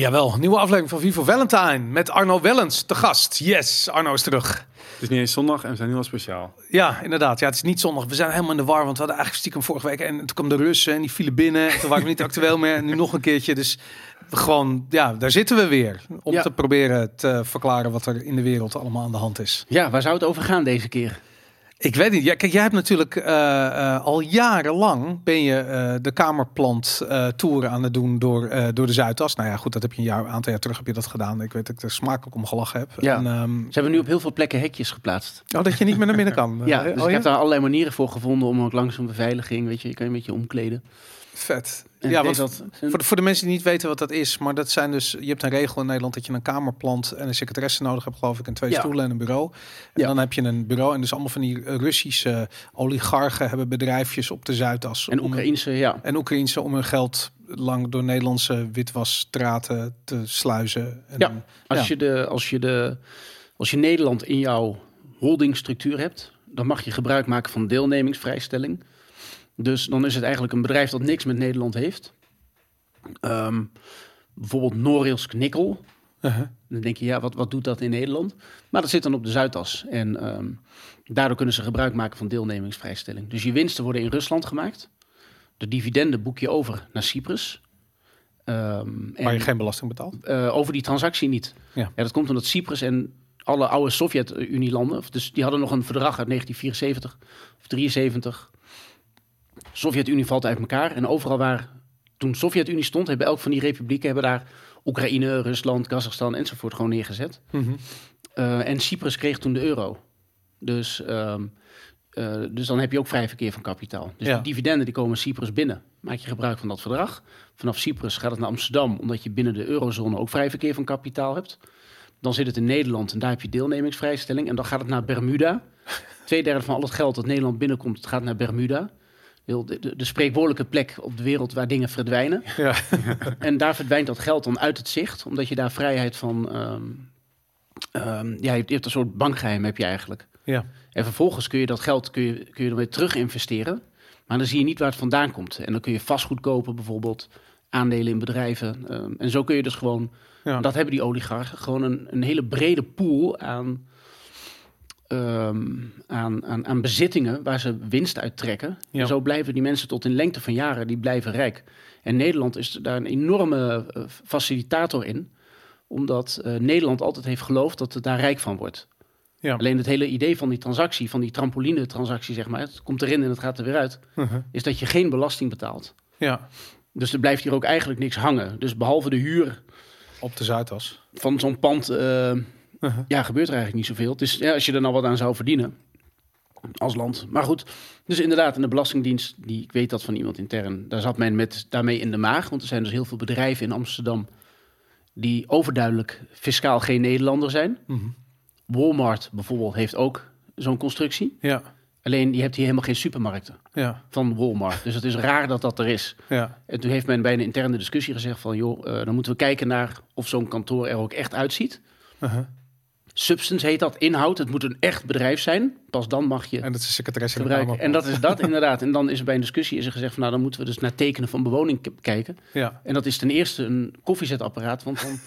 Jawel, nieuwe aflevering van Vivo Valentine met Arno Wellens te gast. Yes, Arno is terug. Het is niet eens zondag en we zijn nu al speciaal. Ja, inderdaad. Ja, het is niet zondag. We zijn helemaal in de war, want we hadden eigenlijk stiekem vorige week en toen kwam de Russen en die vielen binnen. En toen waren we niet actueel meer en nu nog een keertje. Dus gewoon, ja, daar zitten we weer om Ja. te proberen te verklaren wat er in de wereld allemaal aan de hand is. Ja, waar zou het over gaan deze keer? Ik weet niet. Ja, kijk, jij hebt natuurlijk eh, eh, al jarenlang ben je eh, de Kamerplant tour aan het doen door, door de Zuidas. Nou ja, goed, dat heb je een jaar, aantal jaar terug heb je dat gedaan. Ik weet dat ik er smakelijk om gelachen heb. Ja. En, ehm, Ze hebben nu op heel veel plekken hekjes geplaatst. oh, dat je niet meer naar binnen kan. Ja, dus oh, ik heb daar allerlei manieren voor gevonden om ook langs een beveiliging, weet je, je kan je een beetje omkleden. Vet. En ja, want dat voor de, voor de mensen die niet weten wat dat is, maar dat zijn dus, je hebt een regel in Nederland dat je een kamerplant en een secretaresse nodig hebt, geloof ik, en twee Ja. stoelen en een bureau. En Ja. dan heb je een bureau en dus allemaal van die Russische oligarchen hebben bedrijfjes op de Zuidas. En Oekraïnse, ja. En Oekraïnse om hun geld lang door Nederlandse witwasstraten te sluizen. En, Ja. Als, Ja. Je de, als, je de, als je Nederland in jouw holdingstructuur hebt, dan mag je gebruik maken van deelnemingsvrijstelling. Dus dan is het eigenlijk een bedrijf dat niks met Nederland heeft. Ehm, bijvoorbeeld Norilsk Nikkel. Uh-huh. Dan denk je, ja, wat, wat doet dat in Nederland? Maar dat zit dan op de Zuidas. En ehm, daardoor kunnen ze gebruik maken van deelnemingsvrijstelling. Dus je winsten worden in Rusland gemaakt. De dividenden boek je over naar Cyprus. Ehm, Waar je en- geen belasting betaalt. eh, over die transactie niet. Ja. dat komt omdat Cyprus en alle oude Sovjet-Unie-landen, dus die hadden nog een verdrag uit 1974 of 73. Sovjet-Unie valt uit elkaar en overal waar toen Sovjet-Unie stond, hebben elk van die republieken hebben daar Oekraïne, Rusland, Kazachstan enzovoort gewoon neergezet. Mhm. Eh, en Cyprus kreeg toen de euro. Dus, ehm, eh, dus dan heb je ook vrij verkeer van kapitaal. Dus Ja. de dividenden die komen Cyprus binnen. Maak je gebruik van dat verdrag. Vanaf Cyprus gaat het naar Amsterdam, omdat je binnen de eurozone ook vrij verkeer van kapitaal hebt. Dan zit het in Nederland en daar heb je deelnemingsvrijstelling. En dan gaat het naar Bermuda. Tweederde van al het geld dat Nederland binnenkomt, gaat naar Bermuda. De, de, de spreekwoordelijke plek op de wereld waar dingen verdwijnen. Ja. En daar verdwijnt dat geld dan uit het zicht, omdat je daar vrijheid van. ehm, ehm, ja, je hebt, je hebt een soort bankgeheim, heb je eigenlijk. ja. En vervolgens kun je dat geld kun je, kun je dan weer terug investeren. Maar dan zie je niet waar het vandaan komt. En dan kun je vastgoed kopen, bijvoorbeeld aandelen in bedrijven. ehm, en zo kun je dus gewoon. Ja. Dat hebben die oligarchen. Gewoon een, een hele brede pool aan, ehm, aan, aan, aan bezittingen waar ze winst uit trekken. Ja. En zo blijven die mensen tot in lengte van jaren, die blijven rijk. En Nederland is daar een enorme eh, facilitator in. Omdat eh, Nederland altijd heeft geloofd dat het daar rijk van wordt. Ja. Alleen het hele idee van die transactie, van die trampoline-transactie, zeg maar, het komt erin en het gaat er weer uit, Uh-huh. is dat je geen belasting betaalt. ja. Dus er blijft hier ook eigenlijk niks hangen. Dus behalve de huur Op de Zuidas. van zo'n pand, ja, gebeurt er eigenlijk niet zoveel. Dus ja, als je er nou wat aan zou verdienen als land. Maar goed, dus inderdaad, in de Belastingdienst, die, ik weet dat van iemand intern, daar zat men met, daarmee in de maag. Want er zijn dus heel veel bedrijven in Amsterdam die overduidelijk fiscaal geen Nederlander zijn. Mhm. Walmart bijvoorbeeld heeft ook zo'n constructie. Ja. Alleen je hebt hier helemaal geen supermarkten Ja. van Walmart. Dus het is raar dat dat er is. Ja. En toen heeft men bij een interne discussie gezegd van... joh, eh, dan moeten we kijken naar of zo'n kantoor er ook echt uitziet. Uh-huh. Substance heet dat, inhoud. Het moet een echt bedrijf zijn. Pas dan mag je En dat is de secretaresse gebruiken. En dat is dat inderdaad. En dan is er bij een discussie is er gezegd van... nou, dan moeten we dus naar tekenen van bewoning kijken. Ja. En dat is ten eerste een koffiezetapparaat. Want dan...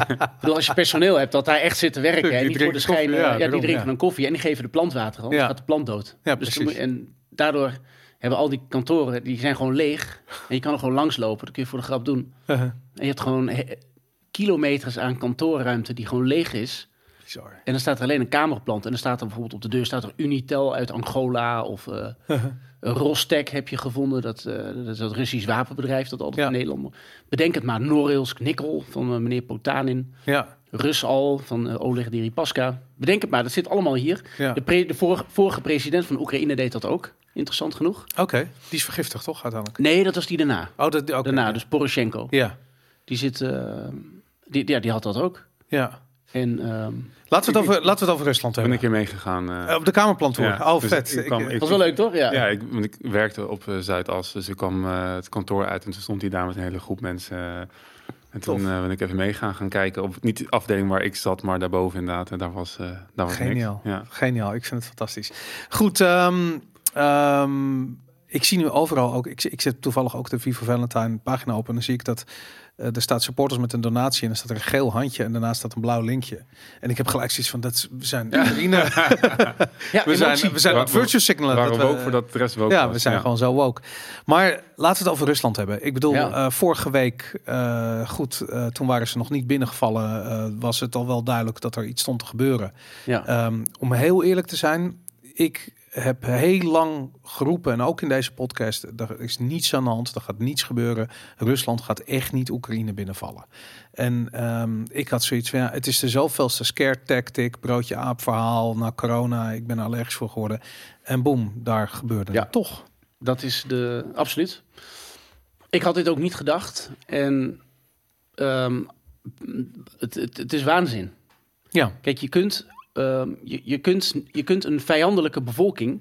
Ik bedoel, als je personeel hebt dat daar echt zit te werken... Die en niet voor de koffie, schijnen... ja, Ja, die drinken ja. een koffie en die geven de plant water. Anders gaat de plant dood. Ja, Dus precies. en daardoor hebben al die kantoren... die zijn gewoon leeg. En je kan er gewoon langslopen. Dat kun je voor de grap doen. Uh-huh. En je hebt gewoon kilometers aan kantoorruimte die gewoon leeg is. Bizar. En dan staat er alleen een kamerplant. En dan staat er bijvoorbeeld op de deur staat er Unitel uit Angola. Of eh Rostek heb je gevonden. Dat, eh, dat is dat Russisch wapenbedrijf dat altijd Ja. in Nederland... Bedenk het maar, Norilsk Nikkel van eh, meneer Potanin. Ja. Rusal van Oleg Deripaska. Bedenk het maar, dat zit allemaal hier. Ja. De, pre- de vorige, vorige president van Oekraïne deed dat ook. Interessant genoeg. Oké. Die is vergiftigd, toch, uiteindelijk? Nee, dat was die daarna. Oh, dat, oké. Daarna, dus Poroshenko. Ja. Die zit... die, ja, die had dat ook. Ja. En ehm, Laten we het over, laten we het over Rusland Ik ben hebben. een keer meegegaan. eh, Eh, Op de Kamerplant tour. Ja, oh, dus vet. ik Ik, kwam- eh, ik- was wel leuk, toch? Ja. ja, ik, want ik werkte op Zuidas, dus ik kwam eh, het kantoor uit en toen stond hij daar met een hele groep mensen. en toen eh, ben ik even meegaan gaan kijken. Op, niet de afdeling waar ik zat, maar daarboven inderdaad. En daar was, eh daar was Geniaal. niks. Ja. Geniaal. Ik vind het fantastisch. Goed. ehm, ehm, ik zie nu overal ook, ik, ik zet toevallig ook de Viva Valentine pagina open en dan zie ik dat er staat supporters met een donatie en dan staat er een geel handje en daarnaast staat een blauw linkje. En ik heb gelijk zoiets van, dat is, we zijn Oekraïne. Ja, we zijn, we zijn virtue signalen. Waren dat we voor dat de rest wel ja, we zijn gewoon zo woke. Maar laten we het over Rusland hebben. Ik bedoel, Ja. eh, vorige week, eh, goed, eh, toen waren ze nog niet binnengevallen, eh, was het al wel duidelijk dat er iets stond te gebeuren. Ja. Ehm, om heel eerlijk te zijn, ik heb heel lang geroepen, en ook in deze podcast, er is niets aan de hand, er gaat niets gebeuren. Rusland gaat echt niet Oekraïne binnenvallen. En ehm, ik had zoiets van, ja, het is de zoveelste scare tactic, broodje aap verhaal, na corona, ik ben er allergisch voor geworden. En boem, daar gebeurde Ja. het toch. Dat is de absoluut. Ik had dit ook niet gedacht. En ehm, het, het, het is waanzin. Ja, Kijk, je kunt, ehm, je, je, kunt, je kunt een vijandelijke bevolking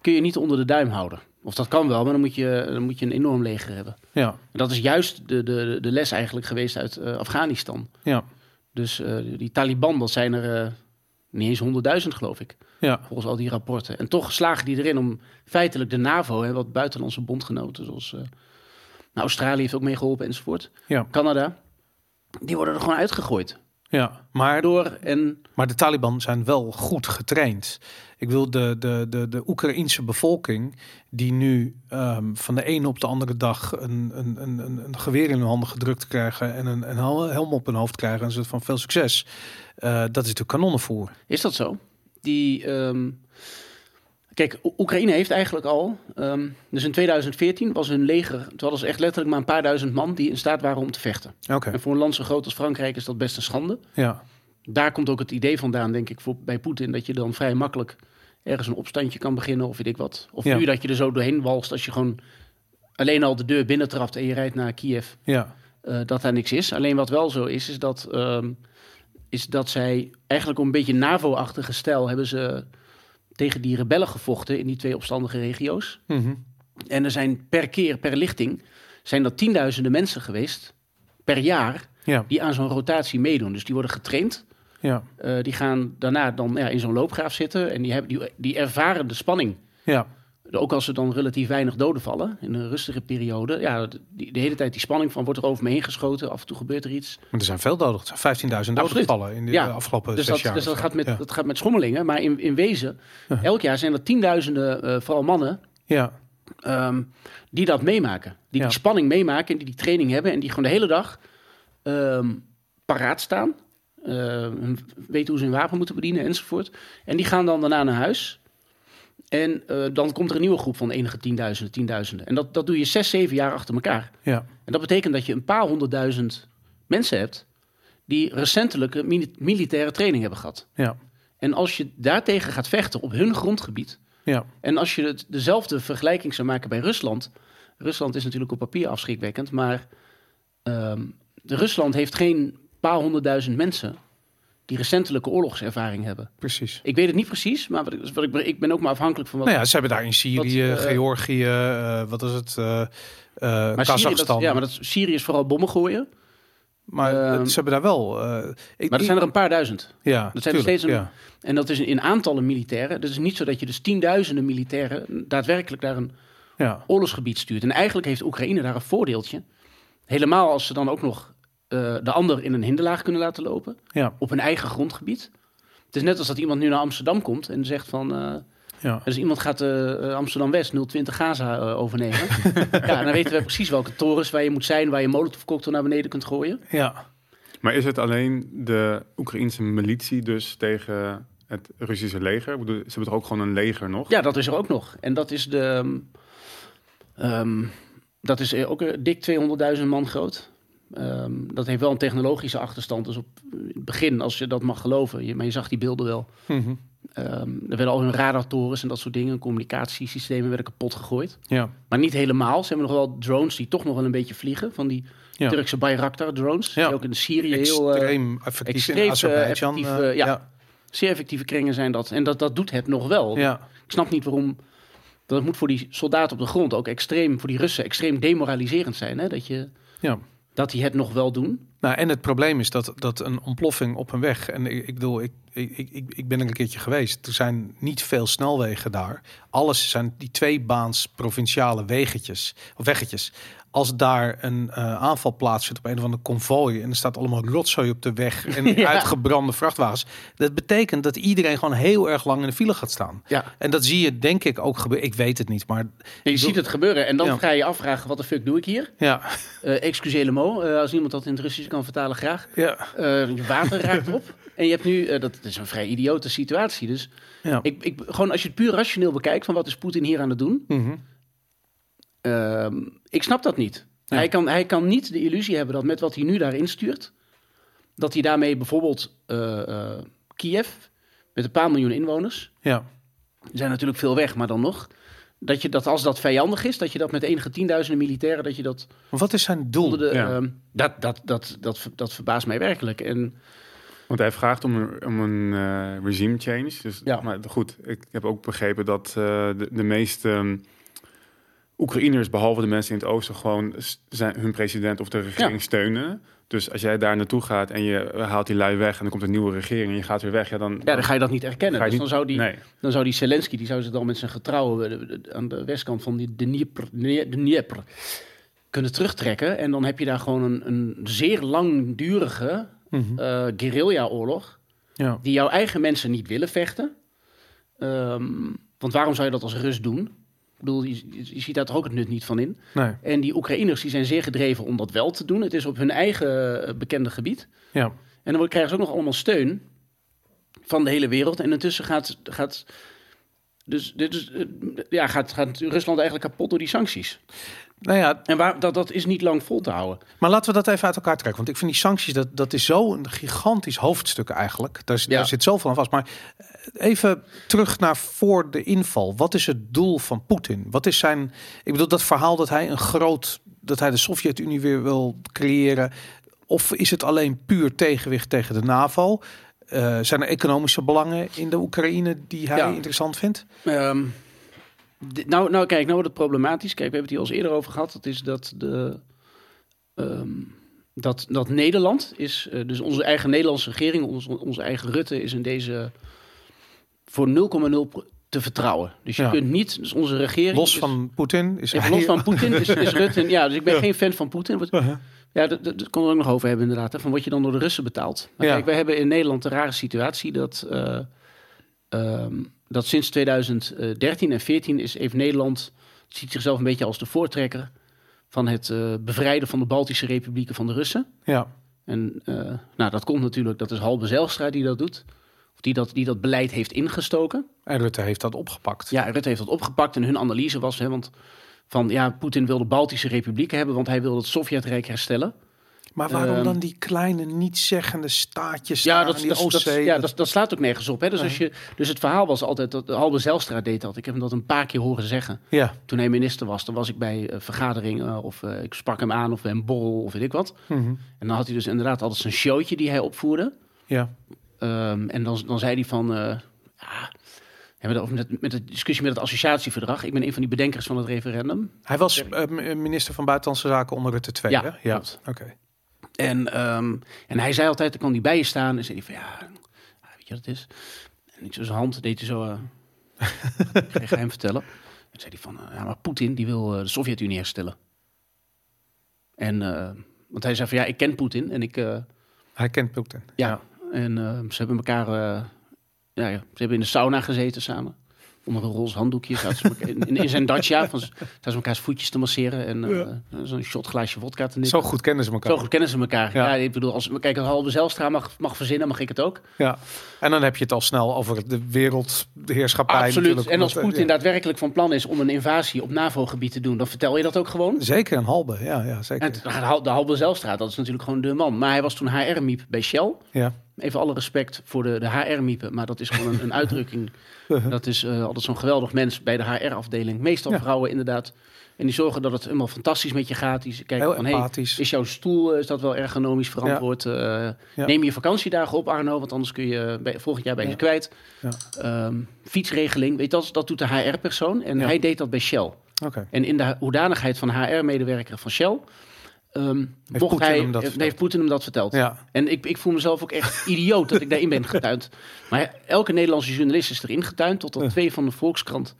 kun je niet onder de duim houden. Of dat kan wel, maar dan moet je, dan moet je een enorm leger hebben. ja, En dat is juist de, de, de les eigenlijk geweest uit eh, Afghanistan. ja, Dus eh, die Taliban, dat zijn er eh, niet eens honderdduizend, geloof ik. ja, Volgens al die rapporten. En toch slagen die erin om feitelijk de NAVO, hè, wat buitenlandse bondgenoten, zoals nou, Australië heeft ook meegeholpen enzovoort. ja, Canada, die worden er gewoon uitgegooid. Ja. Maar Door en Maar de Taliban zijn wel goed getraind. Ik wil de, de, de, de Oekraïense bevolking, die nu ehm, van de ene op de andere dag een, een, een, een, geweer in hun handen gedrukt krijgen en een, een hel- helm op hun hoofd krijgen en zo van veel succes. Eh, dat is natuurlijk kanonnenvoer. is dat zo? Die, ehm, kijk, O- Oekraïne heeft eigenlijk al, ehm, dus in 2014 was hun leger, hadden ze echt letterlijk maar een paar duizend man die in staat waren om te vechten. Oké, En voor een land zo groot als Frankrijk is dat best een schande. ja, daar komt ook het idee vandaan, denk ik, voor, bij Poetin. Dat je dan vrij makkelijk ergens een opstandje kan beginnen of weet ik wat. Of Ja. nu dat je er zo doorheen walst als je gewoon alleen al de deur binnentrapt en je rijdt naar Kiev. ja, eh, dat daar niks is. Alleen wat wel zo is, is dat, ehm, is dat zij eigenlijk op een beetje NAVO-achtige stijl hebben ze tegen die rebellen gevochten in die twee opstandige regio's. Mhm. En er zijn per keer, per lichting, zijn er tienduizenden mensen geweest per jaar ja, die aan zo'n rotatie meedoen. Dus die worden getraind. ja, Eh, die gaan daarna dan ja, in zo'n loopgraaf zitten en die, hebben, die, die ervaren de spanning. ja, Ook als er dan relatief weinig doden vallen in een rustige periode. Ja, de, hele tijd die spanning van wordt er over me heen geschoten. Af en toe gebeurt er iets. maar er zijn veel doden. Er zijn 15.000 doden Absoluut. gevallen in de Ja, afgelopen Dus zes dat, jaar. dus dat, gaat met, ja. dat gaat met schommelingen. Maar in, in wezen, elk jaar zijn er tienduizenden, eh, vooral mannen, ja, ehm, die dat meemaken. Die die spanning meemaken en die die training hebben. En die gewoon de hele dag ehm, paraat staan. hun- weten hoe ze hun wapen moeten bedienen enzovoort. En die gaan dan daarna naar huis. En eh, dan komt er een nieuwe groep van enige tienduizenden, tienduizenden. En dat, dat doe je zes, zeven jaar achter elkaar. ja, En dat betekent dat je een paar honderdduizend mensen hebt... die recentelijke mili- militaire training hebben gehad. ja, En als je daartegen gaat vechten op hun grondgebied... ja, En als je het, dezelfde vergelijking zou maken bij Rusland. Rusland is natuurlijk op papier afschrikwekkend, maar ehm, Rusland heeft geen paar honderdduizend mensen die recentelijke oorlogservaring hebben. precies. Ik weet het niet precies, maar wat ik, wat ik, ik ben ook maar afhankelijk van wat. Nou ja, ze hebben daar in Syrië, Wat, eh, Georgië, eh, wat is het, maar Syrië, Kazachstan. ja, maar dat, Syrië is vooral bommen gooien. Maar Ehm, ze hebben daar wel. ik, Maar er zijn er een paar duizend. ja, dat zijn er steeds een- ja. En dat is in aantallen militairen. Dus het is niet zo dat je dus tienduizenden militairen daadwerkelijk naar een Ja, oorlogsgebied stuurt. En eigenlijk heeft Oekraïne daar een voordeeltje. Helemaal als ze dan ook nog eh, de ander in een hinderlaag kunnen laten lopen. ja, Op hun eigen grondgebied. Het is net als dat iemand nu naar Amsterdam komt en zegt van... eh, ja. dus iemand gaat eh, Amsterdam-West 020 Gaza overnemen. ja, dan weten we precies welke torens waar je moet zijn... waar je molotovcocktail naar beneden kunt gooien. ja. Maar is het alleen de Oekraïense militie dus tegen het Russische leger? Ik bedoel, ze hebben toch ook gewoon een leger nog? Ja, dat is er ook nog. En dat is de... ehm, ehm, dat is ook dik 200.000 man groot. Ehm, dat heeft wel een technologische achterstand. Dus op het begin, als je dat mag geloven, je, maar je zag die beelden wel. Mhm. Ehm, er werden al hun radartorens en dat soort dingen, communicatiesystemen werden kapot gegooid. ja, Maar niet helemaal. Ze hebben nog wel drones die toch nog wel een beetje vliegen. Van die Ja. Turkse Bayraktar drones. Ja. Die ook in Syrië heel... eh, extreem effectief extreem, in eh, Azerbeidzjan. eh, eh, ja. ja, zeer effectieve kringen zijn dat. En dat, dat doet het nog wel. ja, Ik snap niet waarom. Dat moet voor die soldaten op de grond ook extreem, voor die Russen, extreem demoraliserend zijn. Hè? Dat, je, ja. Dat die het nog wel doen. Nou, en het probleem is dat, dat een ontploffing op een weg. En ik, ik bedoel, ik, ik, ik, ik ben er een keertje geweest. Er zijn niet veel snelwegen daar. Alles zijn die twee baans provinciale wegetjes of weggetjes. Als daar een eh, aanval plaatsvindt op een of andere konvooi en er staat allemaal rotzooi op de weg en Ja. uitgebrande vrachtwagens, dat betekent dat iedereen gewoon heel erg lang in de file gaat staan. Ja. En dat zie je denk ik ook gebeuren. Ik weet het niet, maar Je ziet het gebeuren en dan Ja. ga je je afvragen, wat de fuck doe ik hier? ja, Uh, excusez le mot, eh, als iemand dat in het Russisch kan vertalen, graag. ja, Eh, je water raakt op. En je hebt nu, eh, dat is een vrij idiote situatie. Dus ja. ik, ik, gewoon als je het puur rationeel bekijkt, van wat is Poetin hier aan het doen? Mhm. Ehm, ik snap dat niet. Ja. Hij, kan, hij kan niet de illusie hebben dat met wat hij nu daarin stuurt, dat hij daarmee bijvoorbeeld eh, eh, Kiev, met een paar miljoen inwoners, ja. er zijn natuurlijk veel weg, maar dan nog, dat, je, dat als dat vijandig is, dat je dat met enige tienduizenden militairen, dat je dat Maar Wat is zijn doel? de... Ja. ehm, dat, dat, dat, dat, dat verbaast mij werkelijk. En Want hij vraagt om een, om een eh, regime change. Dus, Ja. Maar goed, ik heb ook begrepen dat eh, de, de meeste ehm, Oekraïners, behalve de mensen in het oosten, gewoon zijn, hun president of de regering Ja. steunen. Dus als jij daar naartoe gaat en je haalt die lui weg en er komt een nieuwe regering en je gaat weer weg, ja, dan, ja, dan ga je dat niet erkennen. Dus niet- dan zou die, nee. dan zou die Zelensky, die zou zich dan met zijn getrouwen eh, aan de westkant van die, de Dnieper, de Dnieper kunnen terugtrekken. En dan heb je daar gewoon een, een zeer langdurige Mhm. eh guerrilla-oorlog. Ja. Die jouw eigen mensen niet willen vechten. Ehm, want waarom zou je dat als Rus doen? Ik bedoel, je, je- ziet daar toch ook het nut niet van in. Nee. En die Oekraïners die zijn zeer gedreven om dat wel te doen. Het is op hun eigen eh, bekende gebied. Ja. En dan krijgen ze ook nog allemaal steun van de hele wereld. En intussen gaat, gaat, dus, dit is, eh, ja, gaat, gaat Rusland eigenlijk kapot door die sancties. Nou ja, En waar, dat, dat is niet lang vol te houden. maar laten we dat even uit elkaar trekken. Want ik vind die sancties, dat, dat is zo'n gigantisch hoofdstuk eigenlijk. Daar, Ja. daar zit zoveel aan vast. Maar even terug naar voor de inval. Wat is het doel van Poetin? Wat is zijn... Ik bedoel, dat verhaal dat hij een groot... dat hij de Sovjet-Unie weer wil creëren. Of is het alleen puur tegenwicht tegen de NAVO? Eh, zijn er economische belangen in de Oekraïne die hij Ja. interessant vindt? Ehm, nou, nou, kijk, nou wordt het problematisch. Kijk, we hebben het hier al eens eerder over gehad. Dat is dat de... ehm, dat, dat Nederland is, eh, dus onze eigen Nederlandse regering, onze, onze eigen Rutte, is in deze voor 0,0 pro- te vertrouwen. Dus je Ja. kunt niet, dus onze regering. Los is- van Poetin is Ja, hij... los van Poetin is, is Rutte. Ja, dus ik ben geen fan van Poetin. Wat- Uh-huh. Ja, dat, dat, dat kon we ook nog over hebben inderdaad. Hè, van wat je dan door de Russen betaalt. Maar Ja. kijk, wij hebben in Nederland een rare situatie dat, eh, ehm, dat sinds 2013 en 14 is even Nederland ziet zichzelf een beetje als de voortrekker van het eh, bevrijden van de Baltische republieken van de Russen. Ja, En eh, nou, dat komt natuurlijk, dat is Halbe Zijlstra die dat doet. Of die dat, die dat beleid heeft ingestoken. en Rutte heeft dat opgepakt. Ja, Rutte heeft dat opgepakt en hun analyse was, hè, want van ja, Poetin wil de Baltische republieken hebben, want hij wil het Sovjetrijk herstellen. Maar waarom Ehm, dan die kleine, niet-zeggende staatjes Ja, dat, aan die dat, dat, ja Dat- dat, dat slaat ook nergens op. Hè? Dus, als je, dus het verhaal was altijd dat Halbe Zijlstra deed dat. Ik heb hem dat een paar keer horen zeggen. ja. Toen hij minister was, dan was ik bij eh, vergaderingen of eh, ik sprak hem aan of bij een borrel of weet ik wat. Mhm. En dan had hij dus inderdaad altijd zijn showtje die hij opvoerde. ja. Ehm, en dan, dan zei hij van, eh, ja, hebben we met, met de discussie met het associatieverdrag. Ik ben een van die bedenkers van het referendum. Hij was eh, m- minister van Buitenlandse Zaken onder Rutte 2, Ja, hè? Ja, oké. En, ehm, en hij zei altijd, dan kwam hij bij je staan en zei hij van, ja, ja, weet je wat het is? En ik zo zijn hand deed hij zo, eh ik hij hem vertellen. En zei hij van, eh, ja, maar Poetin die wil eh, de Sovjet-Unie herstellen. En, eh, want hij zei van, ja, ik ken Poetin en ik, eh, Hij kent Putin. ja. En eh, ze hebben elkaar, eh, ja, ja, ze hebben in de sauna gezeten samen. Onder een roze handdoekje. Zaten ze in, in zijn dacia. Van, zaten ze elkaars voetjes te masseren. En eh, zo'n shot glaasje vodka te nemen. Zo goed kennen ze elkaar. Zo goed kennen ze elkaar. Ja. Ja. ik bedoel, als kijk, als Halbe Zijlstra mag, mag verzinnen, mag ik het ook. Ja. En dan heb je het al snel over de wereldheerschappij. Absoluut. natuurlijk, En als Poetin ja. daadwerkelijk van plan is om een invasie op NAVO-gebied te doen, dan vertel je dat ook gewoon. Zeker een halbe, ja, ja zeker. En het- de Halbe Zijlstra, dat is natuurlijk gewoon de man. Maar hij was toen HR-miep bij Shell. Ja. Even alle respect voor de, de HR-miepen, maar dat is gewoon een, een uitdrukking. Dat is eh, altijd zo'n geweldig mens bij de HR-afdeling. Meestal Ja. vrouwen inderdaad. En die zorgen dat het helemaal fantastisch met je gaat. Die kijken Heel van, hey, is jouw stoel eh, is dat wel ergonomisch verantwoord? Eh. Neem je vakantiedagen op, Arno, want anders kun je bij, volgend jaar bij je kwijt. Ja. Ehm, fietsregeling, weet je, dat, dat doet de HR-persoon. En hij deed dat bij Shell. Oké. En in de hoedanigheid van HR-medewerker van Shell... ehm, Heeft mocht Poetin hij, hem dat heeft- verteld? heeft Poetin hem dat verteld. Ja. En ik, ik voel mezelf ook echt idioot dat ik daarin ben getuind. Maar elke Nederlandse journalist is erin getuind, totdat twee van de Volkskrant...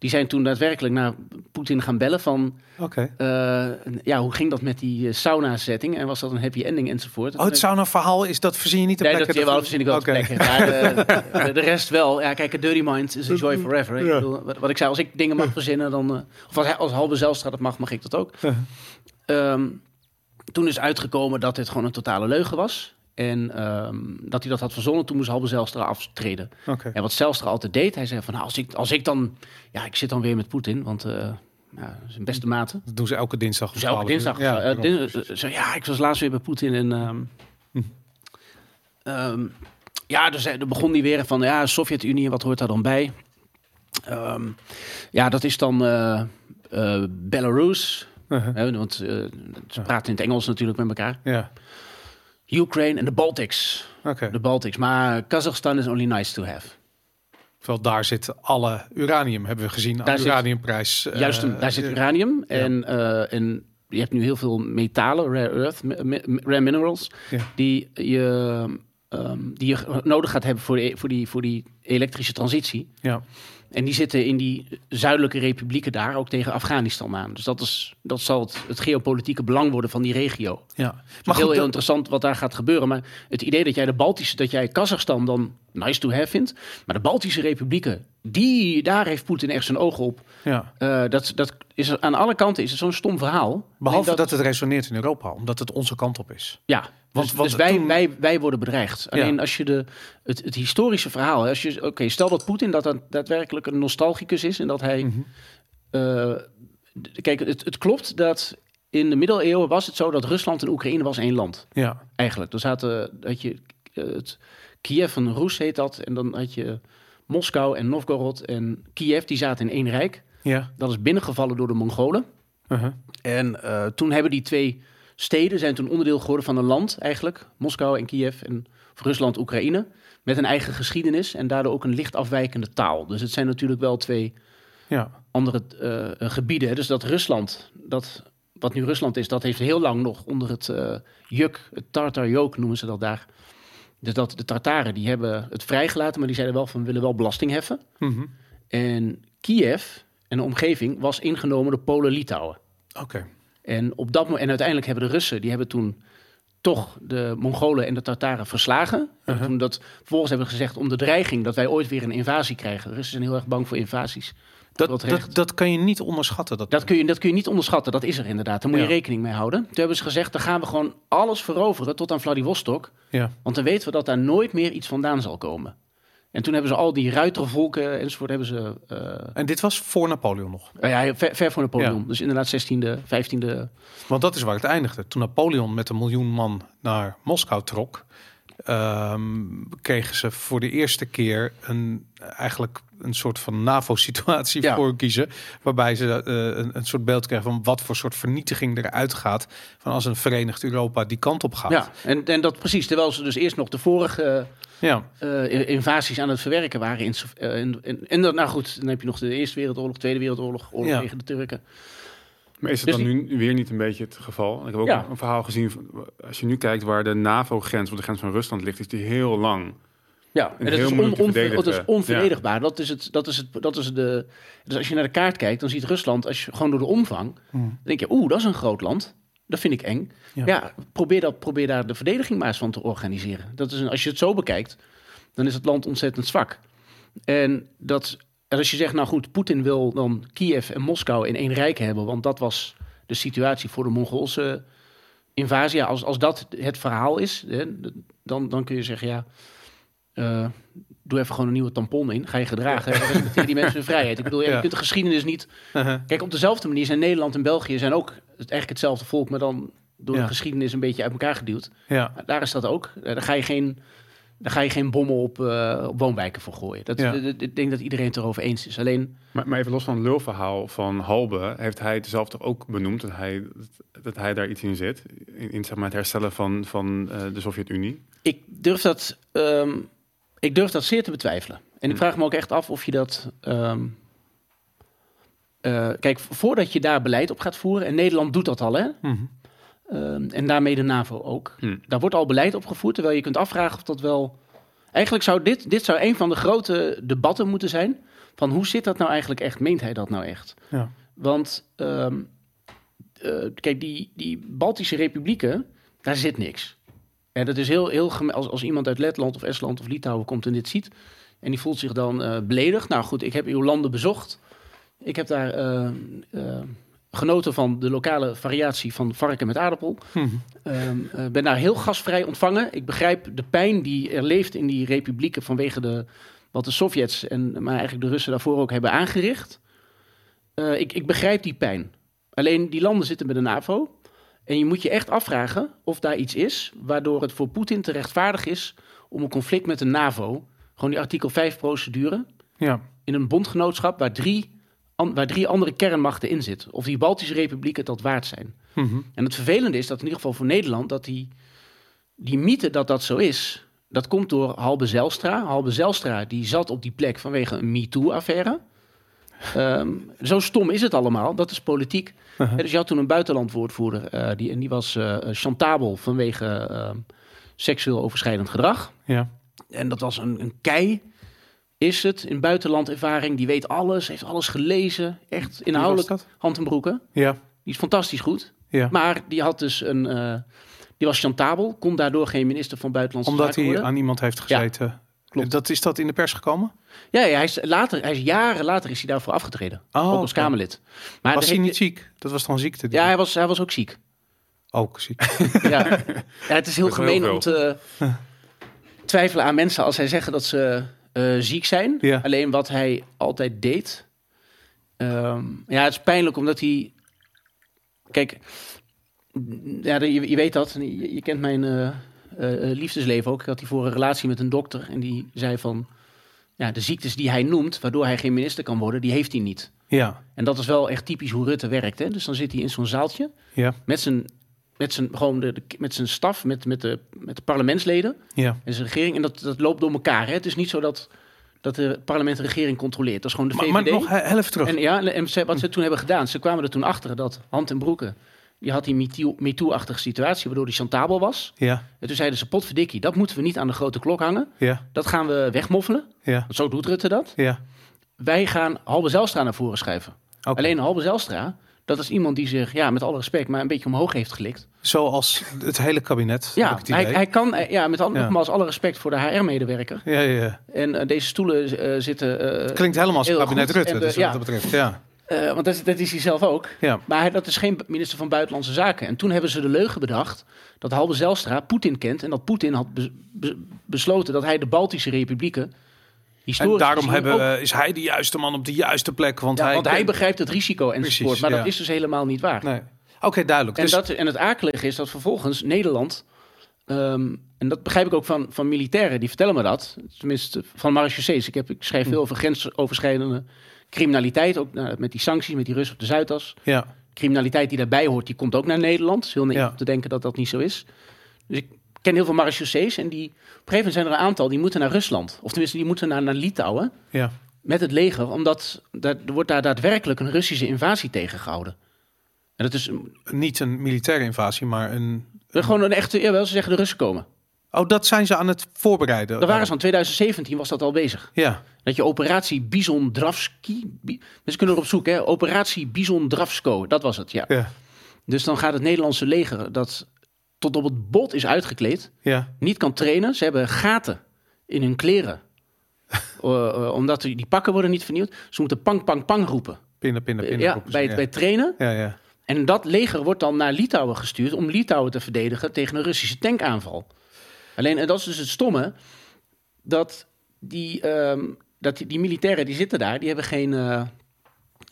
Die zijn toen daadwerkelijk naar Poetin gaan bellen van... Oké. eh, ja, hoe ging dat met die eh, sauna-setting? En was dat een happy ending enzovoort? Oh, het sauna-verhaal is dat verzin je niet te Nee, plekken. dat jawel, dat vind ik wel plekken. Maar de, rest wel. Ja, kijk, a dirty mind is a joy forever. Ik Ja. bedoel, wat, wat ik zei, als ik dingen mag verzinnen, dan... eh, of als, als Halbe Zijlstra dat mag, mag ik dat ook. Ja. Toen is uitgekomen dat dit gewoon een totale leugen was. En ehm, dat hij dat had verzonnen, toen moest Halbe Zijlstra aftreden. Oké. En wat Zijlstra altijd deed, hij zei van... Nou, als ik, als ik dan... Ja, ik zit dan weer met Poetin, want... eh ja, zijn beste mate. Dat doen ze elke dinsdag. elke 12 uur. dinsdag. Ja, Ja, daarom. zo, ja, ik was laatst weer bij Poetin en. ehm, Hm. ehm, ja, dus er begon die weer van ja, Sovjet-Unie, wat hoort daar dan bij? Ja, dat is dan eh, eh, Belarus. Uh-huh. Hè, want eh, ze praten in het Engels natuurlijk met elkaar. Ja, Ukraine en de Baltics. oké. De Baltics. Maar Kazachstan is only nice to have. Terwijl daar zit alle uranium, hebben we gezien, Daar zit- uraniumprijs. eh, Juist, een- daar zit eh, uranium en, eh, en je hebt nu heel veel metalen, rare earth, rare minerals, Ja. die, je, ehm, die je nodig gaat hebben voor, de, voor, die, voor die elektrische transitie. Ja, En die zitten in die zuidelijke republieken daar, ook tegen Afghanistan aan. Dus dat, is, dat zal het, het geopolitieke belang worden van die regio. ja. Maar heel, goed, heel dat- interessant wat daar gaat gebeuren. Maar het idee dat jij de Baltische, dat jij Kazachstan dan nice to have vindt. Maar de Baltische republieken, die, daar heeft Poetin echt zijn ogen op. ja. Eh, dat, dat is aan alle kanten is het zo'n stom verhaal. Behalve dat, het resoneert in Europa, omdat het onze kant op is. ja, Want- dus, dus wij, toen- wij, wij worden bedreigd. Alleen Ja. als je de, het, het historische verhaal, als je, oké, stel dat Poetin dat dat daadwerkelijk een nostalgicus is en dat hij, Mhm. eh, kijk, het, het klopt dat in de middeleeuwen was het zo dat Rusland en Oekraïne was één land. Ja, Eigenlijk, er zaten, dat je eh, het Kiev en Rus heet dat, en dan had je Moskou en Novgorod en Kiev, die zaten in één rijk. ja. Dat is binnengevallen door de Mongolen. Uh-huh. En eh, toen hebben die twee steden zijn toen onderdeel geworden van een land eigenlijk. Moskou en Kiev en Rusland, Oekraïne. Met een eigen geschiedenis en daardoor ook een licht afwijkende taal. Dus het zijn natuurlijk wel twee ja. andere eh, eh, gebieden. Dus dat Rusland, dat, wat nu Rusland is, dat heeft heel lang nog onder het eh, juk, het Tartar-jook noemen ze dat daar. Dus dat de Tartaren, die hebben het vrijgelaten, maar die zeiden wel van we willen wel belasting heffen. Mhm. En Kiev en de omgeving was ingenomen door Polen-Litouwen. Oké. En, op dat, en uiteindelijk hebben de Russen, die hebben toen toch de Mongolen en de Tartaren verslagen. En Uh-huh. toen dat, vervolgens hebben ze gezegd om de dreiging dat wij ooit weer een invasie krijgen. De Russen zijn heel erg bang voor invasies. Dat, dat, dat kan je niet onderschatten. Dat, Dat kun, je, dat kun je niet onderschatten, dat is er inderdaad. Daar moet je rekening mee houden. Toen hebben ze gezegd, dan gaan we gewoon alles veroveren tot aan Vladivostok. ja. Want dan weten we dat daar nooit meer iets vandaan zal komen. En toen hebben ze al die ruitervolken enzovoort hebben ze... eh, En dit was voor Napoleon nog. ja, ver, ver voor Napoleon. Ja. Dus inderdaad 16e, 15e... Want dat is waar het eindigde. Toen Napoleon met een miljoen man naar Moskou trok, ehm, kregen ze voor de eerste keer een, eigenlijk een soort van NAVO-situatie Ja. voor kiezen. Waarbij ze eh, een, een soort beeld kregen van wat voor soort vernietiging eruit gaat. Van als een verenigd Europa die kant op gaat. Ja, en, en dat precies. Terwijl ze dus eerst nog de vorige ja. eh, invasies aan het verwerken waren. In, eh, in, in- en dan, nou goed, dan heb je nog de Eerste Wereldoorlog, Tweede Wereldoorlog, oorlog Ja. tegen de Turken. Maar is het Dus dan nu weer niet een beetje het geval? Ik heb ook Ja. een verhaal gezien. van- Als je nu kijkt waar de NAVO-grens, of de grens van Rusland ligt, is die heel lang. Ja, En en dat is, on, onver- dat is onverdedigbaar. Dat is het, dat is het, dat is de. Dus als je naar de kaart kijkt, dan ziet Rusland, als je gewoon door de omvang, Hmm. dan denk je, oeh, dat is een groot land. Dat vind ik eng. Ja. Ja, probeer, dat, probeer daar de verdediging maar eens van te organiseren. Dat is een, als je het zo bekijkt, dan is het land ontzettend zwak. En, dat, en als je zegt, nou goed, Poetin wil dan Kiev en Moskou in één rijk hebben, want dat was de situatie voor de Mongoolse invasie. Ja, als, als dat het verhaal is, hè, dan, dan kun je zeggen, ja, eh, doe even gewoon een nieuwe tampon in. Ga je gedragen, respecteer die mensen hun vrijheid. Ik bedoel, ja, Ja. je kunt de geschiedenis niet... Uh-huh. Kijk, op dezelfde manier zijn Nederland en België zijn ook eigenlijk hetzelfde volk, maar dan door Ja. de geschiedenis een beetje uit elkaar geduwd. ja. Daar is dat ook. Eh, Daar ga je geen, daar ga je geen bommen op, eh, op woonwijken voor gooien. Dat, Ja. Ik denk dat iedereen het erover eens is. Alleen, Maar, maar even los van het lulverhaal van Halbe, heeft hij het zelf toch ook benoemd dat hij, dat hij daar iets in zit? In, in zeg maar, het herstellen van, van eh, de Sovjet-Unie? ik durf dat, ehm, ik durf dat zeer te betwijfelen. En ik Hm. vraag me ook echt af of je dat... ehm, eh, kijk, voordat je daar beleid op gaat voeren... en Nederland doet dat al, hè? Mhm. Ehm, en daarmee de NAVO ook. Hm. Daar wordt al beleid op gevoerd, terwijl je kunt afvragen of dat wel... Eigenlijk zou dit, dit zou een van de grote debatten moeten zijn. Van hoe zit dat nou eigenlijk echt? Meent hij dat nou echt? Ja. Want ehm, eh, kijk, die, die Baltische republieken, daar zit niks. En dat is heel, heel als, als iemand uit Letland of Estland of Litouwen komt en dit ziet... en die voelt zich dan eh, beledigd. Nou goed, ik heb uw landen bezocht. Ik heb daar eh, eh, genoten van de lokale variatie van varken met aardappel. Eh, ben daar heel gastvrij ontvangen. Ik begrijp de pijn die er leeft in die republieken vanwege de, wat de Sovjets en maar eigenlijk de Russen daarvoor ook hebben aangericht. Eh, ik, ik begrijp die pijn. Alleen die landen zitten bij de NAVO. En je moet je echt afvragen of daar iets is waardoor het voor Poetin te rechtvaardig is om een conflict met de NAVO, gewoon die artikel 5 procedure, Ja. in een bondgenootschap waar drie, an- waar drie andere kernmachten in zitten. Of die Baltische republieken dat waard zijn. Mhm. En het vervelende is dat in ieder geval voor Nederland, dat die, die mythe dat dat zo is, dat komt door Halbe Zelstra. Halbe Zelstra die zat op die plek vanwege een MeToo-affaire. Ehm, zo stom is het allemaal, dat is politiek. Uh-huh. Ja, dus je had toen een buitenlandwoordvoerder, eh, die, en die was eh, chantabel vanwege ehm, seksueel overschrijdend gedrag. Ja. En dat was een, een kei, is het, in buitenlandervaring. Die weet alles, heeft alles gelezen, echt inhoudelijk hand en broeken. Ja. Die is fantastisch goed. Ja. Maar die had dus een. eh, die was chantabel, kon daardoor geen minister van Buitenlandse Omdat Zaken hij worden. aan iemand heeft gezeten. klopt. Dat, is dat in de pers gekomen? Ja, ja, hij is later, hij is jaren later is hij daarvoor afgetreden. Oh, ook als. Kamerlid. Maar Was hij heeft- niet ziek? Dat was toch een ziekte? die- Ja, hij was, hij was ook ziek. Ook ziek. Ja. ja, het is heel Dat is heel gemeen om te twijfelen aan mensen als zij zeggen dat ze eh, ziek zijn. Ja. Alleen wat hij altijd deed. ehm, ja, het is pijnlijk omdat hij. Kijk, ja, je, je weet dat. Je, je kent mijn eh, eh, liefdesleven ook. Ik had hiervoor een relatie met een dokter. En die zei van. Ja, de ziektes die hij noemt, waardoor hij geen minister kan worden, die heeft hij niet. Ja. En dat is wel echt typisch hoe Rutte werkt. Hè? Dus dan zit hij in zo'n zaaltje Ja. met zijn, met zijn, gewoon de, de- met zijn staf, met, met, de, met de parlementsleden Ja. en zijn regering. En dat, dat loopt door elkaar. Hè? Het is niet zo dat, dat de parlement de regering controleert. Dat is gewoon de Maar, VVD. maar nog he- heel even terug. en ja, en ze, wat ze toen hebben gedaan, ze kwamen er toen achter dat Hand en Broeke, die had die MeToo- MeToo-achtige situatie, waardoor die chantabel was. Ja. En toen zeiden ze, potverdikkie, dat moeten we niet aan de grote klok hangen. Ja. Dat gaan we wegmoffelen. Ja. Want zo doet Rutte dat. Ja. Wij gaan Halbe Zijlstra naar voren schuiven. Oké. Alleen Halbe Zijlstra, dat is iemand die zich, ja, met alle respect, maar een beetje omhoog heeft gelikt. Zoals het hele kabinet. Ja, hij, kan, eh, ja, met al, Ja. nogmaals alle respect voor de HR-medewerker. Ja, ja, ja. En eh, deze stoelen eh, zitten. Klinkt helemaal als kabinet. Rutte. De- dus wat ja. dat betreft. Ja. want dat, is- dat is hij zelf ook. Ja. Maar hij, dat is geen minister van Buitenlandse Zaken. En toen hebben ze de leugen bedacht dat Halbe Zijlstra Poetin kent. En dat Poetin had be- be- besloten dat hij de Baltische Republieken. En daarom hebben, ook- is hij de juiste man op de juiste plek. Want ja, hij, want hij begrijpt het risico enzovoort. Maar ja. dat is dus helemaal niet waar. Nee. Oké, duidelijk. En, Dus, dat, en het akelige is dat vervolgens Nederland. ehm, en dat begrijp ik ook van, van militairen, die vertellen me dat. Tenminste, van marechaussees. Ik, heb, ik schrijf Hm. veel over grensoverschrijdende criminaliteit. Ook nou, met die sancties, met die Russen op de Zuidas. ja. Criminaliteit die daarbij hoort, die komt ook naar Nederland. Het is heel Ja. om te denken dat dat niet zo is. Dus ik ken heel veel marechaussees. En die, op een gegeven moment zijn er een aantal die moeten naar Rusland. Of tenminste, die moeten naar, naar Litouwen Ja. met het leger. Omdat daar, er wordt daar daadwerkelijk een Russische invasie tegengehouden. En dat is een- Niet een militaire invasie, maar een... gewoon een echte... Jawel, ze zeggen de Russen komen. Oh, dat zijn ze aan het voorbereiden. Daar waren ze van 2017 was dat al bezig. Ja. Dat je operatie Bison Dravski... Bi- Mensen kunnen erop zoeken, hè? Operatie Bison Dravsko. Dat was het, ja. Ja. Dus dan gaat het Nederlandse leger... dat tot op het bot is uitgekleed... Ja. niet kan trainen. Ze hebben gaten in hun kleren. Eh, eh, omdat die pakken worden niet vernieuwd. Ze moeten pang, pang, pang roepen. Pinnen, pinnen, Eh, pinnen. ja, roepen bij, ja. bij trainen. Ja, ja. En dat leger wordt dan naar Litouwen gestuurd om Litouwen te verdedigen tegen een Russische tankaanval. Alleen, en dat is dus het stomme, dat die, ehm, dat die, die militairen die zitten daar, die hebben geen, eh,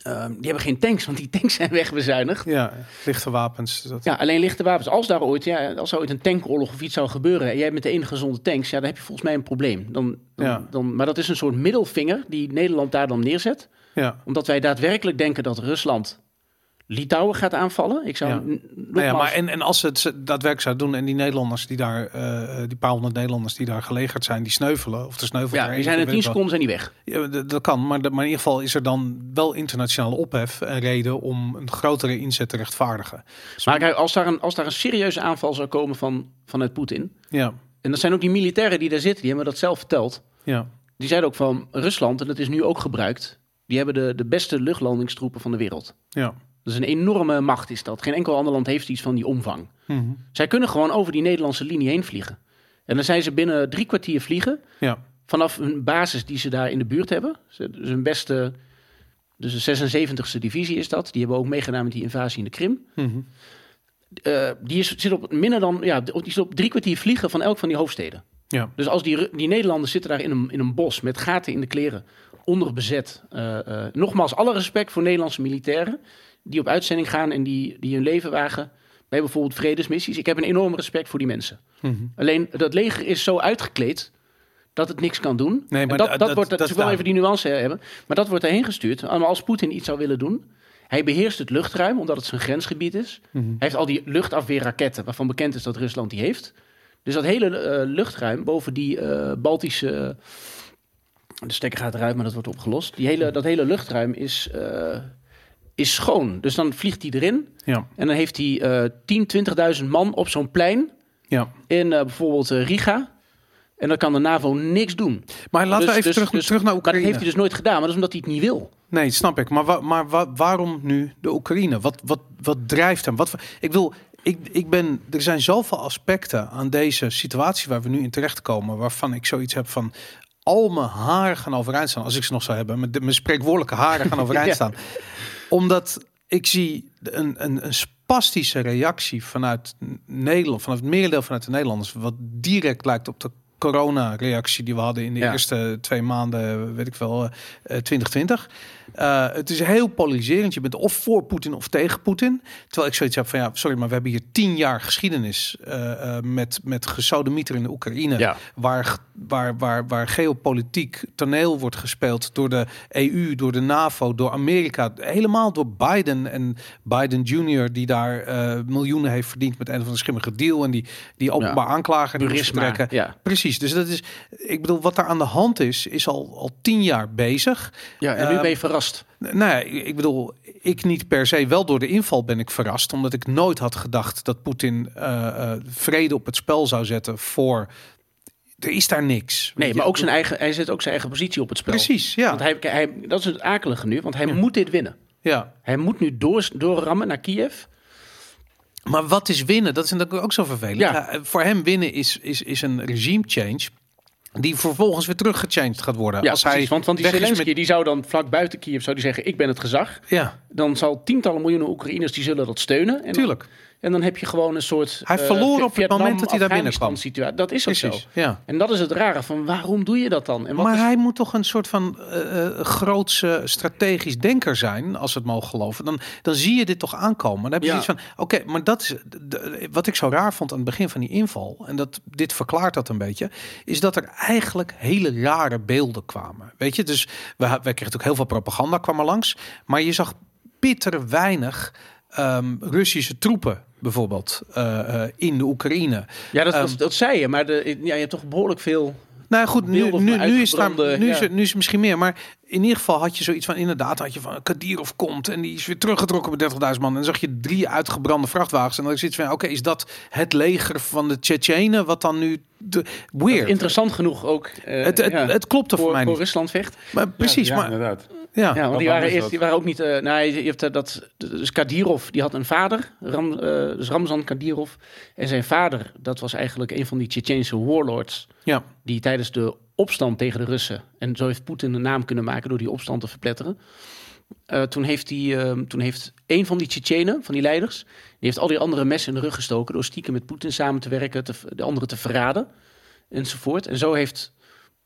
ehm, die hebben geen tanks, want die tanks zijn wegbezuinigd. Ja, lichte wapens. Dat... Ja, alleen lichte wapens. Als daar ooit, ja, als er ooit een tankoorlog of iets zou gebeuren en jij met de enige gezonde tanks, ja, dan heb je volgens mij een probleem. Dan, dan, Ja. dan, maar dat is een soort middelvinger die Nederland daar dan neerzet Ja. omdat wij daadwerkelijk denken dat Rusland Litouwen gaat aanvallen. Ik zou Ja. Nou ja, maar en, en als ze het daadwerkelijk zouden doen en die Nederlanders die daar, eh, die paar honderd Nederlanders die daar gelegerd zijn, die sneuvelen of de sneuvelt ja, die zijn in weet 10 ik wel. seconden zijn die weg. Ja, dat, kan, maar, de- maar in ieder geval is er dan wel internationale ophef en reden om een grotere inzet te rechtvaardigen. Maar kijk, als daar een, als daar een serieuze aanval zou komen van, vanuit Poetin. Ja, En dat zijn ook die militairen die daar zitten, die hebben dat zelf verteld. ja, Die zeiden ook van Rusland, en dat is nu ook gebruikt. Die hebben de, de beste luchtlandingstroepen van de wereld. ja. Dat is een enorme macht is dat. Geen enkel ander land heeft iets van die omvang. Mhm. Zij kunnen gewoon over die Nederlandse linie heen vliegen. En dan zijn ze binnen drie kwartier vliegen. ja. Vanaf een basis die ze daar in de buurt hebben. Ze- Dus hun beste, dus de 76e divisie is dat. Die hebben ook meegedaan met die invasie in de Krim. Mhm. Eh, die is, zit op minder dan, ja, die zit op drie kwartier vliegen van elk van die hoofdsteden. ja. Dus als die, die Nederlanders zitten daar in een, in een bos met gaten in de kleren, onderbezet. Eh, nogmaals, alle respect voor Nederlandse militairen die op uitzending gaan en die, die hun leven wagen bij bijvoorbeeld vredesmissies. Ik heb een enorm respect voor die mensen. Mhm. Alleen dat leger is zo uitgekleed dat het niks kan doen. Nee, En maar dat, da- dat, dat- wordt, dat wil daar. even die nuance hebben. Maar dat wordt erheen gestuurd. Maar als Poetin iets zou willen doen, hij beheerst het luchtruim omdat het zijn grensgebied is. Mhm. Hij heeft al die luchtafweerraketten, waarvan bekend is dat Rusland die heeft. Dus dat hele eh, luchtruim boven die eh, Baltische. de stekker gaat eruit, maar dat wordt opgelost. Die hele, dat hele luchtruim is, eh, is schoon. Dus dan vliegt hij erin. Ja, En dan heeft hij eh 10, 20.000 man op zo'n plein ja. in eh, bijvoorbeeld eh, Riga. En dan kan de NAVO niks doen. Maar laten Dus- we even dus- terug, dus- terug naar Maar dat Oekraïne. heeft hij dus nooit gedaan, maar dat is omdat hij het niet wil. Nee, snap ik. Maar, wa- maar wa- waarom nu de Oekraïne? Wat, wat, wat drijft hem? Wat, ik wil, ik, ik ben, er zijn zoveel aspecten aan deze situatie waar we nu in terechtkomen, waarvan ik zoiets heb van al mijn haren gaan overeind staan, als ik ze nog zou hebben. Mijn, mijn spreekwoordelijke haren gaan overeind Ja. Omdat ik zie een, een, een spastische reactie vanuit Nederland, vanuit het merendeel vanuit de Nederlanders, wat direct lijkt op de corona-reactie die we hadden in de Ja. eerste twee maanden, weet ik wel, eh, eh, 2020. Eh, het is heel polariserend. Je bent of voor Poetin of tegen Poetin. Terwijl ik zoiets heb van ja, sorry, maar we hebben hier tien jaar geschiedenis eh, met, met gesodemieter in de Oekraïne. Ja. Waar, waar, waar, waar geopolitiek toneel wordt gespeeld door de EU, door de NAVO, door Amerika. Helemaal door Biden en Biden Jr. die daar miljoenen heeft verdiend met een of de schimmige deal. En die, die openbaar aanklager die ja. Precies, dus dat is, ik bedoel, wat daar aan de hand is, is al, al tien jaar bezig. Ja, en nu Ehm, ben je verrast. Nou ja, ik bedoel, ik niet per se. Wel door de inval ben ik verrast. Omdat ik nooit had gedacht dat Poetin eh, eh, vrede op het spel zou zetten voor... Er is daar niks. Nee, maar ook zijn eigen, hij zet ook zijn eigen positie op het spel. Precies, ja. Want hij, hij, dat is het akelige nu, want hij moet dit winnen. ja. Hij moet nu door, doorrammen naar Kiev. Maar wat is winnen? Dat is ook zo vervelend. Ja. Ja, voor hem winnen is, is, is een regime change... die vervolgens weer teruggechanged gaat worden. Ja, Als precies, hij want, want die Zelensky met- die zou dan vlak buiten Kiev zou die zeggen, ik ben het gezag. Ja, Dan zal tientallen miljoenen Oekraïners die zullen dat steunen. En dan, tuurlijk. En dan heb je gewoon een soort... Hij eh, verloor op het moment dat hij daar binnenkwam. situatie. Dat is ook Precies, zo. ja. En dat is het rare van waarom doe je dat dan? En wat Maar is- hij moet toch een soort van eh, grootse strategisch denker zijn, als we het mogen geloven. Dan, dan zie je dit toch aankomen. Dan heb je Ja. iets van, oké, maar dat is de- wat ik zo raar vond aan het begin van die inval. En dat dit verklaart dat een beetje, is dat er eigenlijk hele rare beelden kwamen. Weet je, dus we, wij kregen natuurlijk heel veel propaganda kwam er langs, maar je zag bitter weinig ehm, Russische troepen bijvoorbeeld eh, eh, in de Oekraïne. ja, dat, ehm, dat zei je, maar de, ja, je hebt toch behoorlijk veel... Nou goed, nu, nu, is, daar, nu, is ja. nu is het misschien meer. Maar in ieder geval had je zoiets van, inderdaad, had je van Kadirov komt en die is weer teruggetrokken met 30.000 man. En dan zag je drie uitgebrande vrachtwagens. En dan is iets van, oké, is dat het leger van de Tsjetsjenen wat dan nu... De, weird. Interessant genoeg ook eh, het, het, ja, het klopte voor, voor, mij voor. Rusland vecht. Maar precies, ja, maar inderdaad. ja. Ja, want die waren eerst, die waren ook niet. eh nou, je, je hebt eh, dat. Dus Kadirov, die had een vader, Ram, eh, dus Ramzan Kadirov. En zijn vader, dat was eigenlijk een van die Tsjetsjeense warlords. ja. Die tijdens de opstand tegen de Russen. En zo heeft Poetin een naam kunnen maken door die opstand te verpletteren. Eh, toen, heeft die, ehm, toen heeft een van die Tsjetsjenen, van die leiders. Die heeft al die andere messen in de rug gestoken. door stiekem met Poetin samen te werken, te, de anderen te verraden. Enzovoort. En zo heeft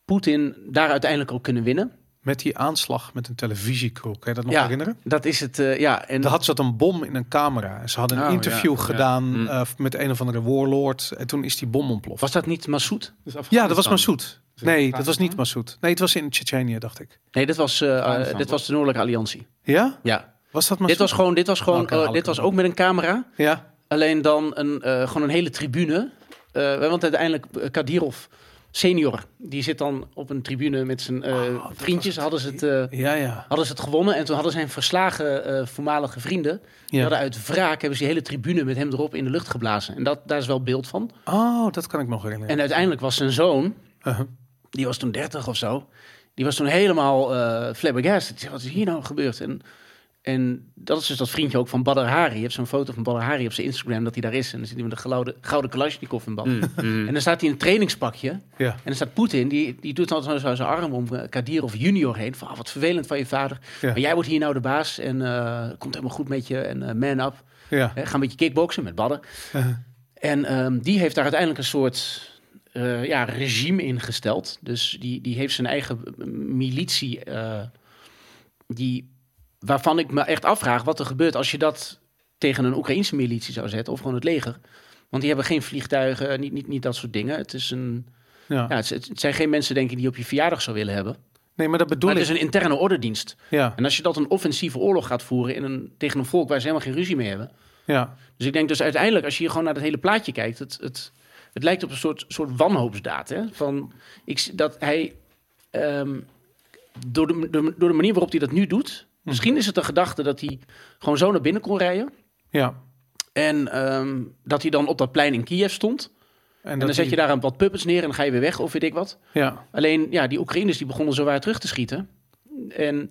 Poetin daar uiteindelijk ook kunnen winnen. Met die aanslag met een televisiecrew. Kan je dat nog Ja. herinneren? Dat is het, eh, ja. En Er had zat een bom in een camera. En Ze hadden een Oh, interview ja, gedaan Mm. eh, met een of andere warlord. En toen is die bom ontploft. was dat niet Massoud? Dus Ja, dat was. Massoud. Nee, dat was niet Massoud. Nee, het was in Tsjetsjenië, dacht ik. Nee, dit was, eh, eh, dit was de Noordelijke Alliantie. Ja? Ja. Was dat maar Dit was gewoon, dit was gewoon, eh, dit was ook met een camera. Ja, Alleen dan een, eh, gewoon een hele tribune. Eh, want uiteindelijk, Kadirov senior, die zit dan op een tribune met zijn eh, Oh, vriendjes. Hadden ze, het, eh, ja, ja. hadden ze het gewonnen. En toen hadden zijn verslagen eh, voormalige vrienden... Die ja. hadden uit wraak hebben ze die hele tribune met hem erop in de lucht geblazen. En dat, daar is wel beeld van. Oh, dat kan ik me nog herinneren. En uiteindelijk was zijn zoon, Uh-huh. Die was toen 30 of zo. Die was toen helemaal eh flabbergasted. Wat is hier nou gebeurd? En, en dat is dus dat vriendje ook van Badr Hari. Je hebt zo'n foto van Badr Hari op zijn Instagram dat hij daar is. En dan zit hij met een gouden, gouden Kalashnikov in bad. Mm, mm. En dan staat hij in een trainingspakje. Ja. En dan staat Poetin, die, die doet dan zo zo zijn arm om eh, Kadirov junior heen. Van, ah, wat vervelend van je vader. Ja. Maar jij wordt hier nou de baas en eh, komt helemaal goed met je. En eh, man up. Ja. Hè, ga een beetje kickboksen met Badr. En ehm, die heeft daar uiteindelijk een soort eh, ja, regime ingesteld. Dus die, die heeft zijn eigen militie. eh, die, waarvan ik me echt afvraag wat er gebeurt als je dat tegen een Oekraïnse militie zou zetten. Of gewoon het leger. Want die hebben geen vliegtuigen, niet, niet, niet dat soort dingen. Het, is een, Ja. ja, het, het zijn geen mensen denk ik die op je verjaardag zou willen hebben. Nee, maar dat bedoel Maar het ik. is een interne ordendienst. Ja, En als je dat een offensieve oorlog gaat voeren in een, tegen een volk waar ze helemaal geen ruzie mee hebben. ja. Dus ik denk dus uiteindelijk, als je hier gewoon naar het hele plaatje kijkt, het, het, het lijkt op een soort, soort wanhoopsdaad. Hè? Van, ik, dat hij, ehm, door, de, door, door de manier waarop hij dat nu doet, misschien is het een gedachte dat hij gewoon zo naar binnen kon rijden. ja. En ehm, dat hij dan op dat plein in Kiev stond. En, dan zet je daar een wat puppets neer en dan ga je weer weg of weet ik wat. Ja, Alleen, ja, die Oekraïners die begonnen zowaar terug te schieten. En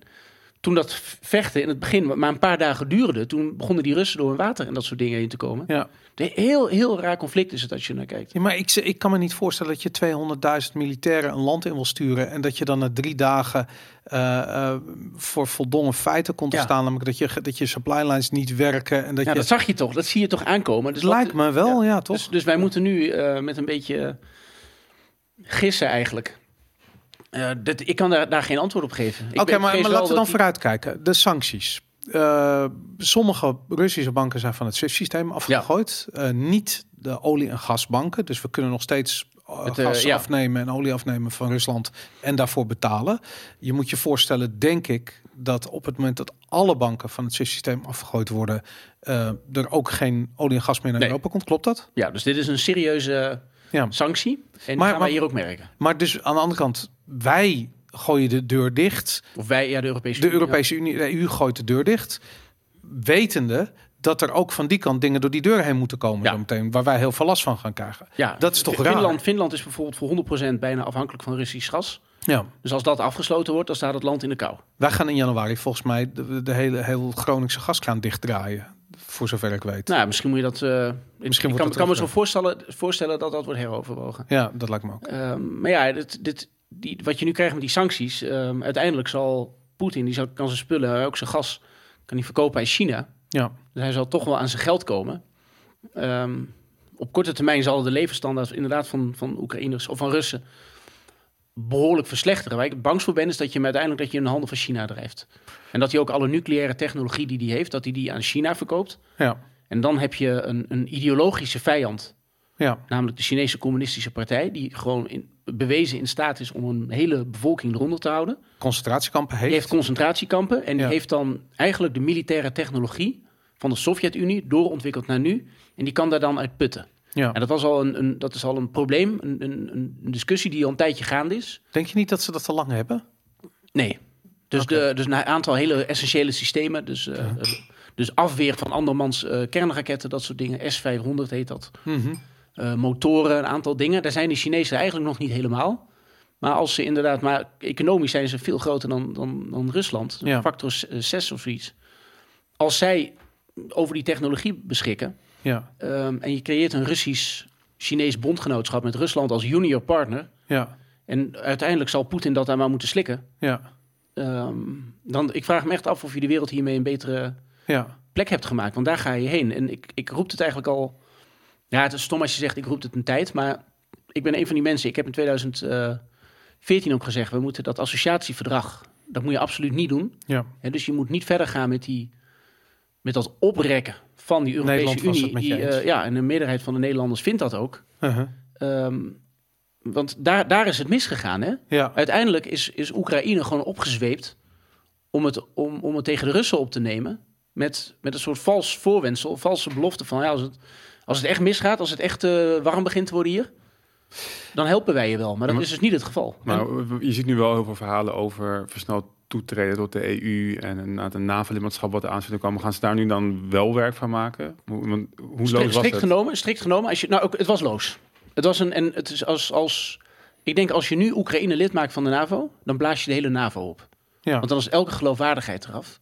toen dat vechten in het begin maar een paar dagen duurde, toen begonnen die Russen door hun water en dat soort dingen heen te komen. ja. Een heel, heel raar conflict is het als je naar kijkt. Ja, maar ik, ik kan me niet voorstellen dat je 200.000 militairen een land in wil sturen en dat je dan na drie dagen eh, eh, voor voldongen feiten komt te Ja. staan, namelijk dat je dat je supply lines niet werken en dat Ja, je. dat zag je toch, dat zie je toch aankomen. Dus wat- lijkt me wel, ja, toch? Dus, dus wij moeten nu eh, met een beetje gissen eigenlijk. Eh, ik kan daar, daar geen antwoord op geven. Oké, maar, laten we dan die- vooruitkijken. De sancties. Eh, sommige Russische banken zijn van het SWIFT-systeem afgegooid. Eh, niet de olie- en gasbanken. Dus we kunnen nog steeds Het, gas ja. afnemen en olie afnemen van Rusland en daarvoor betalen. Je moet je voorstellen, denk ik, dat op het moment dat alle banken van het SWIFT-systeem afgegooid worden, er ook geen olie en gas meer naar Nee. Europa komt. Klopt dat? Ja, dus dit is een serieuze Ja. sanctie. En Maar- gaan maar- wij hier ook merken. Maar dus aan de andere kant, wij gooien de deur dicht. Of wij, ja, de Europese De Unie, Europese Unie, de EU gooit de deur dicht. Wetende dat er ook van die kant dingen door die deur heen moeten komen. Ja. meteen, waar wij heel veel last van gaan krijgen. Ja, Dat is toch Fin- raar? Finland, Finland is bijvoorbeeld voor 100% bijna afhankelijk van Russisch gas. Ja. Dus als dat afgesloten wordt, dan staat het land in de kou. Wij gaan in januari volgens mij de, de hele, hele Groningse gaskraan dichtdraaien. Voor zover ik weet. Nou, misschien moet je dat... eh, Misschien ik kan, kan me zo voorstellen, voorstellen dat dat wordt heroverwogen. Ja, dat lijkt me ook. Ehm, maar ja, dit, dit, die, wat je nu krijgt met die sancties... ehm, uiteindelijk zal Poetin, die zal, kan zijn spullen, ook zijn gas... kan hij verkopen aan China. Ja, Dus hij zal toch wel aan zijn geld komen. Ehm, op korte termijn zal de levensstandaard inderdaad van, van Oekraïners of van Russen behoorlijk verslechteren. Waar ik bangst voor ben, is dat je hem uiteindelijk dat je in de handen van China drijft. En dat hij ook alle nucleaire technologie die hij heeft, dat hij die aan China verkoopt. ja, En dan heb je een, een ideologische vijand, ja. namelijk de Chinese Communistische Partij, die gewoon in, bewezen in staat is om een hele bevolking eronder te houden. Concentratiekampen heeft. Die heeft concentratiekampen en die heeft dan eigenlijk de militaire technologie van de Sovjet-Unie doorontwikkeld naar nu. En die kan daar dan uit putten. ja. En dat, was al een, een, dat is al een probleem, een, een, een discussie die al een tijdje gaande is. Denk je niet dat ze dat te lang hebben? Nee. Dus, de, dus een aantal hele essentiële systemen. Dus, eh, dus afweer van andermans eh, kernraketten, dat soort dingen. S-500 heet dat. Mhm. Eh, motoren, een aantal dingen. Daar zijn de Chinezen eigenlijk nog niet helemaal. Maar als ze inderdaad, maar economisch zijn ze veel groter dan, dan, dan Rusland. Ja. Factor 6 of zoiets. Als zij over die technologie beschikken. Ja, ehm, en je creëert een Russisch-Chinees bondgenootschap met Rusland als junior partner. ja, En uiteindelijk zal Poetin dat daar maar moeten slikken. ja, Ehm, dan, ik vraag me echt af of je de wereld hiermee een betere ja. plek hebt gemaakt. Want daar ga je heen. En ik, ik roep het eigenlijk al. Ja, het is stom als je zegt ik roep het een tijd. Maar ik ben een van die mensen. Ik heb in 2014 ook gezegd. We moeten dat associatieverdrag. Dat moet je absoluut niet doen. ja. Hè, dus je moet niet verder gaan met, die, met dat oprekken van die Europese Nederland Unie. die, eh, ja, en de meerderheid van de Nederlanders vindt dat ook. Uh-huh. Ehm, want daar, daar is het misgegaan. Hè? Ja, Uiteindelijk is, is Oekraïne gewoon opgezweept om het, om, om het tegen de Russen op te nemen. met, met een soort vals voorwensel, valse belofte van ja, als, het, als het echt misgaat, als het echt eh, warm begint te worden hier, dan helpen wij je wel. Maar dat Maar- is dus niet het geval. Maar je ziet nu wel heel veel verhalen over versneld toetreden tot de EU en een, een NAVO-lidmaatschap wat er aan zit te komen. Gaan ze daar nu dan wel werk van maken? Hoe, loos was strikt het? genomen, strikt genomen. Als je, nou, ook, het was loos. Het was een, en het is als, als, ik denk als je nu Oekraïne lid maakt van de NAVO, dan blaas je de hele NAVO op. Ja. Want dan is elke geloofwaardigheid eraf.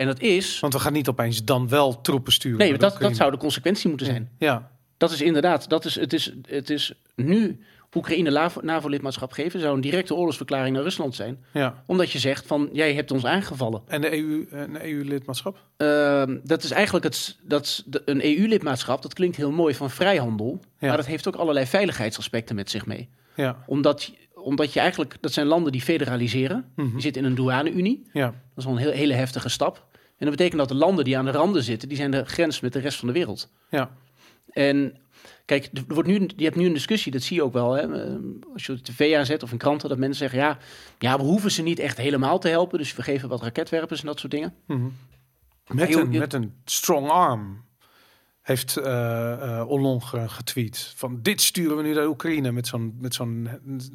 En dat is, Want we gaan niet opeens dan wel troepen sturen. nee, dat, dat zou de consequentie moeten zijn. Ja, Dat is inderdaad, dat is, het, is, het is nu Oekraïne NAVO-lidmaatschap geven, zou een directe oorlogsverklaring naar Rusland zijn. ja. Omdat je zegt van, jij hebt ons aangevallen. En de EU, een EU-lidmaatschap? Ehm, dat is eigenlijk het, dat, de- een EU-lidmaatschap, dat klinkt heel mooi van vrijhandel. Ja. Maar dat heeft ook allerlei veiligheidsaspecten met zich mee. Ja. Omdat, omdat je eigenlijk, dat zijn landen die federaliseren. Mhm. Je zit in een douane-unie. Ja. Dat is wel een heel, hele heftige stap. En dat betekent dat de landen die aan de randen zitten, die zijn de grens met de rest van de wereld. Ja. En kijk, er wordt nu, je hebt nu een discussie, dat zie je ook wel. Hè? eh, Als je de tv aanzet of in kranten, dat mensen zeggen... Ja, ja, we hoeven ze niet echt helemaal te helpen. Dus we geven wat raketwerpers en dat soort dingen. Mhm. Met, Je- een, je- met een strong arm heeft eh eh Hollande ge- getweet van dit sturen we nu naar Oekraïne met zo'n met zo'n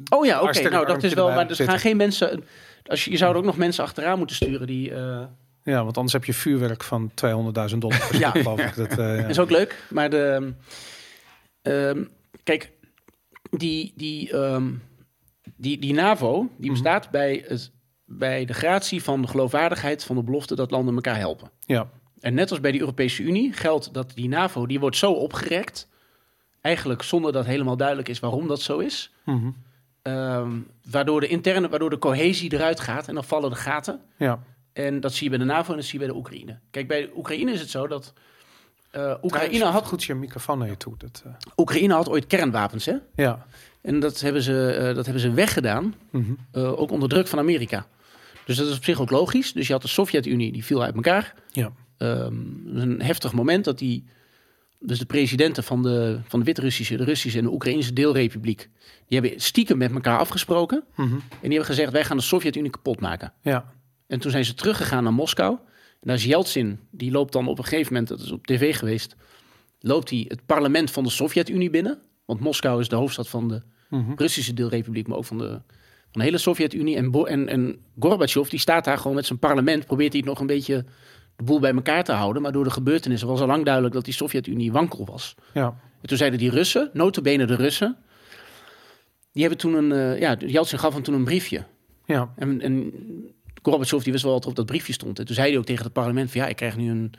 Oh ja, oké. Nou, dat is wel... Maar er zitten. gaan geen mensen... Als je, je zou er ook nog mensen achteraan moeten sturen die... eh, ja, want anders heb je vuurwerk van 200.000 dollar. Ja. stuk, geloof ik. Dat, eh, ja. Is ook leuk, maar de... ehm, kijk, die, die, ehm, die, die NAVO, die Mhm. bestaat bij, het, bij de gratie van de geloofwaardigheid van de belofte dat landen elkaar helpen. ja. En net als bij de Europese Unie geldt dat die NAVO, die wordt zo opgerekt, eigenlijk zonder dat helemaal duidelijk is waarom dat zo is, Mhm. ehm, waardoor de interne, waardoor de cohesie eruit gaat en dan vallen de gaten. ja. En dat zie je bij de NAVO en dat zie je bij de Oekraïne. Kijk, bij Oekraïne is het zo dat eh, Oekraïne, had, goed je microfoon naar je toe. Dat, eh, Oekraïne had ooit kernwapens, hè? ja. En dat hebben ze, eh, dat hebben ze weggedaan, Mhm. ook onder druk van Amerika. Dus dat is op zich ook logisch. Dus je had de Sovjet-Unie, die viel uit elkaar. Ja. Ehm, een heftig moment dat die, dus de presidenten van de, van de Wit-Russische, de Russische en de Oekraïnse deelrepubliek, die hebben stiekem met elkaar afgesproken. Mhm. En die hebben gezegd, wij gaan de Sovjet-Unie kapot maken. ja. En toen zijn ze teruggegaan naar Moskou. En daar is Yeltsin, die loopt dan op een gegeven moment, dat is op tv geweest, loopt hij het parlement van de Sovjet-Unie binnen. Want Moskou is de hoofdstad van de Mhm. Russische deelrepubliek, maar ook van de, van de hele Sovjet-Unie. En, en, en Gorbachev, die staat daar gewoon met zijn parlement, probeert hij nog een beetje de boel bij elkaar te houden. Maar door de gebeurtenissen was al lang duidelijk dat die Sovjet-Unie wankel was. ja. En toen zeiden die Russen, notabene de Russen, die hebben toen een, eh, ja, Yeltsin gaf hem toen een briefje. ja. En, en Gorbachev die wist wel wat er op dat briefje stond. En toen zei hij ook tegen het parlement van ja, ik krijg nu een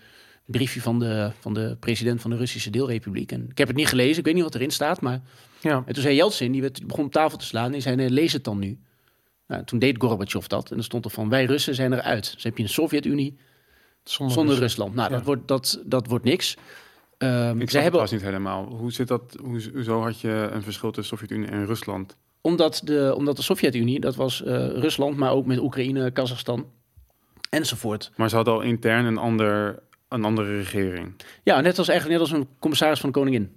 briefje van de, van de president van de Russische deelrepubliek. En ik heb het niet gelezen, ik weet niet wat erin staat, maar... ja. En toen zei Yeltsin, die, werd, begon op tafel te slaan en die zei nee, lees het dan nu. Nou, toen deed Gorbachev dat en dan stond er van wij Russen zijn eruit. Dus heb je een Sovjet-Unie Zonder. Rusland. Nou, Ja. dat, wordt, dat, dat wordt niks. Ehm, Ik zij het hebben, niet helemaal. Hoe zit dat? Hoe, hoezo had je een verschil tussen Sovjet-Unie en Rusland? Omdat, de, omdat de Sovjet-Unie, dat was eh, Rusland, maar ook met Oekraïne, Kazachstan enzovoort. Maar ze hadden al intern een, ander, een andere regering. Ja, net als eigenlijk net als een commissaris van de koningin.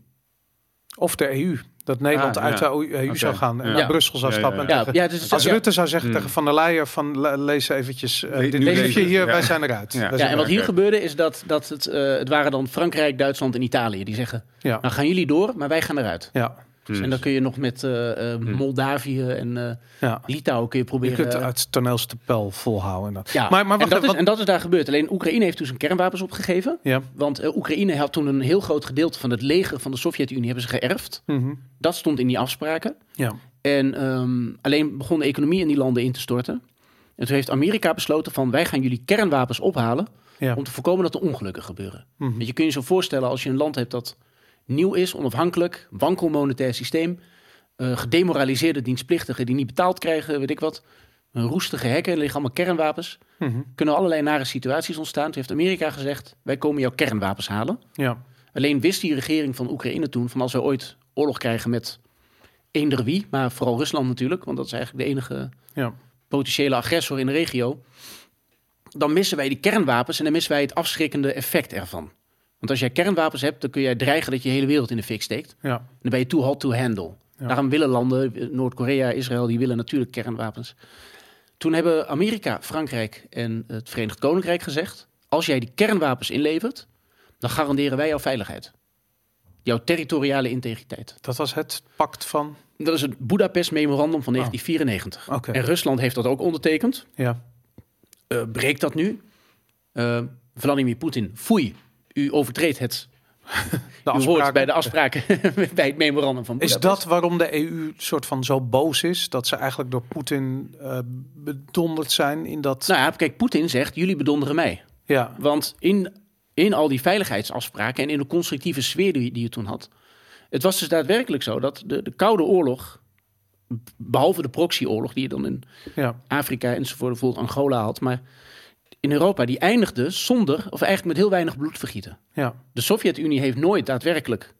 Of de EU. Dat Nederland Ah, uit ja. de EU zou Oké. gaan en Ja. naar Brussel zou stappen. ja. Ja, het is, Als ja, Rutte zou zeggen tegen Van der Leyen van le- lees eventjes uh, Le- dit nu briefje hier, ja. wij zijn eruit. Ja. Wij Ja, zijn en wat hier gebeurde is dat, dat het, eh, het waren dan Frankrijk, Duitsland en Italië. Die zeggen, Ja. nou gaan jullie door, maar wij gaan eruit. Ja, Hmm. En dan kun je nog met eh, eh, Moldavië en ja. Litouwen kun je Je proberen... kunt het toneelstepel volhouden. En dat. ja, Maar, maar en, dat is, en dat is daar gebeurd. Alleen Oekraïne heeft toen zijn kernwapens opgegeven. ja. Want Oekraïne had toen een heel groot gedeelte van het leger van de Sovjet-Unie hebben ze geërfd. Mhm. Dat stond in die afspraken. ja. En ehm, alleen begon de economie in die landen in te storten. En toen heeft Amerika besloten van wij gaan jullie kernwapens ophalen Ja. om te voorkomen dat er ongelukken gebeuren. Mhm. Want je kunt je zo voorstellen als je een land hebt dat nieuw is, onafhankelijk, wankel monetair systeem, eh, gedemoraliseerde dienstplichtigen die niet betaald krijgen, weet ik wat, een roestige hekken, er liggen allemaal kernwapens, Mhm. kunnen allerlei nare situaties ontstaan. Toen heeft Amerika gezegd, wij komen jouw kernwapens halen. ja. Alleen wist die regering van Oekraïne toen van als we ooit oorlog krijgen met eender wie, maar vooral Rusland natuurlijk, want dat is eigenlijk de enige Ja. potentiële agressor in de regio, dan missen wij die kernwapens en dan missen wij het afschrikkende effect ervan. Want als jij kernwapens hebt, dan kun jij dreigen dat je hele wereld in de fik steekt. Ja. Dan ben je too hot to handle. Ja. Daarom willen landen, Noord-Korea, Israël, die willen natuurlijk kernwapens. Toen hebben Amerika, Frankrijk en het Verenigd Koninkrijk gezegd... als jij die kernwapens inlevert, dan garanderen wij jouw veiligheid. Jouw territoriale integriteit. Dat was het pact van... Dat is het Budapest Memorandum van 1994. Oké. En Rusland heeft dat ook ondertekend. Ja. Eh, breekt dat nu? Eh, Vladimir Poetin, foei. U overtreedt het. De hoort afspraken. bij de afspraken bij het memorandum van Is Budapest. dat waarom de EU soort van zo boos is? Dat ze eigenlijk door Poetin eh bedonderd zijn in dat... Nou ja, kijk, Poetin zegt, jullie bedonderen mij. ja, Want in, in al die veiligheidsafspraken en in de constructieve sfeer die, die je toen had... Het was dus daadwerkelijk zo dat de, de Koude Oorlog, behalve de proxyoorlog die je dan in ja, Afrika enzovoort, bijvoorbeeld Angola had... maar in Europa, die eindigde zonder, of eigenlijk met heel weinig bloedvergieten. ja, De Sovjet-Unie heeft nooit daadwerkelijk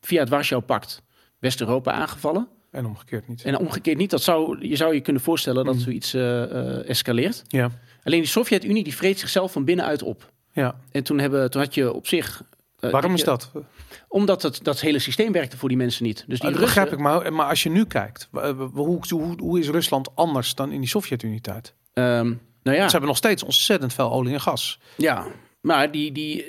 via het Warschau-pact West-Europa aangevallen. en omgekeerd niet. En omgekeerd niet. Dat zou, je zou je kunnen voorstellen dat zoiets eh, eh, escaleert. Ja, Alleen die Sovjet-Unie die vreet zichzelf van binnenuit op. ja. En toen, hebben, toen had je op zich... eh, Waarom is dat? Omdat het, dat hele systeem werkte voor die mensen niet. Dus die Dat Russen, begrijp ik, maar, maar als je nu kijkt, hoe, hoe, hoe is Rusland anders dan in die Sovjet-Unie-tijd? ehm, nou ja, Ze hebben nog steeds ontzettend veel olie en gas. ja, maar die, die,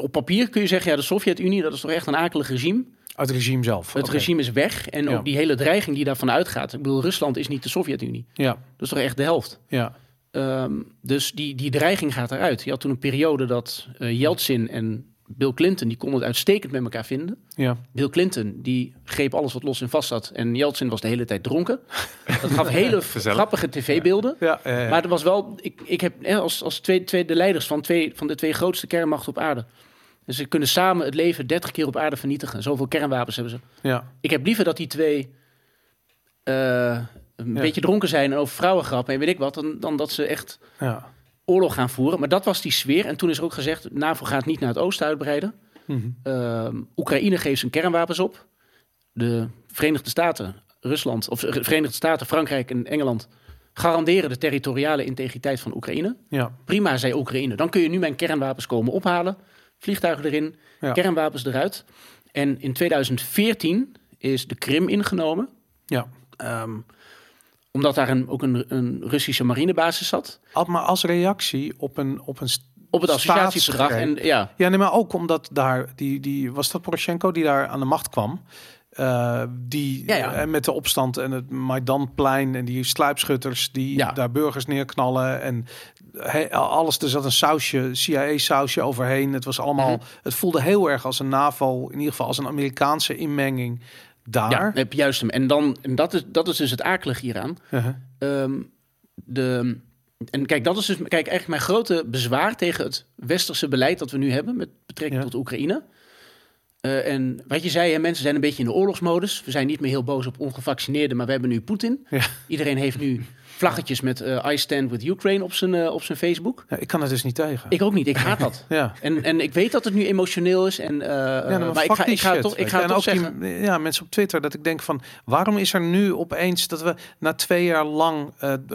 op papier kun je zeggen... ja, de Sovjet-Unie, dat is toch echt een akelig regime. Uit het regime zelf. Het regime is weg. En Ja. ook die hele dreiging die daarvan uitgaat. Ik bedoel, Rusland is niet de Sovjet-Unie. Ja, Dat is toch echt de helft. ja, Ehm, dus die, die dreiging gaat eruit. Je had toen een periode dat eh Yeltsin en Bill Clinton... die konden het uitstekend met elkaar vinden. ja. Bill Clinton die greep alles wat los en vast zat. En Yeltsin was de hele tijd dronken. Dat gaf hele grappige tv-beelden. ja, ja, ja. Maar er was wel... Ik, ik heb hè, als, als twee, twee de leiders van, twee, van de twee grootste kernmachten op aarde... Dus ze kunnen samen het leven 30 keer op aarde vernietigen. Zoveel kernwapens hebben ze. ja. Ik heb liever dat die twee eh, een beetje dronken zijn en over vrouwen grappen en weet ik wat, dan, dan dat ze echt ja. Oorlog gaan voeren. Maar dat was die sfeer. En toen is er ook gezegd, NAVO gaat niet naar het oosten uitbreiden. Mhm. Ehm, Oekraïne geeft zijn kernwapens op. De Verenigde Staten, Rusland, of de Verenigde Staten, Frankrijk en Engeland garanderen de territoriale integriteit van Oekraïne. ja. Prima, zei Oekraïne. Dan kun je nu mijn kernwapens komen ophalen. Vliegtuigen erin, Ja. kernwapens eruit. En in 2014 is de Krim ingenomen. ja. Ehm, omdat daar een, ook een, een Russische marinebasis zat. Al- Maar als reactie op een, op een Op het associatieverdrag. En ja, Ja, nee, maar ook omdat daar, die, die, was dat Poroshenko die daar aan de macht kwam? Eh, die Ja, ja. eh, met de opstand en het Maidanplein en die sluipschutters die Ja. daar burgers neerknallen en he- alles, er zat een sausje, CIA-sausje overheen. Het was allemaal, Mhm. het voelde heel erg als een NAVO, in ieder geval als een Amerikaanse inmenging daar. ja heb juist hem. En, dan, en dat, is, dat is dus het akelige hieraan. Ehm, de, en kijk, dat is dus kijk, eigenlijk mijn grote bezwaar tegen het westerse beleid dat we nu hebben met betrekking Ja. tot Oekraïne. Eh, en wat je zei, hè, mensen zijn een beetje in de oorlogsmodus. We zijn niet meer heel boos op ongevaccineerden, maar we hebben nu Poetin. Ja. Iedereen heeft nu vlaggetjes met eh, I stand with Ukraine op zijn, eh, op zijn Facebook. Ja, ik kan het dus niet tegen. Ik ook niet, ik haat dat. ja. En, en ik weet dat het nu emotioneel is. En, eh, Ja, maar ik ga, ik ga het shit, toch, ik ga en toch ook zeggen. die, ja, mensen op Twitter dat ik denk van waarom is er nu opeens dat we na twee jaar lang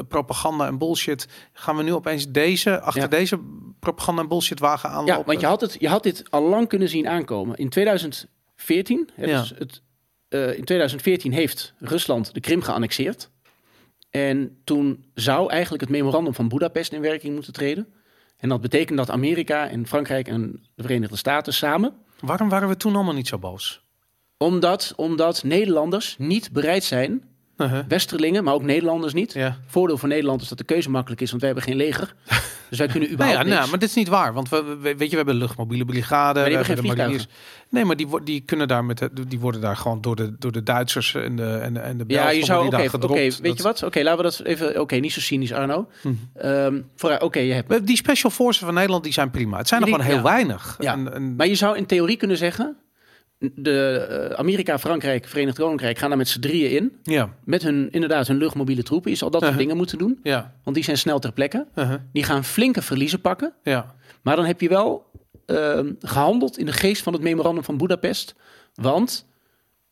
propaganda en bullshit gaan we nu opeens deze achter Ja. deze propaganda en bullshit wagen aanlopen? Ja, want je had, het, je had dit al lang kunnen zien aankomen. In 2014, hè, Ja. dus het, in 2014 heeft Rusland de Krim geannexeerd. En toen zou eigenlijk het memorandum van Budapest in werking moeten treden. En dat betekent dat Amerika en Frankrijk en de Verenigde Staten samen... Waarom waren we toen allemaal niet zo boos? Omdat, omdat Nederlanders niet bereid zijn, Uh-huh. Westerlingen, maar ook Nederlanders niet. Ja. Voordeel voor Nederland is dat de keuze makkelijk is, want wij hebben geen leger. Dus wij kunnen Nou überhaupt ja, niks. nou, maar dit is niet waar, want we, we- weet je, we hebben luchtmobiele brigade, we die hebben geen de. Nee, maar die, die kunnen daar met, die worden daar gewoon door de, door de Duitsers en de en de, en de Ja, Belgen je zou. Oké, daar gedropt. weet je wat? Oké, laten we dat even. Oké, niet zo cynisch, Arno. Mhm. Ehm, Oké, je hebt. Die special forces van Nederland die zijn prima. Het zijn er Die- gewoon heel ja. weinig. Ja. En, en- Maar je zou in theorie kunnen zeggen. De eh, Amerika, Frankrijk, Verenigd Koninkrijk gaan daar met z'n drieën in. ja, Met hun, inderdaad, hun luchtmobiele troepen. Je zal dat soort Uh-huh. dingen moeten doen. ja, Want die zijn snel ter plekke. uh-huh, Die gaan flinke verliezen pakken. ja. Maar dan heb je wel ehm, gehandeld in de geest van het memorandum van Budapest. Want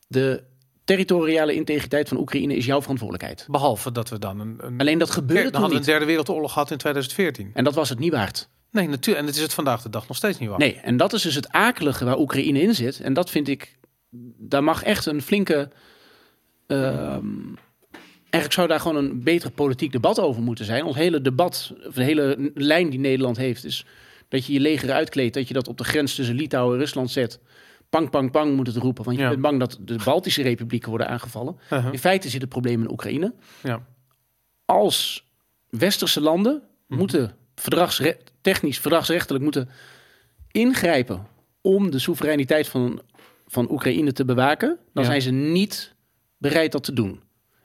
de territoriale integriteit van Oekraïne is jouw verantwoordelijkheid. Behalve dat we dan een, een, Alleen dat gebeurde dan toen niet. een derde wereldoorlog gehad in 2014. En dat was het niet waard. Nee, natuurlijk. En het is het vandaag de dag nog steeds niet waar. Nee, en dat is dus het akelige waar Oekraïne in zit. En dat vind ik, daar mag echt een flinke. ehm, eigenlijk zou daar gewoon een beter politiek debat over moeten zijn. Ons hele debat, of de hele lijn die Nederland heeft, is dat je je leger uitkleedt, dat je dat op de grens tussen Litouwen en Rusland zet. Pang, pang, pang moet het roepen, want je Ja. bent bang dat de Baltische republieken worden aangevallen. Uh-huh. In feite zit het probleem in Oekraïne. Ja. Als westerse landen Mhm. moeten verdragsre technisch, verdragsrechtelijk moeten ingrijpen om de soevereiniteit van, van Oekraïne te bewaken, dan Ja. zijn ze niet bereid dat te doen.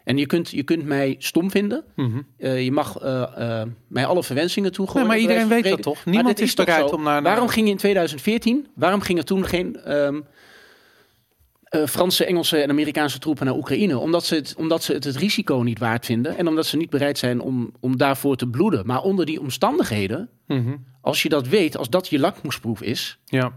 En je kunt, je kunt mij stom vinden. Mhm. Eh, je mag eh, eh, mij alle verwensingen toegooien. Nee, maar iedereen weet dat toch? Niemand is toch bereid om naar- Waarom ging in 2014, waarom gingen toen geen ehm, eh, Franse, Engelse en Amerikaanse troepen naar Oekraïne? Omdat ze, het, omdat ze het, het risico niet waard vinden. En omdat ze niet bereid zijn om, om daarvoor te bloeden. Maar onder die omstandigheden, Mhm. als je dat weet, als dat je lakmoesproef is... Ja.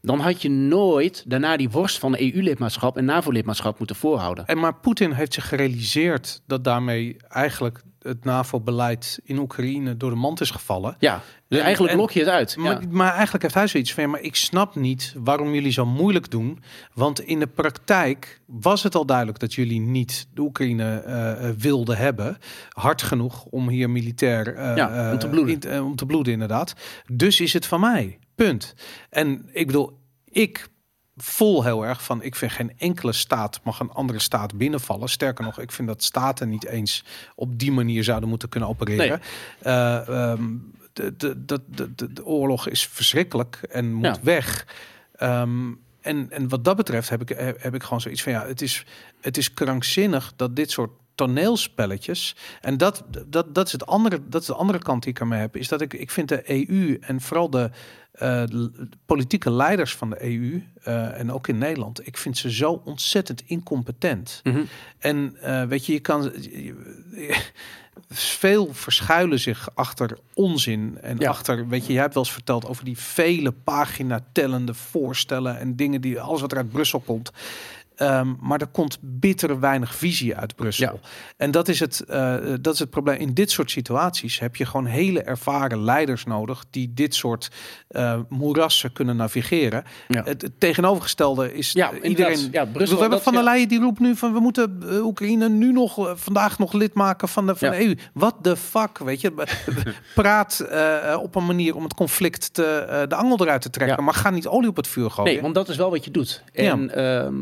dan had je nooit daarna die worst van EU-lidmaatschap en NAVO-lidmaatschap moeten voorhouden. En maar Poetin heeft zich gerealiseerd dat daarmee eigenlijk het NAVO-beleid in Oekraïne door de mand is gevallen. Ja, dus En- eigenlijk en- blok je het uit. Maar, Ja. maar eigenlijk heeft hij zoiets van, maar ik snap niet waarom jullie zo moeilijk doen. Want in de praktijk was het al duidelijk dat jullie niet de Oekraïne eh, eh, wilden hebben. Hard genoeg om hier militair eh, Ja, om te bloeden. in- om te bloeden, inderdaad. Dus is het van mij. Punt. En ik bedoel, ik voel heel erg van, ik vind geen enkele staat mag een andere staat binnenvallen. Sterker nog, ik vind dat staten niet eens op die manier zouden moeten kunnen opereren. Eh, ehm, de, de, de, de, de, de oorlog is verschrikkelijk en moet Ja. weg. Ehm, en, en wat dat betreft heb ik, heb ik gewoon zoiets van ja, het is, het is krankzinnig dat dit soort toneelspelletjes. En dat, dat, dat, is het andere, dat is de andere kant die ik ermee heb. Is dat ik, ik vind de EU en vooral de l- politieke leiders van de EU eh, en ook in Nederland, ik vind ze zo ontzettend incompetent. Mhm. En eh, weet je, je kan. Veel verschuilen zich achter onzin. En Ja. achter, weet je, jij hebt wel eens verteld over die vele pagina tellende voorstellen en dingen die alles wat er uit Brussel komt. Ehm, maar er komt bittere weinig visie uit Brussel. Ja. En dat is, het, eh, dat is het probleem. In dit soort situaties heb je gewoon hele ervaren leiders nodig die dit soort eh, moerassen kunnen navigeren. Ja. Het, het tegenovergestelde is Ja, eh, iedereen. Ja, Brussel, we hebben Van der. Leyen die roept nu van we moeten Oekraïne nu nog vandaag nog lid maken van de, van de EU. Wat de fuck, weet je? Praat op een manier om het conflict te, de angel eruit te trekken, maar ga niet olie op het vuur gooien. Nee, want dat is wel wat je doet. En ehm,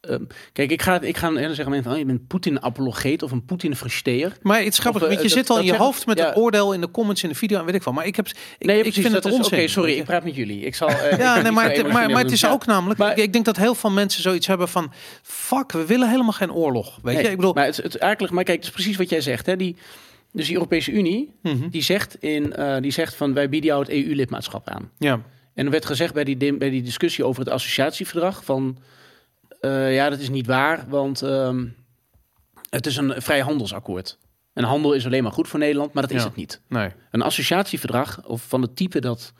ehm, kijk, ik ga, ik ga dan zeggen mensen, oh, je bent Poetin-apologeet of een Poetin-versteer. Maar het is grappig, Of, eh, want je dat- zit al in je hoofd met ja. het oordeel in de comments in de video en weet ik wel. Maar ik heb, ik, Nee, ik vind het onzin. Oké, sorry, ik praat met jullie. Ik zal, eh, ik Ja, nee, maar, het, maar, het is ja. ook namelijk. Maar- ik, ik denk dat heel veel mensen zoiets hebben van. Fuck, we willen helemaal geen oorlog. Weet Nee, je, ik bedoel. maar het, het eigenlijk, maar kijk, het is precies wat jij zegt. Hè? Die, dus die Europese Unie, Mhm. die zegt, in, eh, die zegt van wij bieden jou het EU-lidmaatschap aan. Ja, En er werd gezegd bij die, bij die discussie over het associatieverdrag van eh, ja, dat is niet waar, want ehm, het is een vrijhandelsakkoord. En handel is alleen maar goed voor Nederland, maar dat is Ja. het niet. nee. Een associatieverdrag, of van het type dat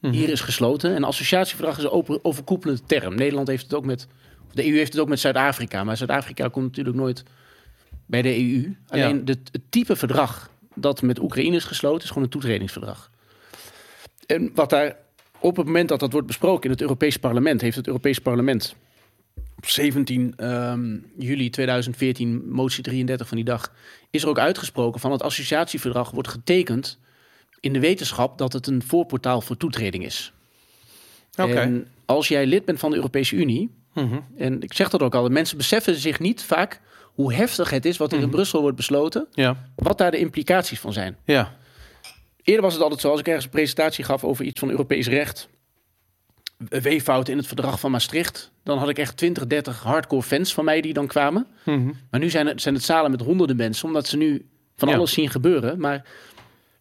Mhm. hier is gesloten. Een associatieverdrag is een open, overkoepelende term. Nederland heeft het ook met, de EU heeft het ook met Zuid-Afrika. Maar Zuid-Afrika komt natuurlijk nooit bij de EU. Alleen Ja. de, het type verdrag dat met Oekraïne is gesloten, is gewoon een toetredingsverdrag. En wat daar op het moment dat dat wordt besproken in het Europees Parlement, heeft het Europees Parlement op 17 ehm, juli 2014, motie 33 van die dag, is er ook uitgesproken van het associatieverdrag wordt getekend in de wetenschap dat het een voorportaal voor toetreding is. Oké. En als jij lid bent van de Europese Unie, Mhm. en ik zeg dat ook al, de mensen beseffen zich niet vaak hoe heftig het is wat er in Mhm. Brussel wordt besloten, Ja, wat daar de implicaties van zijn. ja. Eerder was het altijd zo, als ik ergens een presentatie gaf over iets van Europees recht, weeffouten in het verdrag van Maastricht, dan had ik echt 20, 30 hardcore fans van mij die dan kwamen. Mhm. Maar nu zijn het, zijn het zalen met honderden mensen, omdat ze nu van Ja. alles zien gebeuren. Maar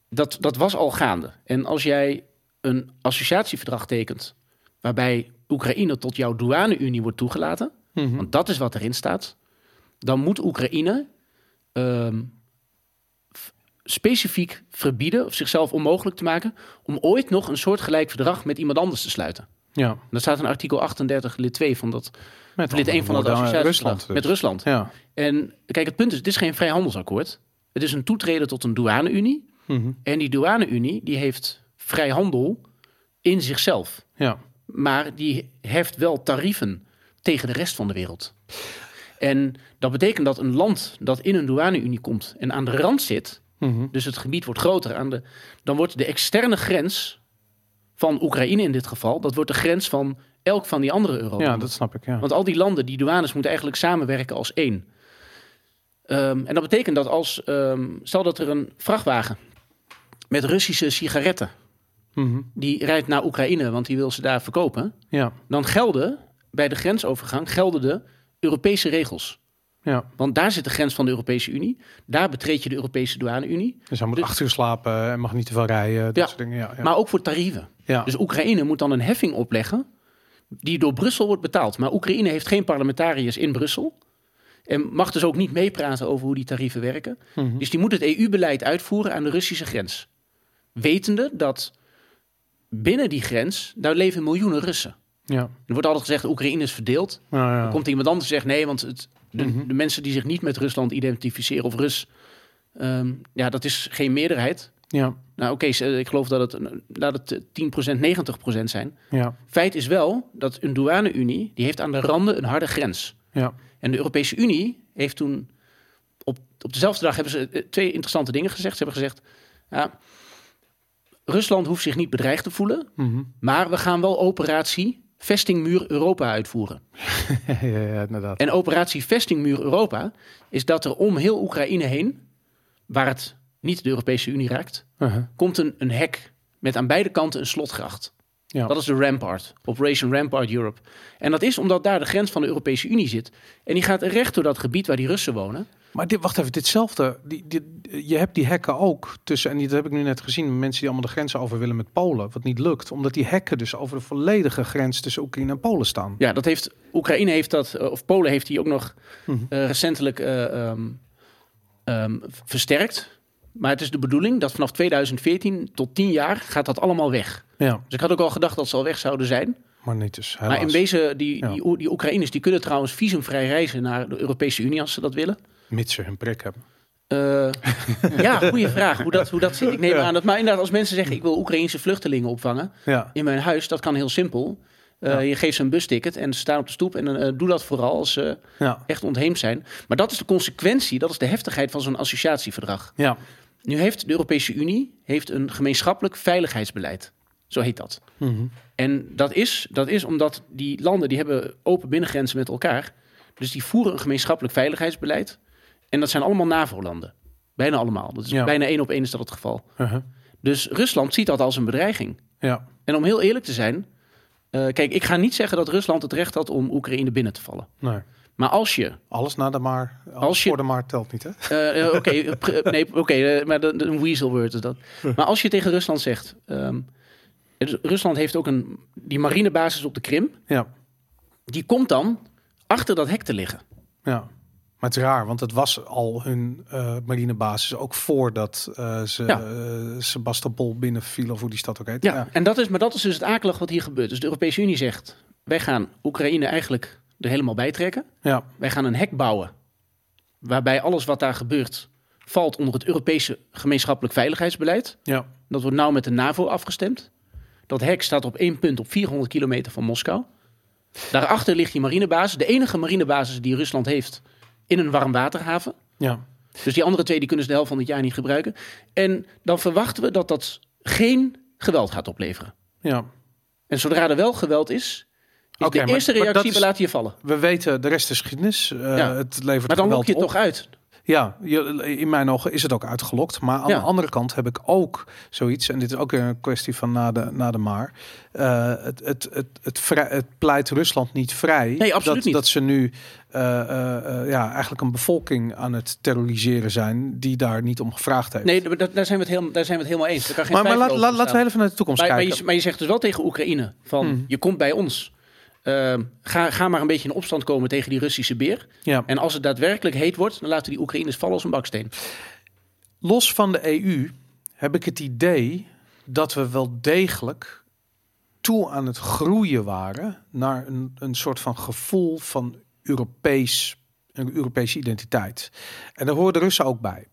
dat, dat was al gaande. En als jij een associatieverdrag tekent, waarbij Oekraïne tot jouw douane-unie wordt toegelaten, Mhm. want dat is wat erin staat, dan moet Oekraïne ehm, specifiek verbieden of zichzelf onmogelijk te maken om ooit nog een soortgelijk verdrag met iemand anders te sluiten. Ja, Dat staat in artikel 38 lid 2 van dat met lid 1 van dat eh, associatieverdrag Rusland. dus. met Rusland. Ja. En kijk, het punt is, het is geen vrijhandelsakkoord. Het is een toetreden tot een douane-unie. Mhm. En die douane-unie die heeft vrijhandel in zichzelf. ja. Maar die heft wel tarieven tegen de rest van de wereld. En dat betekent dat een land dat in een douane-unie komt en aan de rand zit, Mhm. dus het gebied wordt groter, aan de, dan wordt de externe grens van Oekraïne in dit geval, dat wordt de grens van elk van die andere euro. Ja, dat snap ik. Ja. Want al die landen, die douanes, moeten eigenlijk samenwerken als één. Ehm, en dat betekent dat als, ehm, stel dat er een vrachtwagen met Russische sigaretten, Mhm. die rijdt naar Oekraïne, want die wil ze daar verkopen, ja, dan gelden bij de grensovergang gelden de Europese regels. ja. Want daar zit de grens van de Europese Unie. Daar betreed je de Europese douane-Unie. Dus hij moet Dus- acht uur slapen en mag niet te veel rijden. Dat Ja. soort dingen. Ja, ja. Maar ook voor tarieven. Ja. Dus Oekraïne moet dan een heffing opleggen die door Brussel wordt betaald. Maar Oekraïne heeft geen parlementariërs in Brussel. En mag dus ook niet meepraten over hoe die tarieven werken. Mhm. Dus die moet het EU-beleid uitvoeren aan de Russische grens. Wetende dat binnen die grens, daar leven miljoenen Russen. ja. Er wordt altijd gezegd, Oekraïne is verdeeld. Nou, ja. Dan komt iemand anders en zegt nee, want het, de, Mhm. de mensen die zich niet met Rusland identificeren of Rus, ehm, ja, dat is geen meerderheid. Ja, Nou oké, ik geloof dat het, eh, laat het eh, 10%, 90% zijn. ja, Feit is wel dat een douane-unie, die heeft aan de randen een harde grens. ja. En de Europese Unie heeft toen, op, op dezelfde dag hebben ze eh, twee interessante dingen gezegd. Ze hebben gezegd, ja, Rusland hoeft zich niet bedreigd te voelen, Mhm. maar we gaan wel operatie Vestingmuur Europa uitvoeren. ja, ja, inderdaad. En operatie Vestingmuur Europa is dat er om heel Oekraïne heen, waar het niet de Europese Unie raakt, Uh-huh. komt een, een hek met aan beide kanten een slotgracht. Ja. Dat is de Rampart, Operation Rampart Europe. En dat is omdat daar de grens van de Europese Unie zit. En die gaat recht door dat gebied waar die Russen wonen. Maar dit, wacht even, ditzelfde. Die, die, je hebt die hekken ook tussen, en die, dat heb ik nu net gezien, mensen die allemaal de grens over willen met Polen, wat niet lukt, omdat die hekken dus over de volledige grens tussen Oekraïne en Polen staan. Ja, dat heeft Oekraïne heeft dat, eh, of Polen heeft die ook nog Mhm. eh, recentelijk eh, ehm, ehm, versterkt. Maar het is de bedoeling dat vanaf 2014 tot 10 jaar gaat dat allemaal weg. Ja, Dus ik had ook al gedacht dat ze al weg zouden zijn. maar niet dus. Maar in wezen, die, Ja. die, Oe- die Oekraïners die kunnen trouwens visumvrij reizen naar de Europese Unie als ze dat willen. Mits ze hun prik hebben. Eh, ja, goede vraag hoe dat, hoe dat zit. Ik neem Ja. aan dat, maar inderdaad, als mensen zeggen ik wil Oekraïnse vluchtelingen opvangen Ja, in mijn huis, dat kan heel simpel. Eh, Ja. Je geeft ze een busticket en ze staan op de stoep en eh, doe dat vooral als ze echt ontheemd zijn. Maar dat is de consequentie, dat is de heftigheid van zo'n associatieverdrag. ja. Nu heeft de Europese Unie heeft een gemeenschappelijk veiligheidsbeleid. Zo heet dat. Mhm. En dat is, dat is omdat die landen die hebben open binnengrenzen met elkaar. Dus die voeren een gemeenschappelijk veiligheidsbeleid. En dat zijn allemaal NAVO-landen. Bijna allemaal. Dat is Ja. bijna één op één is dat het geval. Uh-huh. Dus Rusland ziet dat als een bedreiging. Ja, En om heel eerlijk te zijn. eh, kijk, ik ga niet zeggen dat Rusland het recht had om Oekraïne binnen te vallen. nee. Maar als je Alles na de maar, alles Als je- voor de maar telt niet, hè? Eh, eh, Oké, eh, nee, oké, maar een weasel word is dat. Maar als je tegen Rusland zegt... ehm, Rusland heeft ook een... Die marinebasis op de Krim... Ja, die komt dan achter dat hek te liggen. ja. Maar het is raar, want het was al hun marinebasis ook voordat ze Ja. Sebastopol binnenvielen, of hoe die stad ook heet. Ja, En dat is, maar dat is dus het akelig wat hier gebeurt. Dus de Europese Unie zegt... wij gaan Oekraïne eigenlijk er helemaal bij trekken. ja, Wij gaan een hek bouwen... waarbij alles wat daar gebeurt... valt onder het Europese gemeenschappelijk veiligheidsbeleid. ja. Dat wordt nauw met de NAVO afgestemd. Dat hek staat op één punt op 400 kilometer van Moskou. Daarachter ligt die marinebasis. De enige marinebasis die Rusland heeft in een warmwaterhaven. ja. Dus die andere twee die kunnen ze de helft van het jaar niet gebruiken. En dan verwachten we dat dat geen geweld gaat opleveren. ja. En zodra er wel geweld is, Oké, de eerste maar dat reactie, we laten je vallen. We weten, de rest is geschiedenis. Eh, Ja. Het levert Maar dan lok je het op. toch uit. Ja, in mijn ogen is het ook uitgelokt. Maar aan Ja. de andere kant heb ik ook zoiets, en dit is ook weer een kwestie van na de, na de maar. eh, het, het, het, het, vrij- het pleit Rusland niet vrij. Nee, absoluut dat, niet. dat ze nu eh, eh, eh, ja, eigenlijk een bevolking aan het terroriseren zijn die daar niet om gevraagd heeft. Nee, daar, daar zijn we het helemaal, daar zijn we het helemaal eens. Daar kan geen maar maar laat, laat, laten we even naar de toekomst Maar, maar, kijken. je, maar je zegt dus wel tegen Oekraïne van Hmm. je komt bij ons. Ehm, ga, ga maar een beetje in opstand komen tegen die Russische beer. ja. En als het daadwerkelijk heet wordt, dan laten die Oekraïners vallen als een baksteen. Los van de EU heb ik het idee dat we wel degelijk toe aan het groeien waren naar een, een soort van gevoel van Europees, een Europese identiteit. En daar horen de Russen ook bij.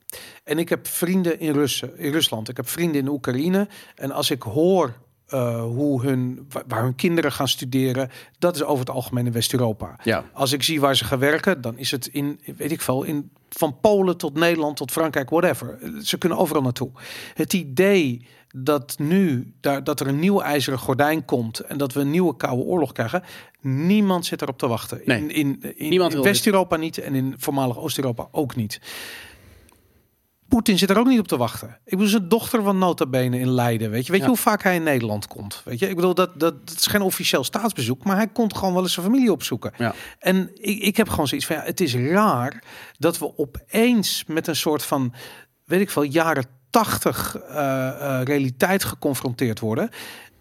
En ik heb vrienden in, Russen, in Rusland, ik heb vrienden in Oekraïne. En als ik hoor eh, hoe hun, wa- waar hun kinderen gaan studeren. Dat is over het algemeen in West-Europa. Ja. Als ik zie waar ze gaan werken, dan is het in, weet ik veel, in, van Polen tot Nederland tot Frankrijk, whatever. Ze kunnen overal naartoe. Het idee dat nu daar, dat er een nieuw ijzeren gordijn komt en dat we een nieuwe koude oorlog krijgen, niemand zit erop te wachten. Nee. In, in. West-Europa niet en in voormalig Oost-Europa ook niet. Poetin zit er ook niet op te wachten. Ik bedoel, zijn dochter van nota bene in Leiden. Weet je, weet Ja. je hoe vaak hij in Nederland komt? Weet je, ik bedoel, dat, dat, dat is geen officieel staatsbezoek, maar hij komt gewoon wel eens zijn familie opzoeken. Ja. En ik, ik heb gewoon zoiets van, ja, het is raar dat we opeens met een soort van, weet ik veel, jaren tachtig eh, eh, realiteit geconfronteerd worden.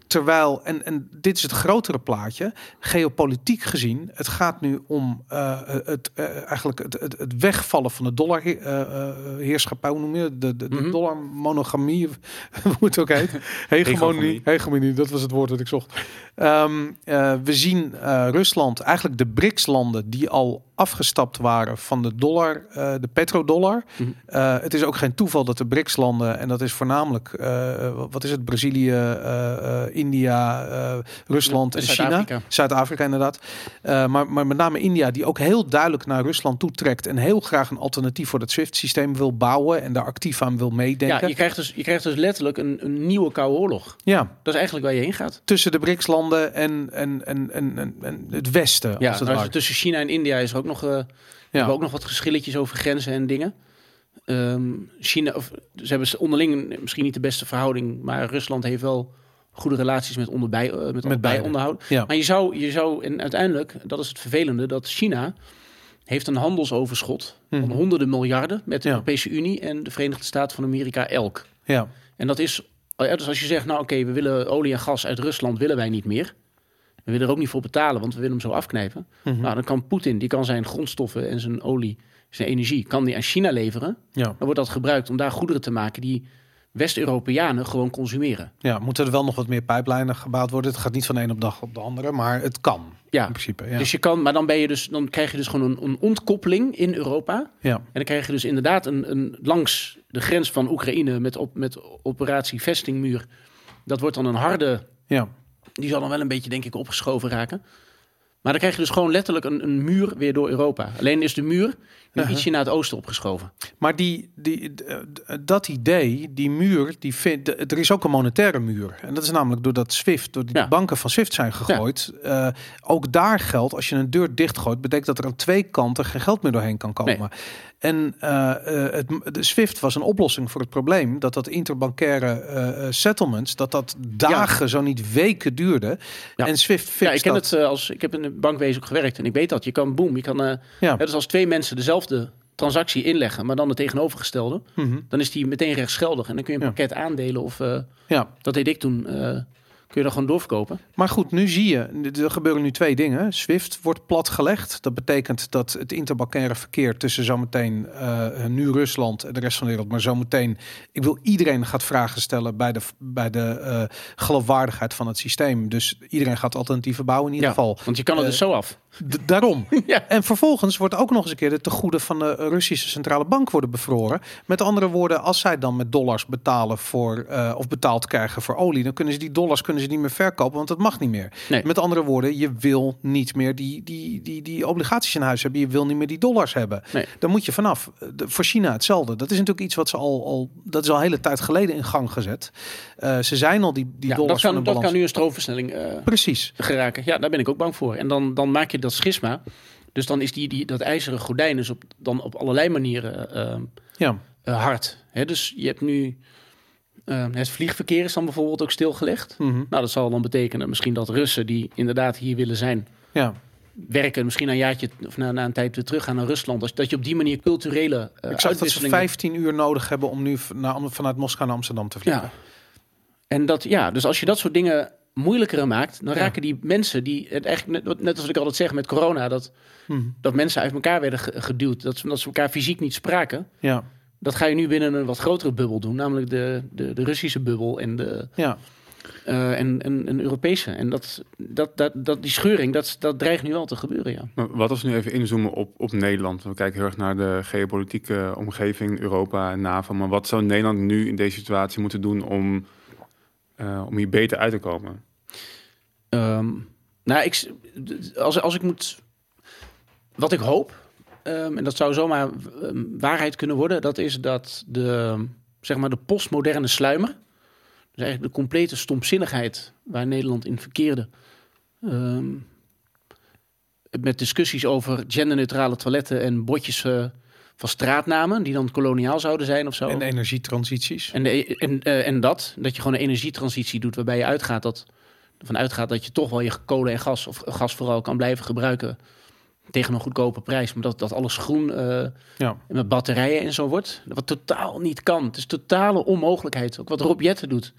Terwijl, en, en dit is het grotere plaatje, geopolitiek gezien, het gaat nu om eh, het, eh, eigenlijk het, het, het wegvallen van de dollarheerschappij, hoe noem je het? De, de, de Mhm. dollarmonogamie, hoe het ook heet. Hegemonie. Hegemonie. Dat was het woord dat ik zocht. Ehm, eh, we zien eh, Rusland, eigenlijk de BRICS-landen die al afgestapt waren van de dollar, eh, de petrodollar. Mhm. Eh, het is ook geen toeval dat de BRICS-landen, en dat is voornamelijk, eh, wat is het, Brazilië, eh, eh, India, eh, Rusland Ja, en China. Zuid-Afrika. Inderdaad. Eh, maar, maar met name India, die ook heel duidelijk naar Rusland toetrekt en heel graag een alternatief voor dat SWIFT-systeem wil bouwen en daar actief aan wil Ja, meedenken. je krijgt dus, je krijgt dus letterlijk een, een nieuwe koude oorlog. ja. Dat is eigenlijk waar je heen gaat. tussen de BRICS-landen en, en, en, en, en, en het Westen. Ja, als het tussen China en India is er ook nog, eh, ja. hebben ook nog wat geschilletjes over grenzen en dingen. Ehm, China, of, ze hebben ze onderling misschien niet de beste verhouding, maar Rusland heeft wel goede relaties met, onderbij, eh, met, allebei beide. onderhouden. Ja. Maar je zou, je zou, en uiteindelijk, dat is het vervelende, dat China heeft een handelsoverschot Mhm. van honderden miljarden met de Ja. Europese Unie en de Verenigde Staten van Amerika elk. ja. En dat is, ja, dus als je zegt, nou oké, we willen olie en gas uit Rusland, willen wij niet meer. We willen er ook niet voor betalen, want we willen hem zo afknijpen. Mhm. Nou, dan kan Poetin, die kan zijn grondstoffen en zijn olie, zijn energie, kan die aan China leveren. ja. Dan wordt dat gebruikt om daar goederen te maken die West-Europeanen gewoon consumeren. ja, moeten er wel nog wat meer pijplijnen gebouwd worden. Het gaat niet van de een op dag op de andere, maar het kan Ja, in principe. Ja. dus je kan, maar dan, ben je dus, dan krijg je dus gewoon een, een ontkoppeling in Europa. ja. En dan krijg je dus inderdaad een, een langs de grens van Oekraïne met, op, met operatie Vestingmuur. Dat wordt dan een harde ja. Die zal dan wel een beetje, denk ik, opgeschoven raken. Maar dan krijg je dus gewoon letterlijk een, een muur weer door Europa. Alleen is de muur nu Uh-huh. ietsje naar het oosten opgeschoven. Maar die, die, d- d- dat idee, die muur, die vindt, d- er is ook een monetaire muur. En dat is namelijk doordat SWIFT, door die Ja. banken van SWIFT zijn gegooid. eh, ook daar geldt, als je een deur dichtgooit, betekent dat er aan twee kanten geen geld meer doorheen kan komen. En eh, eh, het, de SWIFT was een oplossing voor het probleem dat dat interbankaire eh, settlements, dat dat dagen, zo niet weken duurde. Ja. En SWIFT fixt Ja, ik ken dat. het als ik heb in een bankwezen ook gewerkt en ik weet dat. Je kan boom, je kan. Ja. hè, dus als twee mensen dezelfde transactie inleggen, maar dan het tegenovergestelde, Mhm. dan is die meteen rechtsgeldig en dan kun je een pakket aandelen of ja. dat deed ik toen. Kun je dan gewoon doorverkopen. Maar goed, nu zie je, er gebeuren nu twee dingen. SWIFT wordt platgelegd. Dat betekent dat het interbankaire verkeer tussen zometeen eh nu Rusland en de rest van de wereld, maar zometeen, ik wil iedereen gaat vragen stellen bij de, bij de eh, geloofwaardigheid van het systeem. Dus iedereen gaat alternatieven bouwen in ieder Ja, geval. Want je kan het Eh, dus zo af. D- daarom. Ja. En vervolgens wordt ook nog eens een keer de tegoeden van de Russische centrale bank worden bevroren. Met andere woorden, als zij dan met dollars betalen voor eh, of betaald krijgen voor olie, dan kunnen ze die dollars kunnen ze niet meer verkopen, want dat mag niet meer. Nee. Met andere woorden, je wil niet meer die, die, die, die obligaties in huis hebben. Je wil niet meer die dollars hebben. Nee. Daar moet je vanaf. De, voor China hetzelfde. Dat is natuurlijk iets wat ze al, al dat is al een hele tijd geleden in gang gezet. Eh, ze zijn al die, die Ja, dat dollars van kan, dat kan nu een stroomversnelling eh, Precies. geraken. Ja, daar ben ik ook bang voor. En dan, dan maak je dat schisma. Dus dan is die, die, dat ijzeren gordijn is op, dan op allerlei manieren eh, Ja. eh, hard. Hè, dus je hebt nu... eh, het vliegverkeer is dan bijvoorbeeld ook stilgelegd. Mhm. Nou, dat zal dan betekenen misschien dat Russen die inderdaad hier willen zijn... Ja. werken, misschien na een jaartje of na, na een tijd weer terug gaan naar Rusland. Dus dat je op die manier culturele uh, Ik zag dat ze uitwisselingen... 15 uur nodig hebben om nu naar, vanuit Moskou naar Amsterdam te vliegen. Ja. En dat, ja, dus als je dat soort dingen moeilijker maakt, dan Ja. raken die mensen die het eigenlijk net, net als wat ik altijd zeg met corona, dat, Mhm. dat mensen uit elkaar werden ge- geduwd, dat ze, dat ze elkaar fysiek niet spraken. Ja. Dat ga je nu binnen een wat grotere bubbel doen, namelijk de, de, de Russische bubbel en de Ja. eh, en, en, en Europese. En dat, dat, dat, dat, die scheuring, dat, dat dreigt nu wel te gebeuren, ja. Maar wat als we nu even inzoomen op, op Nederland? We kijken heel erg naar de geopolitieke omgeving, Europa en NAVO. Maar wat zou Nederland nu in deze situatie moeten doen om eh, om hier beter uit te komen? Ehm, nou, ik, als, als ik moet. Wat ik hoop, ehm, en dat zou zomaar ehm, waarheid kunnen worden, dat is dat de, zeg maar de postmoderne sluimer, dus eigenlijk de complete stomzinnigheid waar Nederland in verkeerde, met discussies over genderneutrale toiletten en bordjes eh, van straatnamen, die dan koloniaal zouden zijn of zo. En energietransities. En, de, en, eh, en dat, dat je gewoon een energietransitie doet waarbij je uitgaat dat, ervan uitgaat dat je toch wel je kolen en gas, of gas vooral, kan blijven gebruiken tegen een goedkope prijs. Maar dat, dat alles groen eh, Ja. met batterijen en zo wordt. Wat totaal niet kan. Het is totale onmogelijkheid. Ook wat Rob Jetten doet.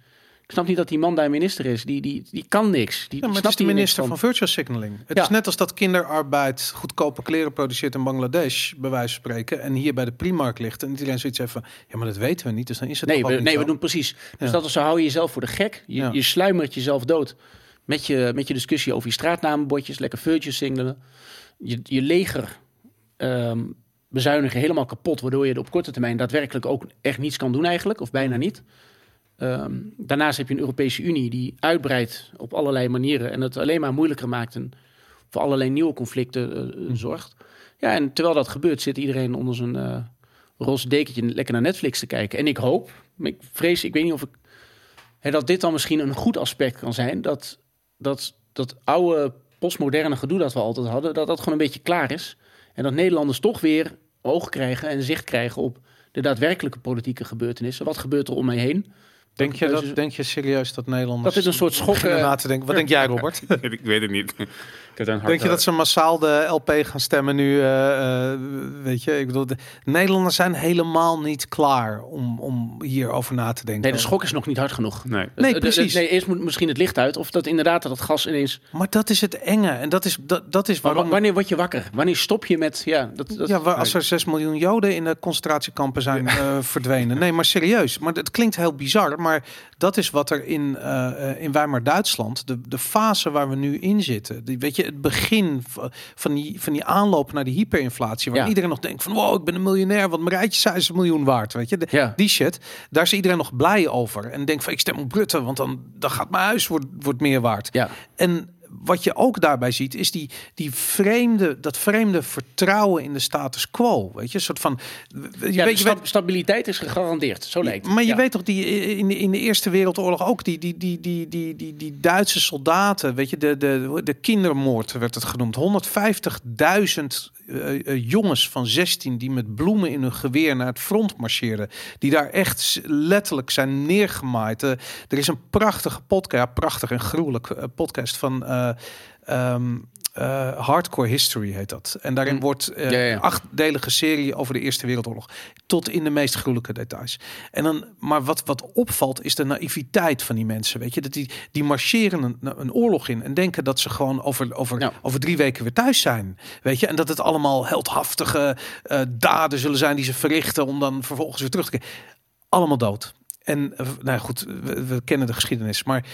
Ik snap niet dat die man daar minister is. Die, die, die kan niks. Die, Ja, maar snapt de minister van virtual signaling. Het Ja. is net als dat kinderarbeid goedkope kleren produceert in Bangladesh, bij wijze van spreken, en hier bij de Primark ligt. En iedereen zoiets even, ja, maar dat weten we niet, dus dan is het Nee, we, nee zo. we doen precies. Dus dat is zo hou je jezelf voor de gek. Je, je sluimert jezelf dood. Met je, met je discussie over je straatnamenbordjes, lekker feutjes singelen. Je, je leger ehm, bezuinigen helemaal kapot, waardoor je op korte termijn daadwerkelijk ook echt niets kan doen eigenlijk, of bijna niet. Ehm, daarnaast heb je een Europese Unie die uitbreidt op allerlei manieren en het alleen maar moeilijker maakt en voor allerlei nieuwe conflicten eh, Hm. zorgt. Ja, en terwijl dat gebeurt, zit iedereen onder zijn eh roze dekentje lekker naar Netflix te kijken. En ik hoop, ik vrees, ik weet niet of ik, hè, dat dit dan misschien een goed aspect kan zijn, dat dat, dat oude postmoderne gedoe dat we altijd hadden, dat dat gewoon een beetje klaar is. En dat Nederlanders toch weer oog krijgen en zicht krijgen op de daadwerkelijke politieke gebeurtenissen. Wat gebeurt er om mij heen? Denk je, dat, denk je serieus dat Nederlanders Dat dit een soort schok, na te denken? Wat denk jij, Robert? ik weet het niet. Ik heb daar een Denk je dat ze massaal de LP gaan stemmen nu? eh, eh, weet je, ik bedoel, de Nederlanders zijn helemaal niet klaar om, om hierover na te denken. Nee, de schok is nog niet hard genoeg. Nee. Nee, precies. Nee, eerst moet misschien het licht uit. Of dat inderdaad dat het gas ineens... Maar dat is het enge. En dat is, dat, dat is waarom... wa- wanneer word je wakker? Wanneer stop je met... Ja, dat, dat, ja, waar, als er 6 miljoen Joden in de concentratiekampen zijn eh, verdwenen. Nee, maar serieus. Maar het klinkt heel bizar. Maar dat is wat er in, eh, eh, in Weimar Duitsland, de, de fase waar we nu in zitten. Die, weet je, het begin van die, van die aanloop naar die hyperinflatie. Waar Ja. iedereen nog denkt van, wow, ik ben een miljonair. Want mijn rijtje zijn een miljoen waard. Weet je, De- Ja. die shit. Daar is iedereen nog blij over. En denkt van, ik stem op Rutte. Want dan, dan gaat mijn huis wordt, wordt meer waard. Ja. En wat je ook daarbij ziet, is die, die vreemde, dat vreemde vertrouwen in de status quo. Weet je, een soort van. Je Ja, weet, sta- stabiliteit is gegarandeerd. Zo lijkt het. maar je Ja. weet toch, die, in, de, in de Eerste Wereldoorlog ook, die, die, die, die, die, die, die Duitse soldaten, weet je, de, de, de kindermoord werd het genoemd. 150.000 eh, eh, jongens van 16 die met bloemen in hun geweer naar het front marcheerden. Die daar echt letterlijk zijn neergemaaid. Eh, er is een prachtige podcast, ja, prachtig en gruwelijk podcast van... eh, eh, Hardcore History heet dat. En daarin Mm. wordt eh Ja, ja. achtdelige serie over de Eerste Wereldoorlog. Tot in de meest gruwelijke details. En dan, maar wat, wat opvalt is de naïviteit van die mensen. Weet je, dat die, die marcheren een, een oorlog in en denken dat ze gewoon over, over, over drie weken weer thuis zijn. Weet je, en dat het allemaal heldhaftige eh, daden zullen zijn die ze verrichten om dan vervolgens weer terug te keren. Allemaal dood. En eh, nou goed, we, we kennen de geschiedenis, maar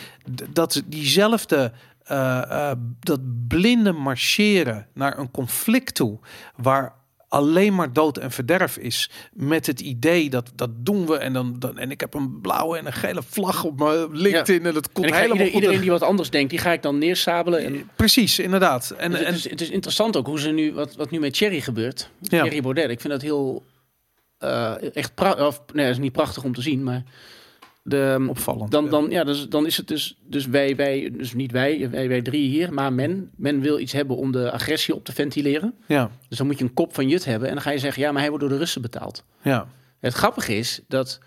dat diezelfde. Eh, eh, dat blinde marcheren naar een conflict toe, waar alleen maar dood en verderf is, met het idee dat dat doen we en dan, dan en ik heb een blauwe en een gele vlag op mijn LinkedIn en dat En komt ga helemaal ieder- iedereen die wat anders denkt, die ga ik dan neersabelen. En, Precies, inderdaad. En, Dus het, en is, het is interessant ook hoe ze nu, wat, wat nu met Thierry gebeurt. Ja. Thierry Baudet, ik vind dat heel, eh, echt prachtig. Of nee, is niet prachtig om te zien, maar de, opvallend. dan, dan, ja, dus, dan is het dus, dus wij, wij, dus niet wij, wij, wij drie hier, maar men. Men wil iets hebben om de agressie op te ventileren. ja, Dus dan moet je een kop van Jut hebben en dan ga je zeggen, ja, maar hij wordt door de Russen betaald. ja, Het grappige is dat,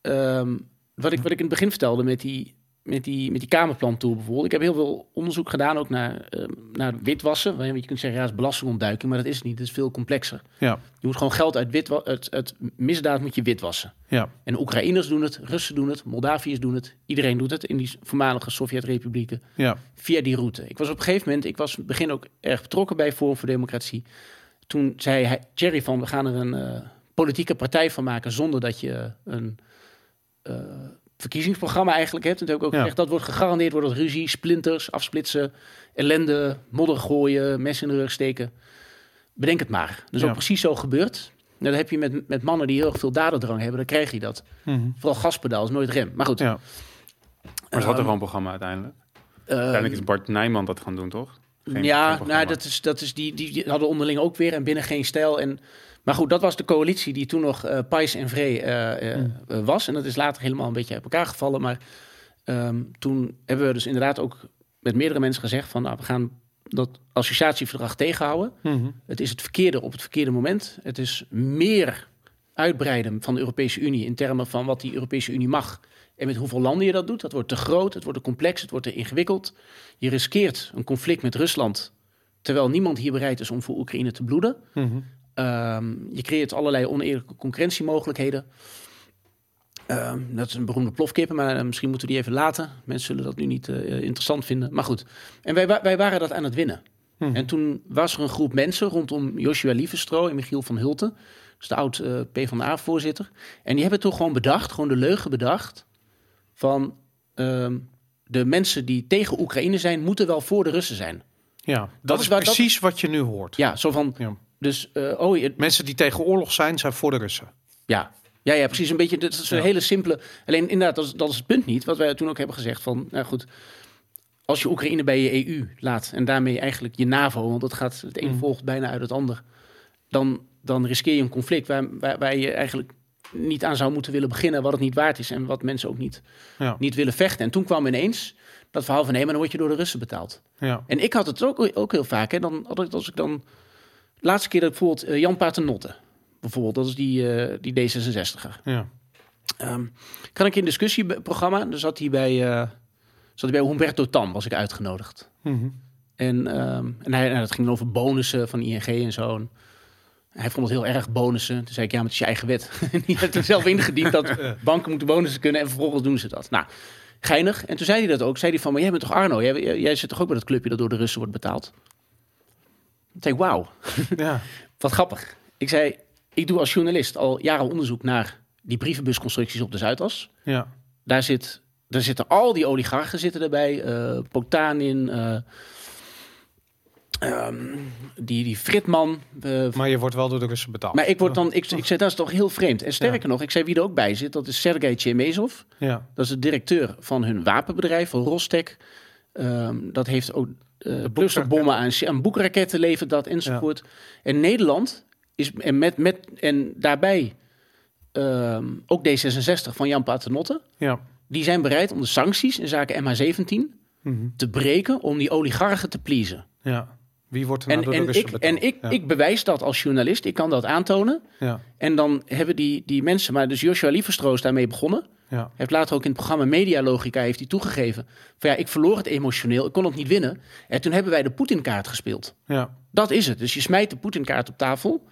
ehm, wat, ik, wat ik in het begin vertelde met die, met die, met die kamerplantour bijvoorbeeld. Ik heb heel veel onderzoek gedaan ook naar, ehm, naar witwassen. Want je kunt zeggen, ja, het is belastingontduiking, maar dat is het niet. Het is veel complexer. ja, Je moet gewoon geld uit, witwa- uit, uit misdaad moet je witwassen. ja, En Oekraïners doen het, Russen doen het, Moldaviërs doen het. Iedereen doet het in die voormalige Sovjet-republieken ja, via die route. Ik was op een gegeven moment, ik was in het begin ook erg betrokken bij Forum voor Democratie. Toen zei hij, Jerry van, we gaan er een eh, politieke partij van maken zonder dat je een eh, verkiezingsprogramma eigenlijk hebt. Toen heb ik ook Ja. gezegd, dat wordt gegarandeerd door dat ruzie, splinters, afsplitsen, ellende, modder gooien, mes in de rug steken. Bedenk het maar. Dat is Ja. ook precies zo gebeurd. Nou, dat heb je met, met mannen die heel erg veel dadendrang hebben, dan krijg je dat. mhm, Vooral gaspedaal is nooit rem. Maar goed, ja, Maar ze hadden Ehm, gewoon een programma uiteindelijk. Ehm, Uiteindelijk is Bart Nijman dat gaan doen, toch? Geen- ja, nou, dat is, dat is die, die, die hadden onderling ook weer en binnen geen stijl. En, maar goed, dat was de coalitie die toen nog Pais en Vree eh, eh, eh, was. En dat is later helemaal een beetje uit elkaar gevallen. Maar ehm, toen hebben we dus inderdaad ook met meerdere mensen gezegd van... Nou, we gaan dat associatieverdrag tegenhouden. Mhm. Het is het verkeerde op het verkeerde moment. Het is meer uitbreiden van de Europese Unie in termen van wat die Europese Unie mag en met hoeveel landen je dat doet. Dat wordt te groot, het wordt te complex, het wordt te ingewikkeld. Je riskeert een conflict met Rusland, terwijl niemand hier bereid is om voor Oekraïne te bloeden. Mhm. Ehm, je creëert allerlei oneerlijke concurrentiemogelijkheden. Ehm, dat is een beroemde plofkippen, maar eh, misschien moeten we die even laten. Mensen zullen dat nu niet eh, interessant vinden. Maar goed, en wij, wij waren dat aan het winnen. Mhm. En toen was er een groep mensen rondom Joshua Lievestro en Michiel van Hulten. Dus de oud eh PvdA-voorzitter. En die hebben toen gewoon bedacht, gewoon de leugen bedacht... van ehm, de mensen die tegen Oekraïne zijn... moeten wel voor de Russen zijn. Ja, dat, is is waar- dat- precies wat je nu hoort. Ja, zo van... Ja. Dus, eh, oh, je- Mensen die tegen oorlog zijn, zijn voor de Russen. Ja. Ja, ja, precies. Een beetje, dat is een Ja. hele simpele... Alleen inderdaad, dat is, dat is het punt niet. Wat wij toen ook hebben gezegd van... Nou goed, als je Oekraïne bij je EU laat... en daarmee eigenlijk je NAVO... want dat gaat, het een Mm. volgt bijna uit het ander... dan, dan riskeer je een conflict waar, waar, waar je eigenlijk niet aan zou moeten willen beginnen... wat het niet waard is en wat mensen ook niet, Ja. niet willen vechten. En toen kwam ineens dat verhaal van... nee, maar dan word je door de Russen betaald. Ja. En ik had het ook, ook heel vaak. Hè. Dan had ik, als ik dan... De laatste keer dat ik bijvoorbeeld eh, Jan Paternotte... bijvoorbeeld, dat is die, eh, die D66er... Ja. Ehm, kan ik in een discussieprogramma, daar zat hij bij, eh, zat hij bij Humberto Tan, was ik uitgenodigd. Mhm. En, ehm, en hij, nou, dat ging dan over bonussen van ING en zo. En hij vond het heel erg bonussen. Toen zei ik, ja, maar het is je eigen wet. Die heeft er zelf ingediend dat banken moeten bonussen kunnen en vervolgens doen ze dat. Nou, geinig. En toen zei hij dat ook. Zei hij van, maar jij bent toch Arno? Jij, jij, zit toch ook bij dat clubje dat door de Russen wordt betaald? Toen zei ik, wauw. ja. Wat grappig. Ik zei, ik doe als journalist al jaren onderzoek naar die brievenbusconstructies op de Zuidas. ja. Daar, zit, daar zitten al die oligarchen zitten erbij. eh Potanin, eh, ehm, die, die Fritman. eh, Maar je wordt wel door de Russen betaald. maar ik word dan, ik, ik zei, dat is toch heel vreemd. En sterker nog, ik zei wie er ook bij zit, dat is Sergei Chemezov. Ja. Dat is de directeur van hun wapenbedrijf, van Rostek. Ehm, dat heeft ook eh clusterbommen aan, aan boekraketten levert dat enzovoort. En Nederland is en met, met en daarbij ehm, ook D66 van Jan Paternotte. Ja. Die zijn bereid om de sancties in zaken MH17 Mhm. te breken om die oligarchen te pleasen. ja. Wie wordt er nou En, door de en, ik, en ik, ja. ik bewijs dat als journalist. Ik kan dat aantonen. Ja. En dan hebben die, die mensen, maar dus Joshua Lieverstro is daarmee begonnen. Ja. heeft later ook in het programma Medialogica heeft hij toegegeven. Van ja, ik verloor het emotioneel, ik kon het niet winnen. En toen hebben wij de Poetin-kaart gespeeld. Ja. Dat is het. Dus je smijt de Poetin-kaart op tafel.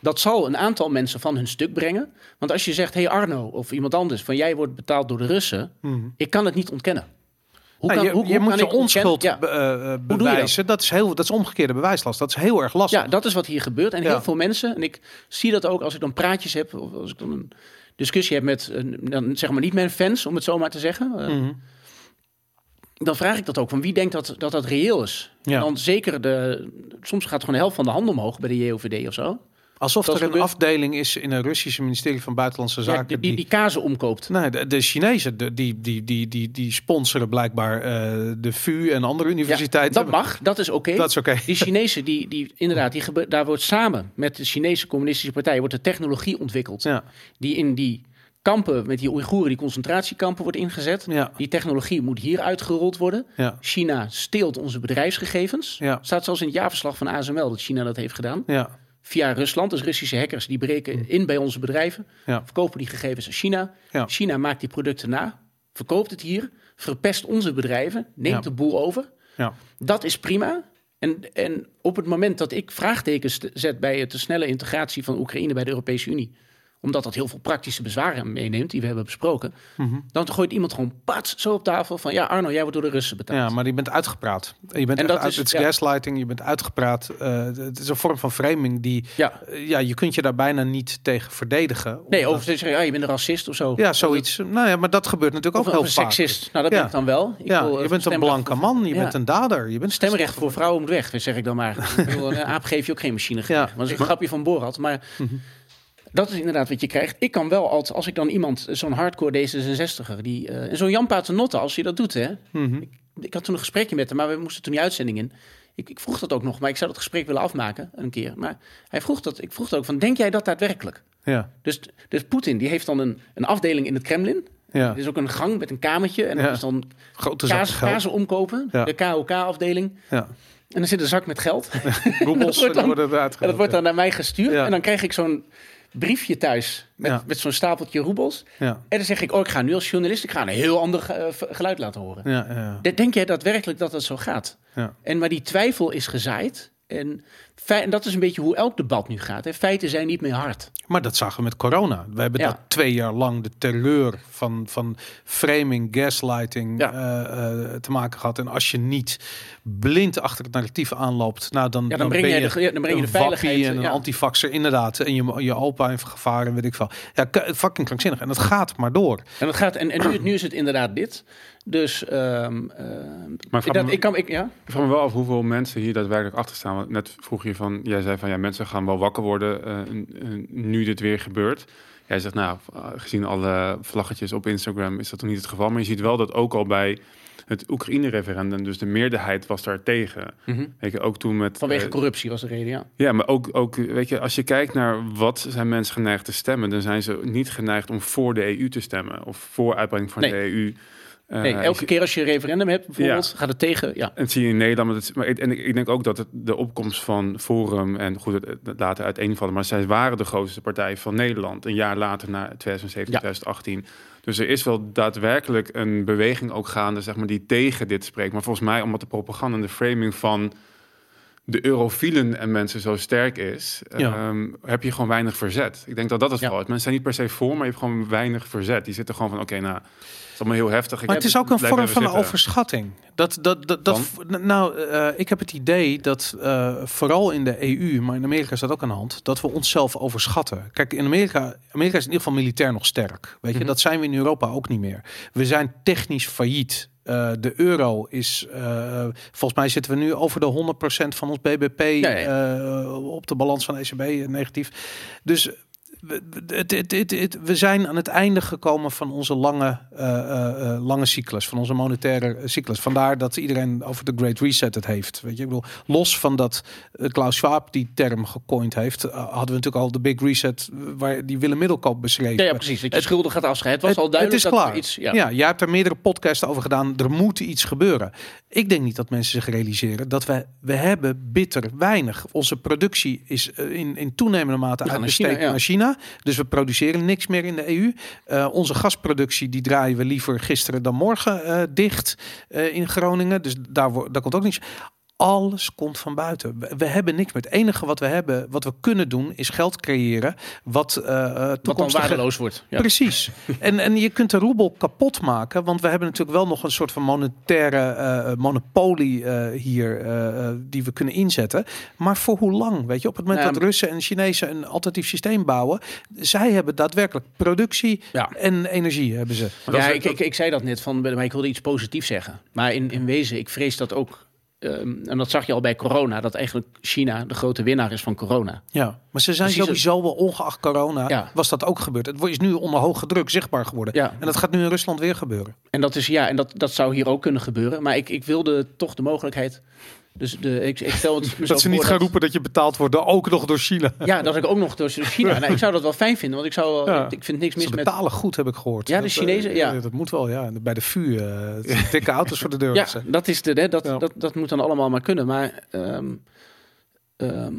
Dat zal een aantal mensen van hun stuk brengen. Want als je zegt, hey Arno of iemand anders, van jij wordt betaald door de Russen. Mhm. Ik kan het niet ontkennen. Hoe Nou, kan, je hoe, je hoe moet kan je onschuld Ja. be- eh, dat? bewijzen. Dat? is heel, dat is omgekeerde bewijslast. Dat is heel erg lastig. Ja, dat is wat hier gebeurt. En Ja. heel veel mensen, en ik zie dat ook als ik dan praatjes heb, of als ik dan een discussie heb met, een, dan zeg maar niet mijn fans, om het zo maar te zeggen. eh, Mhm. Dan vraag ik dat ook, van wie denkt dat dat, dat reëel is? Ja. En dan zeker, de, soms gaat gewoon de helft van de hand omhoog bij de JOVD of zo. Alsof Dat er een gebeurt- afdeling is in een Russische ministerie van Buitenlandse Ja, Zaken. die, die, die kazen omkoopt. Nee, de, de Chinezen de, die, die, die, die, die sponsoren blijkbaar eh, de VU en andere Ja, universiteiten. dat mag, dat is oké. Dat is oké. Die Chinezen, die, die, inderdaad, die gebe- daar wordt samen met de Chinese communistische partij wordt de technologie ontwikkeld. Ja, Die in die kampen met die Oeigoeren, die concentratiekampen wordt ingezet. ja, Die technologie moet hier uitgerold worden. ja, China steelt onze bedrijfsgegevens. Ja. Staat zelfs in het jaarverslag van ASML dat China dat heeft gedaan. ja, Via Rusland, dus Russische hackers, die breken in bij onze bedrijven. Ja. Verkopen die gegevens aan China. Ja. China maakt die producten na, verkoopt het hier, verpest onze bedrijven, neemt Ja. de boel over. ja. Dat is prima. En, en op het moment dat ik vraagtekens te- zet bij de snelle integratie van Oekraïne bij de Europese Unie, omdat dat heel veel praktische bezwaren meeneemt, die we hebben besproken, Mhm. dan gooit iemand gewoon pats zo op tafel van ja, Arno, jij wordt door de Russen betaald. Ja, maar je bent uitgepraat. Je bent En echt dat uit, is- het ja. gaslighting, je bent uitgepraat. Eh, het is een vorm van framing die, Ja. eh, ja, je kunt je daar bijna niet tegen verdedigen. Nee, over te zeggen, ja, je bent een racist of zo. Ja, zoiets. Nou ja, maar dat gebeurt natuurlijk Of, ook of heel een vaak. seksist. Nou, dat Ja. ben ik dan wel. Ik Ja, wil, je bent een blanke voor- man, je bent een dader. Je bent Stemrecht voor vrouwen moet weg, zeg ik dan maar. Ik bedoel, een aap geef je ook geen machine. Ja. Dat is een grapje van Borat. Maar Mhm. Dat is inderdaad wat je krijgt. Ik kan wel, als, als ik dan iemand, zo'n hardcore D66er, die, eh, en zo'n Jan Paternotte, als je dat doet, hè. Mhm. Ik, ik had toen een gesprekje met hem, maar we moesten toen die uitzending in. Ik, ik vroeg dat ook nog, maar ik zou dat gesprek willen afmaken een keer. Maar hij vroeg dat, ik vroeg dat ook van, denk jij dat daadwerkelijk? Ja, Dus, dus Poetin, die heeft dan een, een afdeling in het Kremlin. ja. Er is ook een gang met een kamertje. En Ja. dat is dan Grote kaas, kazen omkopen, Ja. de KOK-afdeling. Ja. En dan zit een zak met geld. Roebels wordt dan- En dat wordt dan naar mij gestuurd. Ja. En dan krijg ik zo'n briefje thuis met, Ja. met zo'n stapeltje roebels. Ja, En dan zeg ik, oh, ik ga nu als journalist ik ga een heel ander eh, geluid laten horen. ja, ja. ja. De- Denk jij daadwerkelijk dat dat zo gaat? Ja. En maar die twijfel is gezaaid. En, fei- en dat is een beetje hoe elk debat nu gaat. Hè. Feiten zijn niet meer hard. Maar dat zagen we met corona. We hebben Ja. dat twee jaar lang de terreur van, van framing, gaslighting Ja. eh, eh, te maken gehad. En als je niet blind achter het narratief aanloopt, nou dan, Ja, dan breng je de- ja, dan breng je een de veiligheid, en een ja. antivaxer inderdaad. En je, je opa in gevaar en weet ik veel. Ja, fucking krankzinnig. En dat gaat maar door. En, dat gaat, en, en nu, nu is het inderdaad dit. Dus ehm, ehm, Maar ik, dat, me- ik kan, ik, ja? Ik vraag me wel af hoeveel mensen hier daadwerkelijk achter staan. Want net vroeg je van, jij zei van ja, mensen gaan wel wakker worden eh, n- nu dit weer gebeurt. Jij zegt nou, eh, gezien alle vlaggetjes op Instagram is dat toch niet het geval. Maar je ziet wel dat ook al bij het Oekraïne-referendum, dus de meerderheid was daar tegen. Weet je, ook toen met... Vanwege eh, corruptie was de reden, ja. ja, maar ook, ook, weet je, als je kijkt naar wat zijn mensen geneigd te stemmen, dan zijn ze niet geneigd om voor de EU te stemmen of voor uitbreiding van Nee. de EU. Eh, Nee, elke je- keer als je een referendum hebt, bijvoorbeeld, Ja. gaat het tegen. Ja. en zie je in Nederland. Maar, het, maar ik, en ik, ik denk ook dat het, de opkomst van Forum en goed, het, het later uiteenvallen. Maar zij waren de grootste partij van Nederland. Een jaar later, na 2017, Ja. 2018. Dus er is wel daadwerkelijk een beweging ook gaande, zeg maar, die tegen dit spreekt. Maar volgens mij, omdat de propaganda en de framing van de eurofielen en mensen zo sterk is, Ja. ehm, heb je gewoon weinig verzet. Ik denk dat dat het Ja. vooral is. Mensen zijn niet per se voor, maar je hebt gewoon weinig verzet. Die zitten gewoon van, oké, nou, het is allemaal heel heftig. Ik Maar het is ook een vorm van overschatting. Dat, dat, dat, dat, nou, eh, ik heb het idee dat eh, vooral in de EU, maar in Amerika is dat ook aan de hand, dat we onszelf overschatten. Kijk, in Amerika, Amerika is in ieder geval militair nog sterk. Weet je, Mhm. dat zijn we in Europa ook niet meer. We zijn technisch failliet. Eh, de euro is, eh, volgens mij zitten we nu over de 100% van ons BBP eh, op de balans van ECB negatief. Dus we, het, het, het, het- zijn aan het einde gekomen van onze lange, eh, eh, eh, lange cyclus, van onze monetaire cyclus. Vandaar dat iedereen over de Great Reset het heeft. Weet je, ik bedoel, los van dat Klaus Schwab die term gecoind heeft, hadden we natuurlijk al de Big Reset, waar die Willem Middelkoop beschreef. Ja, ja, precies. Dat je schulden gaat afscheiden. Het was al Het- duidelijk het is dat klaar. er iets... ja. Ja. jij hebt er meerdere podcasts over gedaan. Er moet iets gebeuren. Ik denk niet dat mensen zich realiseren dat we, we hebben bitter weinig. Onze productie is in, in toenemende mate We gaan naar uitbesteed China, ja. naar China. Dus we produceren niks meer in de EU. Eh, onze gasproductie die draaien we liever gisteren dan morgen eh, dicht eh, in Groningen. Dus daar, daar komt ook niks. Alles komt van buiten. We, we hebben niks meer. Het enige wat we hebben, wat we kunnen doen, is geld creëren. Wat, eh eh, Wat dan toekomstige waardeloos wordt. Ja. Precies. En, en je kunt de roebel kapot maken, want we hebben natuurlijk wel nog een soort van monetaire eh, monopolie eh, hier die we kunnen inzetten. Maar voor hoe lang? Weet je, op het moment Ja, dat Russen en Chinezen een alternatief systeem bouwen, zij hebben daadwerkelijk productie Ja. en energie hebben ze. Ja, ik, ik, ik zei dat net van, maar ik wilde iets positiefs zeggen. Maar in, in wezen, ik vrees dat ook. Ehm, en dat zag je al bij corona, dat eigenlijk China de grote winnaar is van corona. Ja, maar ze zijn Precies sowieso wel ongeacht corona Ja. was dat ook gebeurd. Het is nu onder hoge druk zichtbaar geworden. Ja. En dat gaat nu in Rusland weer gebeuren. En dat is ja, en dat, dat zou hier ook kunnen gebeuren. Maar ik, ik wilde toch de mogelijkheid. Dus de, ik, ik stel het Dat ze niet gaan roepen dat je betaald wordt, ook nog door China. Ja, dat ik ook nog door China. Nou, ik zou dat wel fijn vinden, want ik zou wel, Ja. ik, ik vind niks mis Ze met. betalen goed, heb ik gehoord. Ja, de Dat, eh, Chinezen, ja. Dat moet wel, ja. Bij de VU. eh, het zijn dikke auto's voor de deur. Ja, dat is de, hè, dat, Ja. dat, dat moet dan allemaal maar kunnen. Maar ehm, ehm,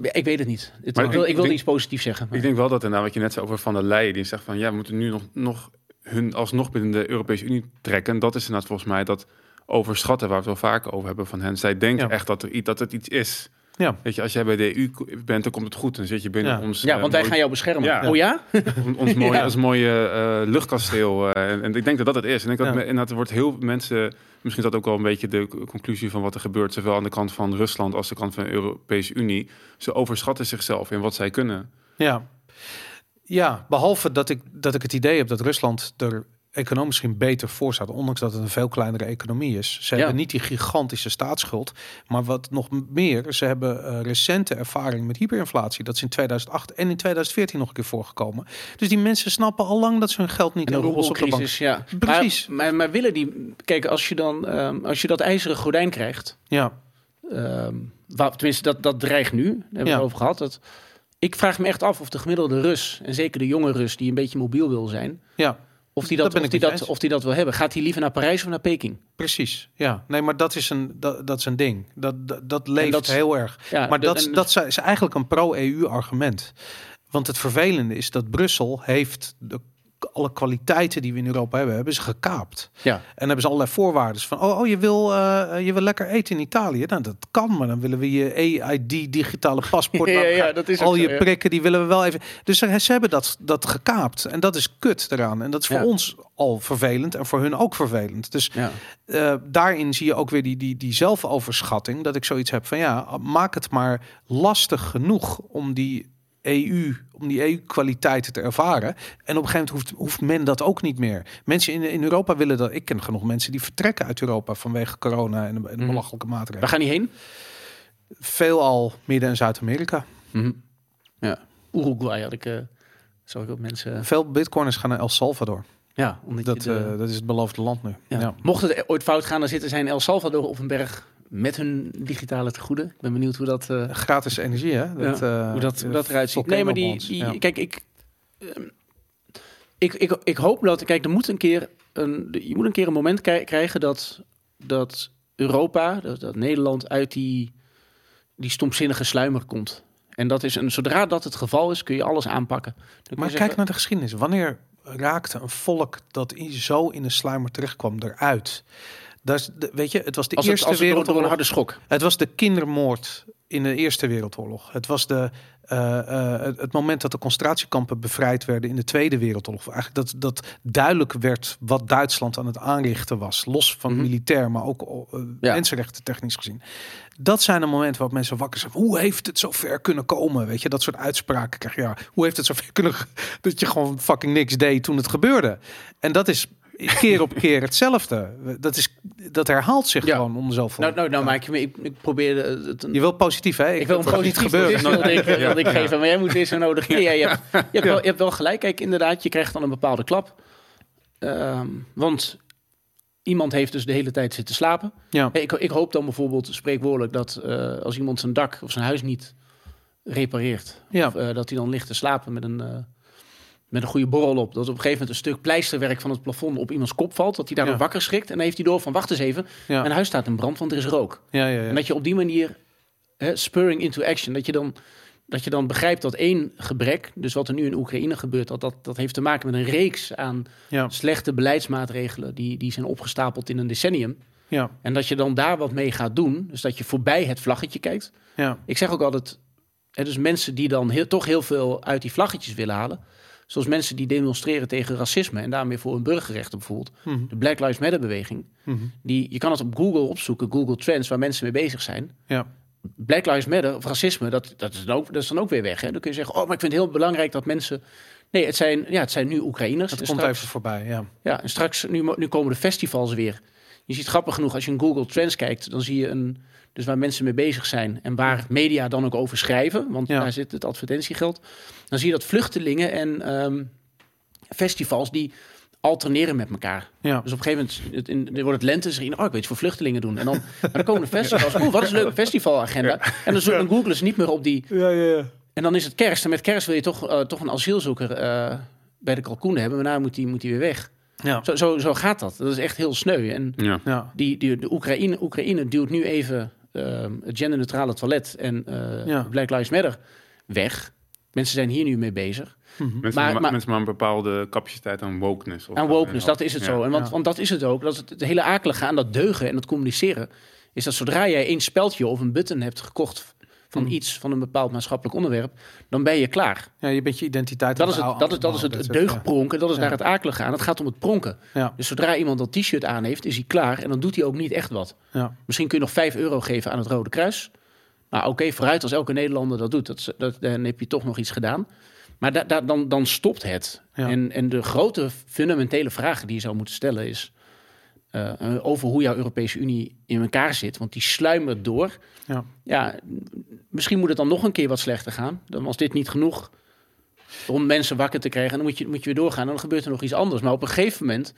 ik weet het niet. Het, Maar ik, wil, ik ik wil denk- iets positiefs zeggen. maar- Ik denk wel dat inderdaad wat je net zei over Van der Leyen, die zegt van ja, we moeten nu nog, nog hun alsnog binnen de Europese Unie trekken. Dat is inderdaad volgens mij dat overschatten waar we het wel vaker over hebben van hen. Zij denken Ja. echt dat, er, iets- dat het iets is. Ja. Weet je, als jij bij de EU bent, dan komt het goed. Dan zit je binnen Ja. ons. ja, eh, want wij mooi- gaan jou beschermen. Ja. Oh ja? ons mooie, Ja. ons mooie eh, luchtkasteel. eh, en, en ik denk dat dat het is. En ik denk dat inderdaad, er wordt heel mensen. Misschien is dat ook wel een beetje de conclusie van wat er gebeurt, zowel aan de kant van Rusland als de kant van de Europese Unie. Ze overschatten zichzelf in wat zij kunnen. Ja. ja, behalve dat ik, dat ik het idee heb dat Rusland er economisch misschien beter voor staat, ondanks dat het een veel kleinere economie is. Ze Ja. hebben niet die gigantische staatsschuld, maar wat nog meer, ze hebben eh, recente ervaring met hyperinflatie. Dat is in 2008 en in 2014 nog een keer voorgekomen. Dus die mensen snappen al lang dat ze hun geld niet En de op de bank. ja. Precies. Maar, maar, maar willen die... Kijk, als je dan ehm, als je dat ijzeren gordijn krijgt... Ja, ehm, waar, tenminste, dat, dat dreigt nu. Daar hebben we Ja. het over gehad. Dat, ik vraag me echt af of de gemiddelde Rus... en zeker de jonge Rus die een beetje mobiel wil zijn... ja. Of die Dat of die dat, je eens. of die dat wil hebben. Gaat hij liever naar Parijs of naar Peking? Precies, ja. Nee, maar dat is een, dat, dat is een ding. Dat, dat, dat leeft dat heel erg. Ja, maar de- dat, en- dat is eigenlijk een pro-EU argument. Want het vervelende is dat Brussel heeft de, alle kwaliteiten die we in Europa hebben, hebben ze gekaapt. Ja. En hebben ze allerlei voorwaarden van, oh, oh je, wil, eh, je wil lekker eten in Italië. Nou, dat kan, maar dan willen we je EID, digitale paspoort. Ja, ja, dat is al je zo, prikken, die willen we wel even. Dus ze, hebben dat, dat gekaapt. En dat is kut eraan. En dat is voor ons al vervelend en voor hun ook vervelend. Dus eh, daarin zie je ook weer die, die, die zelfoverschatting. Dat ik zoiets heb van ja, maak het maar lastig genoeg om die EU, om die EU-kwaliteiten te ervaren. En op een gegeven moment hoeft, hoeft men dat ook niet meer. Mensen in, in Europa willen dat. Ik ken genoeg mensen die vertrekken uit Europa vanwege corona en de, en de Mhm. belachelijke maatregelen. Waar gaan die heen? Veelal Midden- en Zuid-Amerika. Mhm. Ja. Uruguay had ik... eh zag ik ook mensen... Veel bitcoiners gaan naar El Salvador. Ja, omdat Dat, de- eh, dat is het beloofde land nu. Ja. Ja. Mocht het ooit fout gaan, dan zitten zij in El Salvador op een berg met hun digitale tegoeden. Ik ben benieuwd hoe dat, eh, Gratis energie, hè? Dat, eh, hoe dat, hoe dat eruit ziet. Nee, maar die, die volcanobrand, ja. kijk, ik, ehm, ik, ik, ik hoop dat, kijk, er moet een keer een, je moet een keer een moment kri- krijgen dat, dat Europa, dat, dat Nederland uit die, die stomzinnige sluimer komt. En dat is een, zodra dat het geval is, kun je alles aanpakken. Dan Maar zeggen- kijk naar de geschiedenis. Wanneer raakte een volk dat in, zo in een sluimer terechtkwam eruit? Dat weet je, het was de als Eerste als het Wereldoorlog. een harde schok. Het was de kindermoord in de Eerste Wereldoorlog. Het was de, eh, eh, het, moment dat de concentratiekampen bevrijd werden in de Tweede Wereldoorlog. Eigenlijk dat, dat duidelijk werd wat Duitsland aan het aanrichten was. Los van Mhm. militair, maar ook eh, Ja. mensenrechten technisch gezien. Dat zijn de momenten waarop mensen wakker zijn. Hoe heeft het zo ver kunnen komen? Weet je, dat soort uitspraken krijg je. Ja, hoe heeft het zo ver kunnen... Dat je gewoon fucking niks deed toen het gebeurde. En dat is keer op keer hetzelfde. Dat, is, dat herhaalt zich Ja. gewoon onder zoveel... Nou, nou, nou je me, ik, ik probeerde het een, Je wil positief, hè? Ik wil een het gaat positief niet gebeuren. wilde ik, ik geven, maar jij moet zo nodig. Nee, ja, je, hebt, je, hebt wel, je hebt wel gelijk. Kijk, inderdaad, je krijgt dan een bepaalde klap. Ehm, want iemand heeft dus de hele tijd zitten slapen. Ja. Ik, ik hoop dan bijvoorbeeld spreekwoordelijk dat eh, als iemand zijn dak of zijn huis niet repareert, Ja. of, eh, dat hij dan ligt te slapen met een, eh, met een goede borrel op. Dat op een gegeven moment een stuk pleisterwerk van het plafond op iemands kop valt. Dat hij daardoor Ja. wakker schrikt. En dan heeft hij door van wacht eens even. Ja. Mijn huis staat in brand, want er is rook. Ja, ja, ja. En dat je op die manier, hè, spurring into action, dat je, dan, dat je dan begrijpt dat één gebrek, dus wat er nu in Oekraïne gebeurt, dat, dat, dat heeft te maken met een reeks aan ja, slechte beleidsmaatregelen die, die zijn opgestapeld in een decennium. ja, En dat je dan daar wat mee gaat doen, dus dat je voorbij het vlaggetje kijkt. ja. Ik zeg ook altijd, hè, dus mensen die dan heel, toch heel veel uit die vlaggetjes willen halen, zoals mensen die demonstreren tegen racisme en daarmee voor hun burgerrechten bijvoorbeeld, Mhm, de Black Lives Matter beweging, mhm. die, je kan het op Google opzoeken, Google Trends, waar mensen mee bezig zijn. Ja, Black Lives Matter of racisme, dat, dat, is dan ook, dat is dan ook weer weg. Hè? Dan kun je zeggen, oh, maar ik vind het heel belangrijk dat mensen... Nee, het zijn, ja, het zijn nu Oekraïners. het En komt straks, even voorbij, ja. ja, en straks, nu, nu komen de festivals weer. Je ziet grappig genoeg, als je in Google Trends kijkt, dan zie je een... Dus waar mensen mee bezig zijn en waar media dan ook over schrijven, want Ja. daar zit het advertentiegeld. Dan zie je dat vluchtelingen en ehm, festivals die alterneren met elkaar. Ja, Dus op een gegeven moment het, in, wordt het lente, zeg je, oh, ik weet iets voor vluchtelingen doen. En dan, maar dan komen de festivals. Oeh, wat is een leuke festivalagenda. En dan, zo- dan googelen ze niet meer op die. ja, ja. ja. En dan is het kerst. En met kerst wil je toch, eh, toch een asielzoeker eh, bij de kalkoenen hebben. Maar daarna moet die, moet die weer weg. Ja, Zo, zo, zo gaat dat. Dat is echt heel sneu. En Ja. die, die, de Oekraïne, Oekraïne duwt nu even het genderneutrale toilet en eh, Ja. Black Lives Matter weg. Mensen zijn hier nu mee bezig. Mhm. Mensen, Maar- maar, maar- mensen maar een bepaalde capaciteit aan wokeness. Of Aan wokeness, dat is het Ja. zo. En want, Ja. want dat is het ook. Dat is het, het hele akelige aan dat deugen en dat communiceren. Is dat zodra jij één speldje of een button hebt gekocht van Mhm. iets, van een bepaald maatschappelijk onderwerp, dan ben je klaar. ja, je bent je identiteit Dat is het, dat is, dat is het, het deugdpronken, dat is Ja. daar het akelige aan. Het gaat om het pronken. Ja, Dus zodra iemand dat t-shirt aan heeft, is hij klaar en dan doet hij ook niet echt wat. ja, Misschien kun je nog 5 euro geven aan het Rode Kruis. Nou, oké, vooruit als elke Nederlander dat doet, dat, dat, dan heb je toch nog iets gedaan. Maar da, da- dan, dan stopt het. Ja. En, en de grote fundamentele vraag die je zou moeten stellen is... eh, eh, over hoe jouw Europese Unie in elkaar zit. Want die sluimert door. Ja. Ja, misschien moet het dan nog een keer wat slechter gaan. Dan was dit niet genoeg om mensen wakker te krijgen. En dan moet je, moet je weer doorgaan. En dan gebeurt er nog iets anders. Maar op een gegeven moment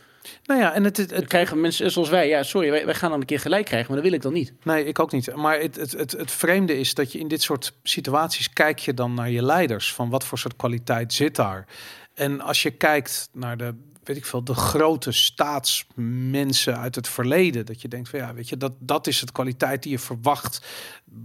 Nou ja, en het, het, het- krijgen mensen zoals wij... Ja, sorry, wij, wij gaan dan een keer gelijk krijgen. Maar dat wil ik dan niet. Nee, ik ook niet. Maar het, het, het, het vreemde is dat je in dit soort situaties kijk je dan naar je leiders. Van wat voor soort kwaliteit zit daar? En als je kijkt naar de, weet ik veel, de grote staatsmensen uit het verleden. Dat je denkt van ja, weet je, dat, dat is het kwaliteit die je verwacht.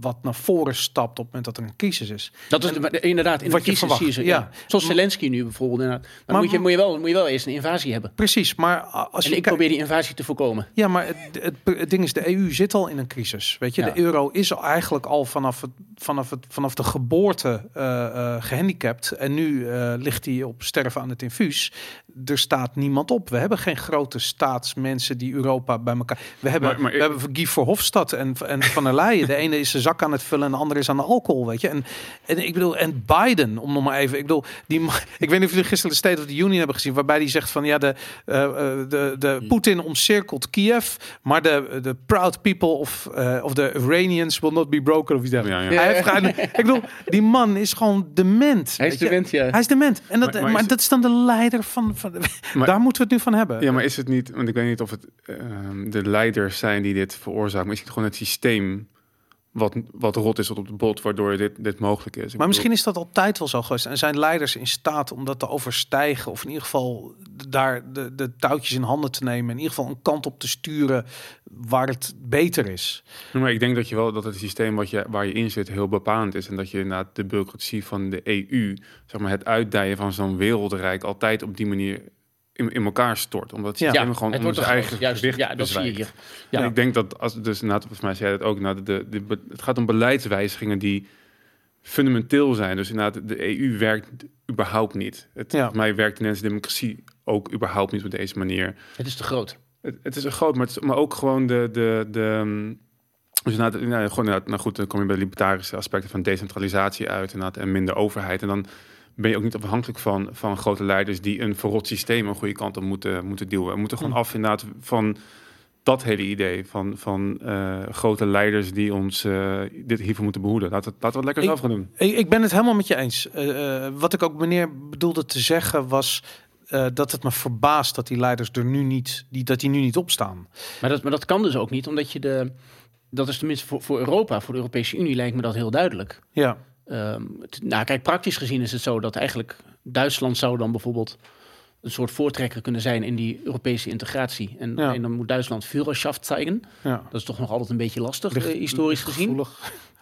Wat naar voren stapt op het moment dat er een crisis is. Dat is inderdaad, in wat je crisis zie je ze. verwacht, Ja. ja. Zoals Zelensky nu bijvoorbeeld. dan Maar- moet, je, moet, je wel, moet je wel eerst een invasie hebben. Precies, maar als En je ik probeer die invasie te voorkomen. Ja, maar het, het, het ding is, de EU zit al in een crisis. Weet je, Ja. de euro is eigenlijk al vanaf, het, vanaf, het, vanaf de geboorte eh, eh, gehandicapt. En nu eh, ligt hij op sterven aan het infuus. Er staat niemand op. We hebben geen grote staatsmensen die Europa bij elkaar. We hebben, Maar- maar- we hebben Guy Verhofstadt en, en Van der Leyen. De ene is zijn zak aan het vullen en de andere is aan de alcohol. Weet je, en, en ik bedoel, en Biden, om nog maar even. Ik bedoel, die, ik weet niet of jullie gisteren de State of the Union hebben gezien, waarbij die zegt van ja, de, eh, de, de Poetin omcirkelt Kiev, maar de, de proud people of, eh of the Iranians will not be broken of iets dergelijks. Ja, ja. Hij heeft ik bedoel, die man is gewoon dement. Hij is dement, ja. Hij is dement. En dat, Maar- maar, maar is- dat is dan de leider van. van Maar- daar moeten we het nu van hebben. Ja, maar is het niet, want ik weet niet of het ehm, de leiders zijn die dit veroorzaken, maar is het gewoon het systeem wat, wat rot is op de bot, waardoor dit, dit mogelijk is? Ik Maar misschien is dat altijd wel zo geweest. En zijn leiders in staat om dat te overstijgen. Of in ieder geval daar de, de touwtjes in handen te nemen. In ieder geval een kant op te sturen waar het beter is. maar ik denk dat je wel dat het systeem wat je, waar je in zit heel bepalend is. En dat je inderdaad de bureaucratie van de EU, zeg maar het uitdijen van zo'n wereldrijk, altijd op die manier in, in elkaar stort. Omdat het Ja. systeem gewoon het onder wordt zijn eigen. Juist, gewicht ja, dat zie je. Ja. En ik denk dat als dus inderdaad, volgens mij zei het ook, nou, de, de, de- het gaat om beleidswijzigingen die fundamenteel zijn. Dus inderdaad, de EU werkt überhaupt niet. Het, Ja. Volgens mij werkt de Nederlandse democratie ook überhaupt niet op deze manier. Het is te groot. Het, het is een groot, maar, het is, maar ook gewoon de. de, de mm, dus inderdaad, nou, gewoon, nou goed, dan kom je bij de libertarische aspecten van decentralisatie uit inderdaad, en minder overheid. En dan ben je ook niet afhankelijk van, van grote leiders die een verrot systeem een goede kant op moeten, moeten duwen. We moeten gewoon Hm. af inderdaad van dat hele idee van, van eh, grote leiders die ons eh, dit hiervoor moeten behoeden. Laten we, het- laten we het lekker Ik- zelf gaan doen. Ik, ik ben het helemaal met je eens. Eh, eh, wat ik ook meneer bedoelde te zeggen was... eh, dat het me verbaast dat die leiders er nu niet, die, dat die nu niet opstaan. Maar dat, maar dat kan dus ook niet, omdat je de... Dat is tenminste voor, voor Europa, voor de Europese Unie lijkt me dat heel duidelijk. Ja, Ehm, nou, kijk, praktisch gezien is het zo dat eigenlijk Duitsland zou dan bijvoorbeeld een soort voortrekker kunnen zijn in die Europese integratie. En, Ja. en dan moet Duitsland Führerschaft zeigen. ja. Dat is toch nog altijd een beetje lastig, Ligt- eh, historisch gezien.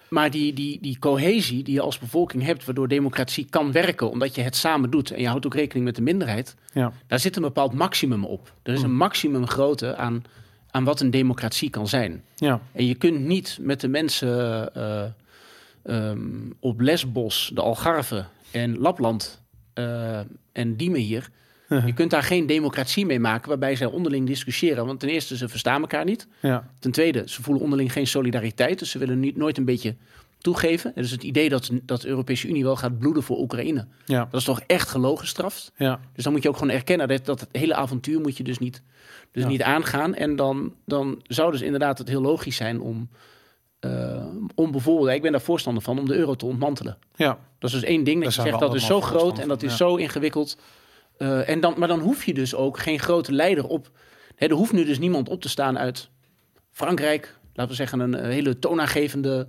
Maar die, die, die cohesie die je als bevolking hebt, waardoor democratie kan werken, omdat je het samen doet en je houdt ook rekening met de minderheid, Ja. daar zit een bepaald maximum op. Er is een maximum grootte aan, aan wat een democratie kan zijn. Ja. En je kunt niet met de mensen eh, ehm, op Lesbos, de Algarve en Lapland eh, en Diemen hier. Je kunt daar geen democratie mee maken waarbij zij onderling discussiëren. Want ten eerste, ze verstaan elkaar niet. Ja. Ten tweede, ze voelen onderling geen solidariteit. Dus ze willen niet, nooit een beetje toegeven. En dus het idee dat, dat de Europese Unie wel gaat bloeden voor Oekraïne. Ja. Dat is toch echt gelogenstraft? Ja. Dus dan moet je ook gewoon erkennen dat, dat het hele avontuur moet je dus niet, dus niet aangaan. En dan, dan zou dus inderdaad het heel logisch zijn om, eh, om bijvoorbeeld, ik ben daar voorstander van, om de euro te ontmantelen. Ja. Dat is dus één ding dat je zegt dat is zo groot en dat is zo ingewikkeld. Eh, en dan, maar dan hoef je dus ook geen grote leider op. Hè, er hoeft nu dus niemand op te staan uit Frankrijk, laten we zeggen een eh, hele toonaangevende,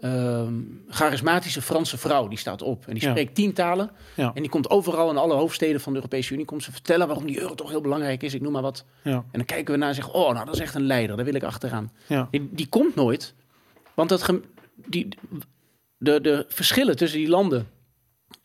ehm, charismatische Franse vrouw die staat op en die spreekt tien talen en die komt overal in alle hoofdsteden van de Europese Unie komt ze vertellen waarom die euro toch heel belangrijk is. Ik noem maar wat. Ja. En dan kijken we naar en zeggen, oh, nou dat is echt een leider, daar wil ik achteraan. Die, die komt nooit, want dat die, de, de verschillen tussen die landen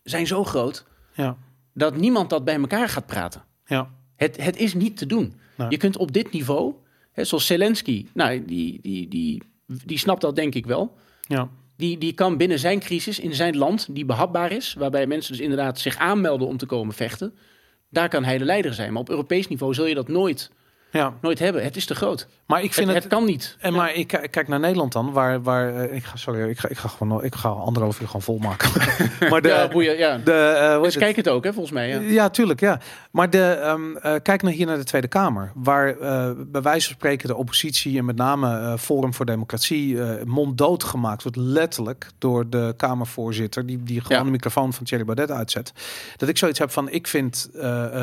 zijn zo groot Ja. dat niemand dat bij elkaar gaat praten. Ja. Het, het is niet te doen. Nee. Je kunt op dit niveau, hè, zoals Zelensky, nou, die, die, die, die snapt dat denk ik wel. Ja. Die, die kan binnen zijn crisis in zijn land, die behapbaar is, waarbij mensen dus inderdaad zich aanmelden om te komen vechten, daar kan hij de leider zijn. Maar op Europees niveau zul je dat nooit Ja, nooit hebben. Het is te groot. maar ik vind Het, het... het kan niet. En maar ik ki- kijk naar Nederland dan, waar, waar eh, ik ga, sorry, ik ga, ik ga gewoon, ik ga anderhalf uur gewoon volmaken. maar de, ja, boeien, ja. de, Dus het? kijk het ook, hè, volgens mij. Ja. Ja, tuurlijk, ja. Maar de, ehm, eh, kijk naar hier naar de Tweede Kamer, waar bij wijze van spreken de oppositie en met name Forum voor Democratie monddood gemaakt wordt, letterlijk door de Kamervoorzitter, die, die gewoon Ja. de microfoon van Thierry Baudet uitzet. Dat ik zoiets heb van, ik vind,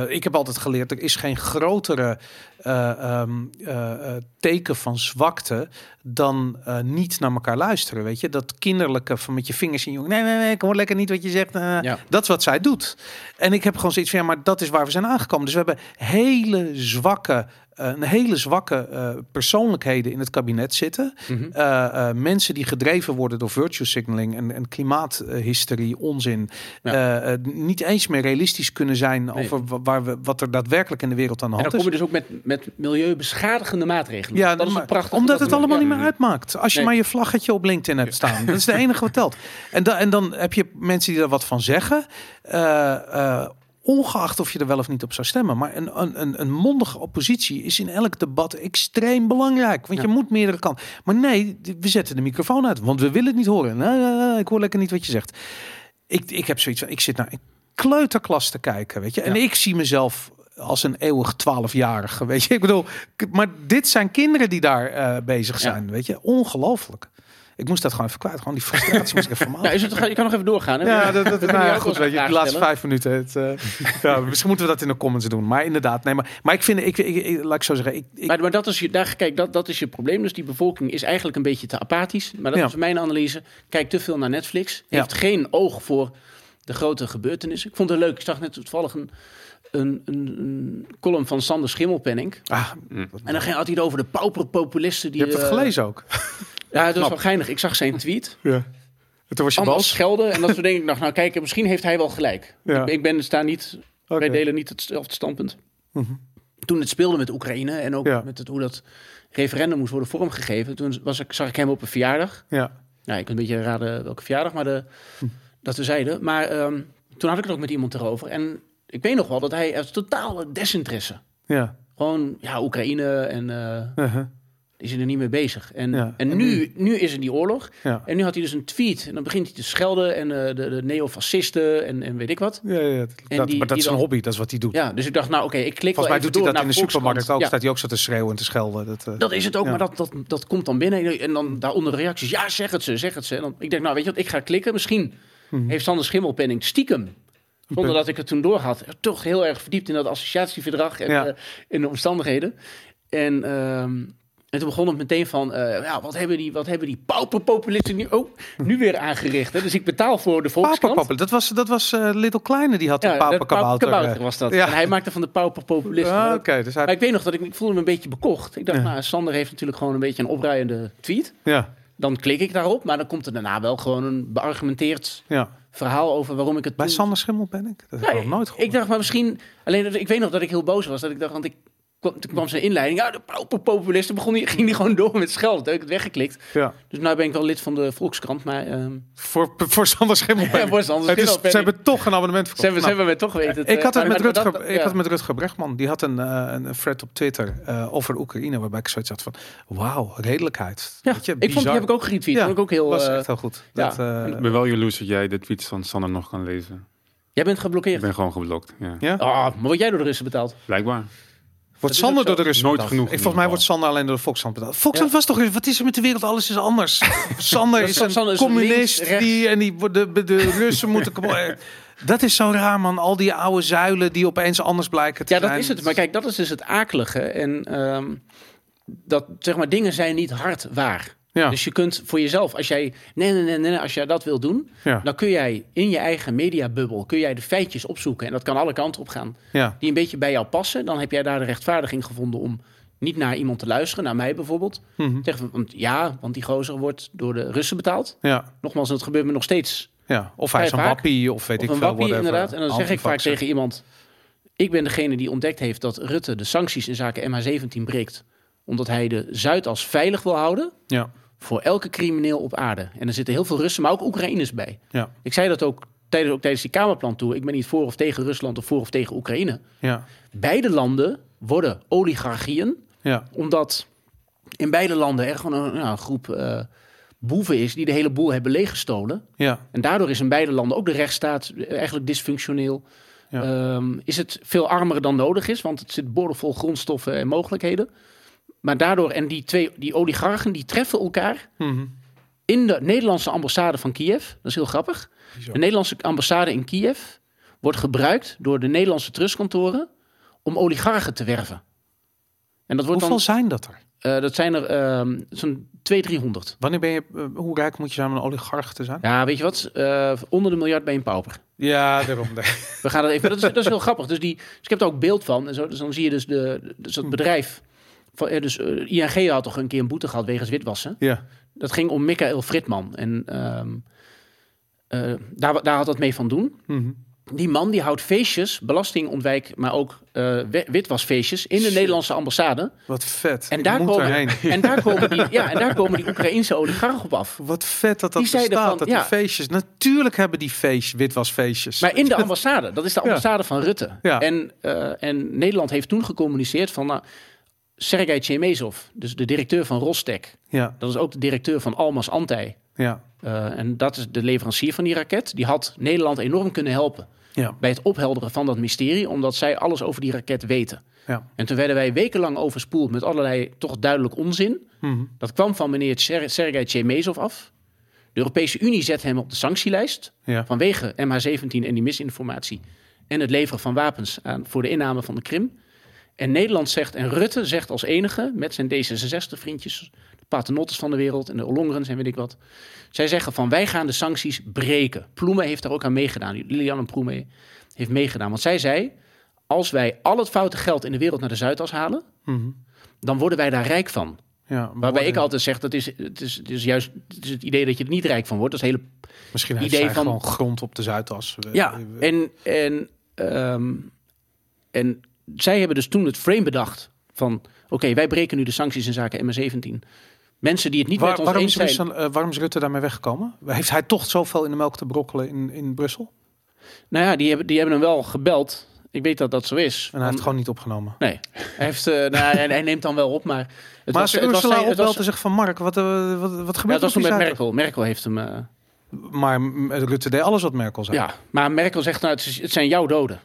ik heb altijd geleerd, er is geen grotere eh, ehm, eh, eh, teken van zwakte dan niet naar elkaar luisteren. Weet je, dat kinderlijke van met je vingers in je. Nee, nee, nee, ik hoor lekker niet wat je zegt. Ja. Dat is wat zij doet. En ik heb gewoon zoiets van, ja, maar dat is waar we zijn aangekomen. Dus we hebben hele zwakke, een hele zwakke eh, persoonlijkheden in het kabinet zitten. Mhm. Eh, eh, mensen die gedreven worden door virtue signaling en, en klimaathysterie, onzin. Ja. Niet eens meer realistisch kunnen zijn over wa- waar we, wat er daadwerkelijk in de wereld aan de En dan hand kom is. je dus ook met, met milieubeschadigende maatregelen. Ja, dat is maar- prachtig. omdat het allemaal niet meer Ja. uitmaakt. Als je Nee. maar je vlaggetje op LinkedIn hebt staan. Dat is de enige wat telt. En, da en dan heb je mensen die er wat van zeggen. Ongeacht of je er wel of niet op zou stemmen. Maar een, een, een, mondige oppositie is in elk debat extreem belangrijk. Want je Ja. moet meerdere kanten. Maar nee, we zetten de microfoon uit. Want we willen het niet horen. Nee, nee, nee, ik hoor lekker niet wat je zegt. Ik, ik heb zoiets van, ik zit naar een kleuterklas te kijken. Weet je? En Ja. ik zie mezelf als een eeuwig twaalfjarige. Weet je, ik bedoel, maar dit zijn kinderen die daar eh, bezig Ja. zijn. Weet je, ongelooflijk. Ik moest dat gewoon even kwijt. Gewoon die frustratie moest ik even van Ja, is het, je kan nog even doorgaan. Hè? ja, dat, dat, nou ja, goed, weet je, de laatste vijf minuten. Het, eh, ja, misschien moeten we dat in de comments doen. Maar inderdaad, nee, maar, maar ik vind, ik, ik, ik- laat ik zo zeggen, ik, ik, Maar, maar dat is je, daar, kijk, dat, dat is je probleem. Dus die bevolking is eigenlijk een beetje te apathisch. Maar dat Ja. is mijn analyse. Kijkt te veel naar Netflix. Ja. Heeft geen oog voor de grote gebeurtenissen. Ik vond het leuk. Ik zag net toevallig een, een, een, een column van Sander Schimmelpenning. ah, En dan ging- had hij het over de pauperpopulisten. Die, je hebt het eh, gelezen ook. Ja, dat Knap. wel geinig. Ik zag zijn tweet. Ja. En toen was je schelden. En dat soort dingen. Ik dacht, nou kijk, misschien heeft hij wel gelijk. Ja. Ik, ik ben sta niet Oké. Wij delen niet hetzelfde standpunt. Mhm. Toen het speelde met Oekraïne en ook Ja. met het, hoe dat referendum moest worden vormgegeven, toen was ik, zag ik hem op een verjaardag. Ja. Nou, ik kan een beetje raden welke verjaardag, maar de, Hm. dat we zeiden. Maar ehm, toen had ik het ook met iemand erover. En ik weet nog wel dat hij uit totale desinteresse. Ja. Gewoon, ja, Oekraïne en eh Uh-huh. Die zijn er niet mee bezig. En, Ja. en En nu, nu is er die oorlog. Ja. En nu had hij dus een tweet. En dan begint hij te schelden. En eh, de, de neofascisten en, en weet ik wat. Ja, ja, dat, En dat- die- maar dat is een hobby, dat is wat hij doet. Ja, dus ik dacht, nou oké, ik klik Volgens mij doet hij dat in de supermarkt ook. Ja. Staat hij ook zo te schreeuwen en te schelden. Dat, eh, Dat is het ook, maar dat, dat, dat komt dan binnen. En dan daaronder reacties. Ja, zeg het ze, zeg het ze. En dan, ik denk, nou weet je wat, ik ga klikken. Misschien Mhm. heeft Sander Schimmelpenning stiekem, zonder dat ik het toen door had, toch heel erg verdiept in dat associatieverdrag en Ja. eh, in de omstandigheden. En, ehm, en toen begon het meteen van, eh, ja, wat hebben die, wat hebben die pauperpopulisten nu, oh, nu weer aangericht. Hè? Dus ik betaal voor de Volkskrant. Dat was, dat was eh, Little Kleine, die had een Ja, paperkabouter. pauperkabouter eh. was dat. Ja. En hij maakte van de pauperpopulisten. Ah, ook. Oké, dus hij... Maar ik weet nog dat ik, ik voelde me een beetje bekocht. Ik dacht, Ja. nou, Sander heeft natuurlijk gewoon een beetje een opruiende tweet. Ja, Dan klik ik daarop, maar dan komt er daarna wel gewoon een beargumenteerd ja. verhaal over waarom ik het Bij Sander Schimmel ben ik. Dat heb ik nooit gehoord. Ik dacht, maar misschien... Alleen, ik weet nog dat ik heel boos was. Dat ik dacht, want ik, kwam- toen kwam zijn inleiding. Ja, de pauperpopulisten begon die, ging die gewoon door met schelden. Toen heb ik het weggeklikt. Ja. Dus nu ben ik wel lid van de Volkskrant. Maar ehm, Voor, voor Sander Ja, ik. voor Sander Het is- Ze ik. hebben toch een abonnement ze verkocht. hebben, ze Nou, hebben me toch weten. ik had het met, Rutger, dat- ik ja. had met Rutger Brechtman. Die had een, eh, een thread op Twitter eh, over Oekraïne. Waarbij ik zoiets had van, wauw, redelijkheid. Ja, Weet je, ik vond, die heb ik ook geretweet. Ja, Vond ik ook heel... was eh, echt heel goed. ja. Dat, eh, Ik ben wel jaloers dat jij de tweets van Sander nog kan lezen. jij bent Ik geblokkeerd. ben gewoon geblokt. Ja. ja? Ah, maar word jij door de Russen betaald? Blijkbaar. Wordt Sander door de Russen Nooit genoeg Ik, volgens mij wordt Sander alleen door de Volkskrant betaald. Volkskrant Ja. was toch... Wat is er met de wereld? Alles is anders. Sander is een Sander is links, communist. die, en die, de, de, de Russen moeten... Dat is zo raar, man. Al die oude zuilen die opeens anders blijken te Ja, dat zijn. is het. Maar kijk, dat is dus het akelige. En ehm, dat, zeg maar, dingen zijn niet hard waar. Ja, Dus je kunt voor jezelf, als jij, nee, nee, nee, nee, als jij dat wil doen, ja, dan kun jij in je eigen mediabubbel, kun jij de feitjes opzoeken. En dat kan alle kanten op gaan. ja, Die een beetje bij jou passen. Dan heb jij daar de rechtvaardiging gevonden om niet naar iemand te luisteren, naar mij bijvoorbeeld. Mhm. Zeg, want ja, want die gozer wordt door de Russen betaald. ja, Nogmaals, dat gebeurt me nog steeds ja. Of hij is een wappie of weet Of ik een veel. wappie, inderdaad. En dan zeg ik vaak tegen iemand... Ik ben degene die ontdekt heeft dat Rutte de sancties in zaken MH17 breekt. Omdat hij de Zuidas veilig wil houden Ja, voor elke crimineel op aarde. En er zitten heel veel Russen, maar ook Oekraïners bij. ja, Ik zei dat ook tijdens, ook tijdens die Kamerplan toe. Ik ben niet voor of tegen Rusland of voor of tegen Oekraïne. ja. Beide landen worden oligarchieën. Ja. Omdat in beide landen er gewoon een, een groep eh, boeven is die de hele boel hebben leeggestolen. Ja. En daardoor is in beide landen ook de rechtsstaat eigenlijk dysfunctioneel. Ja. Ehm, is het veel armer dan nodig is, want het zit boordevol grondstoffen en mogelijkheden. Maar daardoor, en die twee die oligarchen, die treffen elkaar Mhm. in de Nederlandse ambassade van Kiev. Dat is heel grappig. Bizar. De Nederlandse ambassade in Kiev wordt gebruikt door de Nederlandse trustkantoren om oligarchen te werven. En dat wordt Hoeveel dan, zijn dat er? eh, dat zijn er ehm, zo'n 200, 300. Wanneer ben je, eh, hoe rijk moet je zijn om een oligarch te zijn? Ja, weet je wat? Eh, onder de miljard ben je een pauper. Ja, daarom. We gaan dat even. Dat is, dat is heel grappig. Dus, die, dus ik heb er ook beeld van. En zo, dus dan zie je dus, de, dus dat bedrijf. Van, eh, dus eh, ING had toch een keer een boete gehad wegens witwassen. ja. Dat ging om Michael Fritman. En ehm, eh, daar, daar had dat mee van doen. Mhm. Die man die houdt feestjes, belastingontwijk, maar ook wi- witwasfeestjes in de Shit. Nederlandse ambassade. Wat vet. En daar, komen, en, daar komen die, ja, en daar komen die Oekraïnse oligarchen op af. Wat vet dat dat Die bestaat, van, dat ja. die feestjes. Natuurlijk hebben die feestjes, witwasfeestjes. Maar in de ambassade, dat is de Ja. ambassade van Rutte. Ja. En, en Nederland heeft toen gecommuniceerd van nou, Sergei Chemezov, dus de directeur van Rostek, Ja, dat is ook de directeur van Almas Antij. ja, Eh, en dat is de leverancier van die raket. Die had Nederland enorm kunnen helpen ja, bij het ophelderen van dat mysterie, omdat zij alles over die raket weten. ja. En toen werden wij wekenlang overspoeld met allerlei toch duidelijk onzin. Mhm. Dat kwam van meneer Ser- Sergei Chemezov af. De Europese Unie zet hem op de sanctielijst ja. vanwege MH17 en die misinformatie en het leveren van wapens aan, voor de inname van de Krim. En Nederland zegt, en Rutte zegt als enige, met zijn D66-vriendjes, de paternottes van de wereld en de Ollongerens en weet ik wat. Zij zeggen van, wij gaan de sancties breken. Ploemen heeft daar ook aan meegedaan. Liliane Ploemen heeft meegedaan. Want zij zei, als wij al het foute geld in de wereld naar de Zuidas halen, Mhm. dan worden wij daar rijk van. ja Waarbij ik altijd zeg, dat is, het, is, het is juist het, is het idee dat je er niet rijk van wordt. Dat is hele Misschien idee van- grond op de Zuidas. Ja, en, en, ehm, en zij hebben dus toen het frame bedacht van... oké, wij breken nu de sancties in zaken MH17. Mensen die het niet Waar- met ons waarom, eens is, zijn... Rutte- eh, waarom is Rutte daarmee weggekomen? Heeft hij toch zoveel in de melk te brokkelen in, in Brussel? Nou ja, die hebben, die hebben hem wel gebeld. Ik weet dat dat zo is. En hij heeft Van- gewoon niet opgenomen. Nee, hij, heeft, eh, nou, hij, hij neemt dan wel op, maar... Het maar was, als het Ursula het was- en zegt van Mark, wat, eh, wat, wat ja, het gebeurt was toen met? Merkel. Merkel heeft hem... Maar Rutte deed alles wat Merkel zei. ja, maar Merkel zegt, nou, het, is- het zijn jouw doden.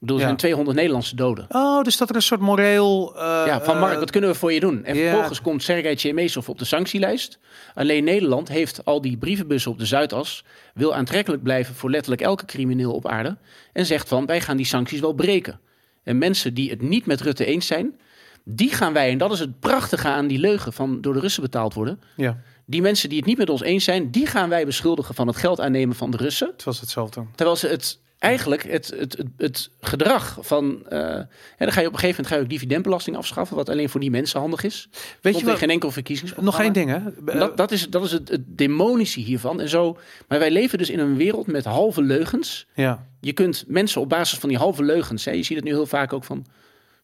Bedoel, er zijn 200 Nederlandse doden. Oh, dus dat er een soort moreel... eh, Ja, van Mark, eh, wat kunnen we voor je doen? En vervolgens komt Sergei Chemezov op de sanctielijst. Alleen Nederland heeft al die brievenbussen op de Zuidas... wil aantrekkelijk blijven voor letterlijk elke crimineel op aarde... en zegt van, wij gaan die sancties wel breken. En mensen die het niet met Rutte eens zijn... die gaan wij, en dat is het prachtige aan die leugen... van door de Russen betaald worden... Ja, die mensen die het niet met ons eens zijn... die gaan wij beschuldigen van het geld aannemen van de Russen... het was hetzelfde. Terwijl ze het eigenlijk het, het, het, het gedrag van. eh, hè, dan ga je op een gegeven moment ga je ook dividendbelasting afschaffen, wat alleen voor die mensen handig is. Weet je wat? geen enkel verkiezingsprogramma. Nog één ding, hè? Dat, dat is, dat is het, het demonische hiervan. En zo, maar wij leven dus in een wereld met halve leugens. Ja, Je kunt mensen op basis van die halve leugens. Hè, je ziet het nu heel vaak ook van.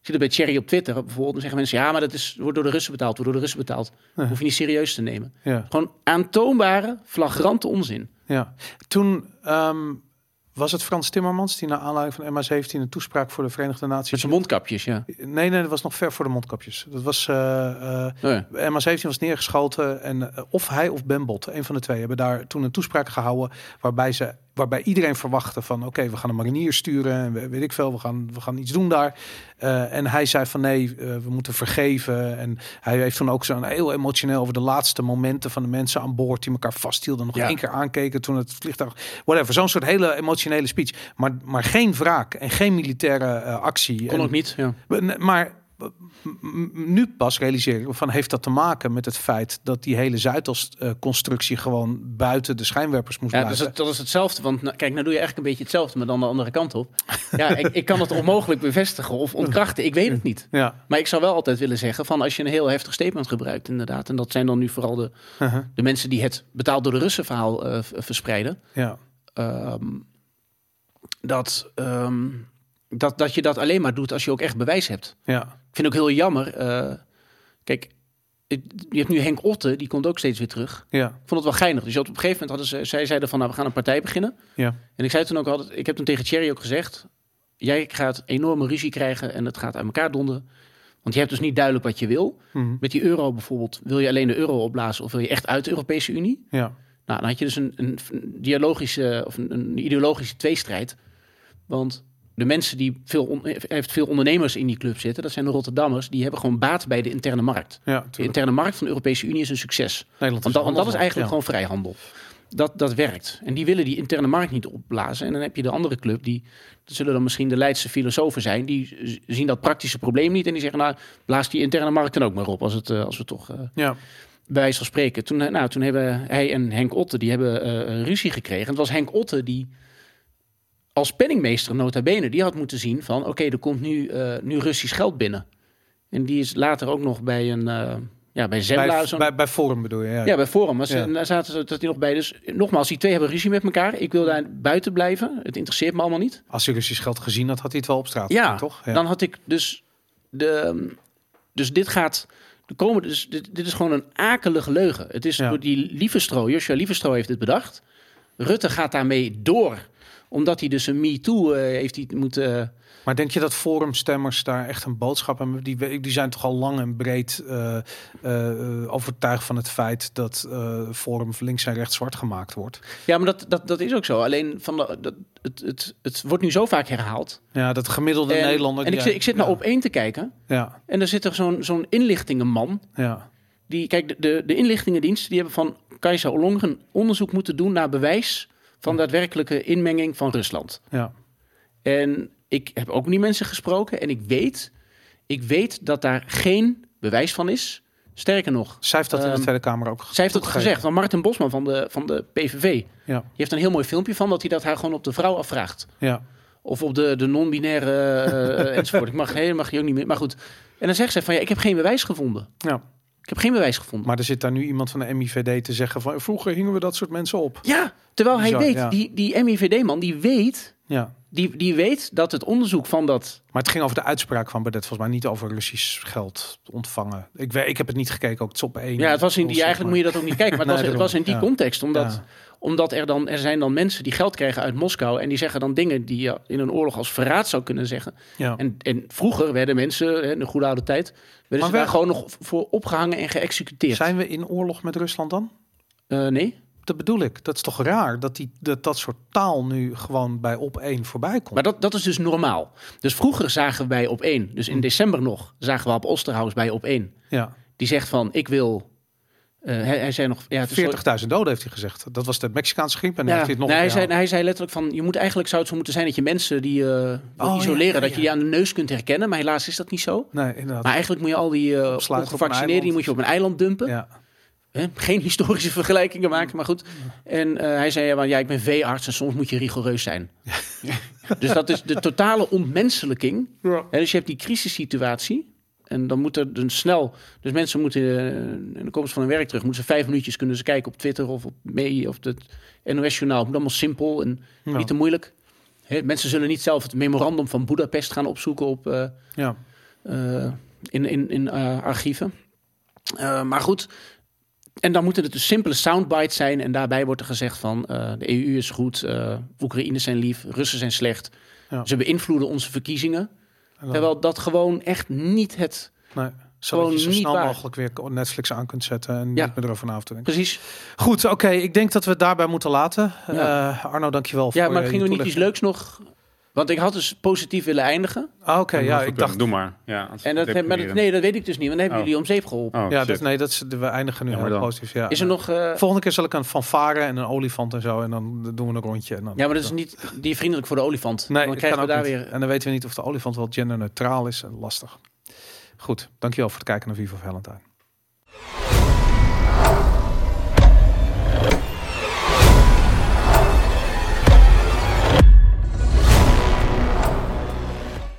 Je ziet het bij Cherry op Twitter bijvoorbeeld. Dan zeggen mensen: ja, maar dat is, wordt door de Russen betaald. Wordt door de Russen betaald. Ja. Hoef je niet serieus te nemen. ja, Gewoon aantoonbare, flagrante onzin. ja. Toen ehm, was het Frans Timmermans die naar aanleiding van MH17 een toespraak voor de Verenigde Met Naties... zijn mondkapjes, ja. Nee, nee, dat was nog ver voor de mondkapjes. Dat was... eh, eh, ja. MH17 was neergeschoten en eh, of hij of Ben Bot, een van de twee, hebben daar toen een toespraak gehouden waarbij ze waarbij iedereen verwachtte van oké, we gaan een marinier sturen en we- weet ik veel, we gaan, we gaan iets doen daar. Eh, en hij zei van nee, eh, we moeten vergeven. En hij heeft toen ook zo'n heel emotioneel over de laatste momenten van de mensen aan boord die elkaar vasthielden. Nog Ja. één keer aankeken toen het vliegtuig, whatever. Zo'n soort hele emotionele speech. Maar, maar geen wraak en geen militaire eh, actie. Kon En- ook niet. Ja. maar nu pas realiseer ik van heeft dat te maken met het feit dat die hele Zuidas-constructie gewoon buiten de schijnwerpers moest Ja, dus blijven. het, dat is hetzelfde. Want nou, kijk, nou doe je eigenlijk een beetje hetzelfde, maar dan de andere kant op. Ja, ik, ik kan het onmogelijk bevestigen of ontkrachten. Ik weet het niet. Ja, Maar ik zou wel altijd willen zeggen van als je een heel heftig statement gebruikt, inderdaad. En dat zijn dan nu vooral de, uh-huh. de mensen die het betaald door de Russen verhaal eh, verspreiden. ja, Ehm, dat, ehm, dat, dat je dat alleen maar doet als je ook echt bewijs hebt. ja, Ik vind ook heel jammer. eh, kijk, je hebt nu Henk Otte, die komt ook steeds weer terug. ja, Ik vond het wel geinig. Dus op een gegeven moment hadden ze, zij zeiden van nou we gaan een partij beginnen. ja, En ik zei toen ook altijd, ik heb toen tegen Thierry ook gezegd, jij gaat enorme ruzie krijgen en het gaat uit elkaar donderen. Want je hebt dus niet duidelijk wat je wil. Mhm. Met die euro bijvoorbeeld, wil je alleen de euro opblazen of wil je echt uit de Europese Unie? Ja. Nou, dan had je dus een, een dialogische of een, een ideologische tweestrijd. Want de mensen die veel, on, heeft veel ondernemers in die club zitten, dat zijn de Rotterdammers, die hebben gewoon baat bij de interne markt. Ja, De interne markt van de Europese Unie is een succes. Nederland Want dat, dat is eigenlijk ja. gewoon vrijhandel. Dat, dat werkt. En die willen die interne markt niet opblazen. En dan heb je de andere club, die dat zullen dan misschien de Leidse filosofen zijn, die zien dat praktische probleem niet. En die zeggen, nou, blaas die interne markt dan ook maar op, als, het, eh, als we toch eh, Ja. bij wijze van spreken. Toen, eh, nou, toen hebben hij en Henk Otte, die hebben ruzie gekregen. Het was Henk Otte die als penningmeester nota bene, die had moeten zien van, oké, er komt nu, eh, nu Russisch geld binnen. En die is later ook nog bij een, eh, ja, bij Zendla, Bij, bij, bij Forum bedoel je? Ja. ja, bij Forum. Was, Ja. en Daar zaten ze dat hij nog bij. Dus nogmaals, die twee hebben ruzie met elkaar. Ik wil daar buiten blijven. Het interesseert me allemaal niet. Als hij Russisch geld gezien had, had hij het wel op straat. Ja, toch? Ja. dan had ik dus de. Dus dit gaat. De komende, dus dit, dit is gewoon een akelige leugen. Het is door die Lievestro, Joshua Lievestro heeft dit bedacht. Rutte gaat daarmee door. Omdat hij dus een MeToo eh, heeft hij moeten... Maar denk je dat forumstemmers daar echt een boodschap hebben? Die, die zijn toch al lang en breed eh, eh, overtuigd van het feit dat eh forum links en rechts zwart gemaakt wordt. Ja, maar dat, dat, dat is ook zo. Alleen van de, dat, het, het, het wordt nu zo vaak herhaald. Ja, dat gemiddelde En, Nederlander. en ik, zit, ik zit nou op één te kijken. Ja, En er zit er zo'n zo'n inlichtingenman. ja, Die, kijk, de, de, de inlichtingendienst die hebben van Kajsa Ollongren onderzoek moeten doen naar bewijs van daadwerkelijke inmenging van Rusland. ja. En ik heb ook met die mensen gesproken en ik weet, ik weet dat daar geen bewijs van is. Sterker nog, Zij heeft dat in de Ehm, Tweede Kamer ook zij heeft toegegeven. gezegd. Want Martin Bosman van de, van de PVV, Ja, die heeft een heel mooi filmpje van dat hij dat haar gewoon op de vrouw afvraagt. ja. Of op de, de non-binaire eh, enzovoort. Ik mag, nee, mag je ook niet meer. Maar goed. En dan zegt ze van ja, ik heb geen bewijs gevonden. ja. Ik heb geen bewijs gevonden. Maar er zit daar nu iemand van de MIVD te zeggen van vroeger hingen we dat soort mensen op. Ja, terwijl hij weet, ja. die, die MIVD-man, die weet, Ja. Die, die weet dat het onderzoek van dat... Maar het ging over de uitspraak van Badet, volgens mij niet over Russisch geld ontvangen. Ik, ik heb het niet gekeken, ook het is op één. Ja, het was in die, eigenlijk moet je dat ook niet kijken, maar het, Nee, was, het was in die context, omdat, Ja. omdat er dan, er zijn dan mensen die geld krijgen uit Moskou en die zeggen dan dingen die je in een oorlog als verraad zou kunnen zeggen. Ja. En, en vroeger werden mensen, in de goede oude tijd, werden Maar ze daar gewoon nog voor opgehangen en geëxecuteerd. Zijn we in oorlog met Rusland dan? Eh, nee, Dat bedoel ik. Dat is toch raar dat die, dat, dat soort taal nu gewoon bij op één voorbij komt. maar dat, dat is dus normaal. Dus vroeger zagen we bij op één, dus Hm. in december nog, zagen we op Osterhaus bij op één. ja. Die zegt van, ik wil... eh, hij, hij zei nog... Ja, het is zo- 40.000 doden heeft hij gezegd. Dat was de Mexicaanse griep. En dan Ja, heeft hij het nog nee, hij, zei, hij zei letterlijk van, je moet eigenlijk zou het zo moeten zijn dat je mensen die eh, wil Oh, isoleren, ja, dat je die aan de neus kunt herkennen. Maar helaas is dat niet zo. Nee, inderdaad. Maar eigenlijk moet je al die eh op een ongevaccineerden, die moet je op een eiland dumpen. Hè? Geen historische vergelijkingen maken, maar goed. En eh, hij zei, ja, ja, ik ben veearts en soms moet je rigoureus zijn. dus dat is de totale ontmenselijking. Ja. Hè, dus je hebt die crisissituatie. En dan moet er dan snel... Dus mensen moeten... eh, in de komst van hun werk terug... moeten ze vijf minuutjes kunnen ze kijken op Twitter of op mee of het NOS-journaal. Het moet allemaal simpel en Ja. niet te moeilijk. Hè, mensen zullen niet zelf het memorandum van Budapest gaan opzoeken op... eh, Ja. in, in, in archieven. Maar goed, en dan moeten het dus simpele soundbites zijn. En daarbij wordt er gezegd van eh, de EU is goed, eh Oekraïners zijn lief, Russen zijn slecht. Ja. Ze beïnvloeden onze verkiezingen. Dan- Terwijl dat gewoon echt niet het... nee. gewoon Zodat je zo niet snel waar. mogelijk weer Netflix aan kunt zetten en Ja. niet meer erover na hoeft te denken. Precies. Goed, oké. ik denk dat we het daarbij moeten laten. Ja. Eh, Arno, dankjewel Ja, voor maar eh, ging je er niet iets leuks nog... Want ik had dus positief willen eindigen. Ah, oké. ja, ik dacht... Doe maar. Ja, En dat, maar dat, nee, dat weet ik dus niet. Want dan hebben Oh. jullie om zeep geholpen. Oh, ja, dus, nee, dat is, we eindigen nu heel positief. Ja. Is er nog... eh, Volgende keer zal ik een fanfare en een olifant en zo. En dan doen we een rondje. En dan, ja, maar dat is niet die vriendelijk voor de olifant. Nee, dan dat krijgen kan we ook daar niet. weer... En dan weten we niet of de olifant wel genderneutraal is. Lastig. Goed, dankjewel voor het kijken naar Vivo Valentine.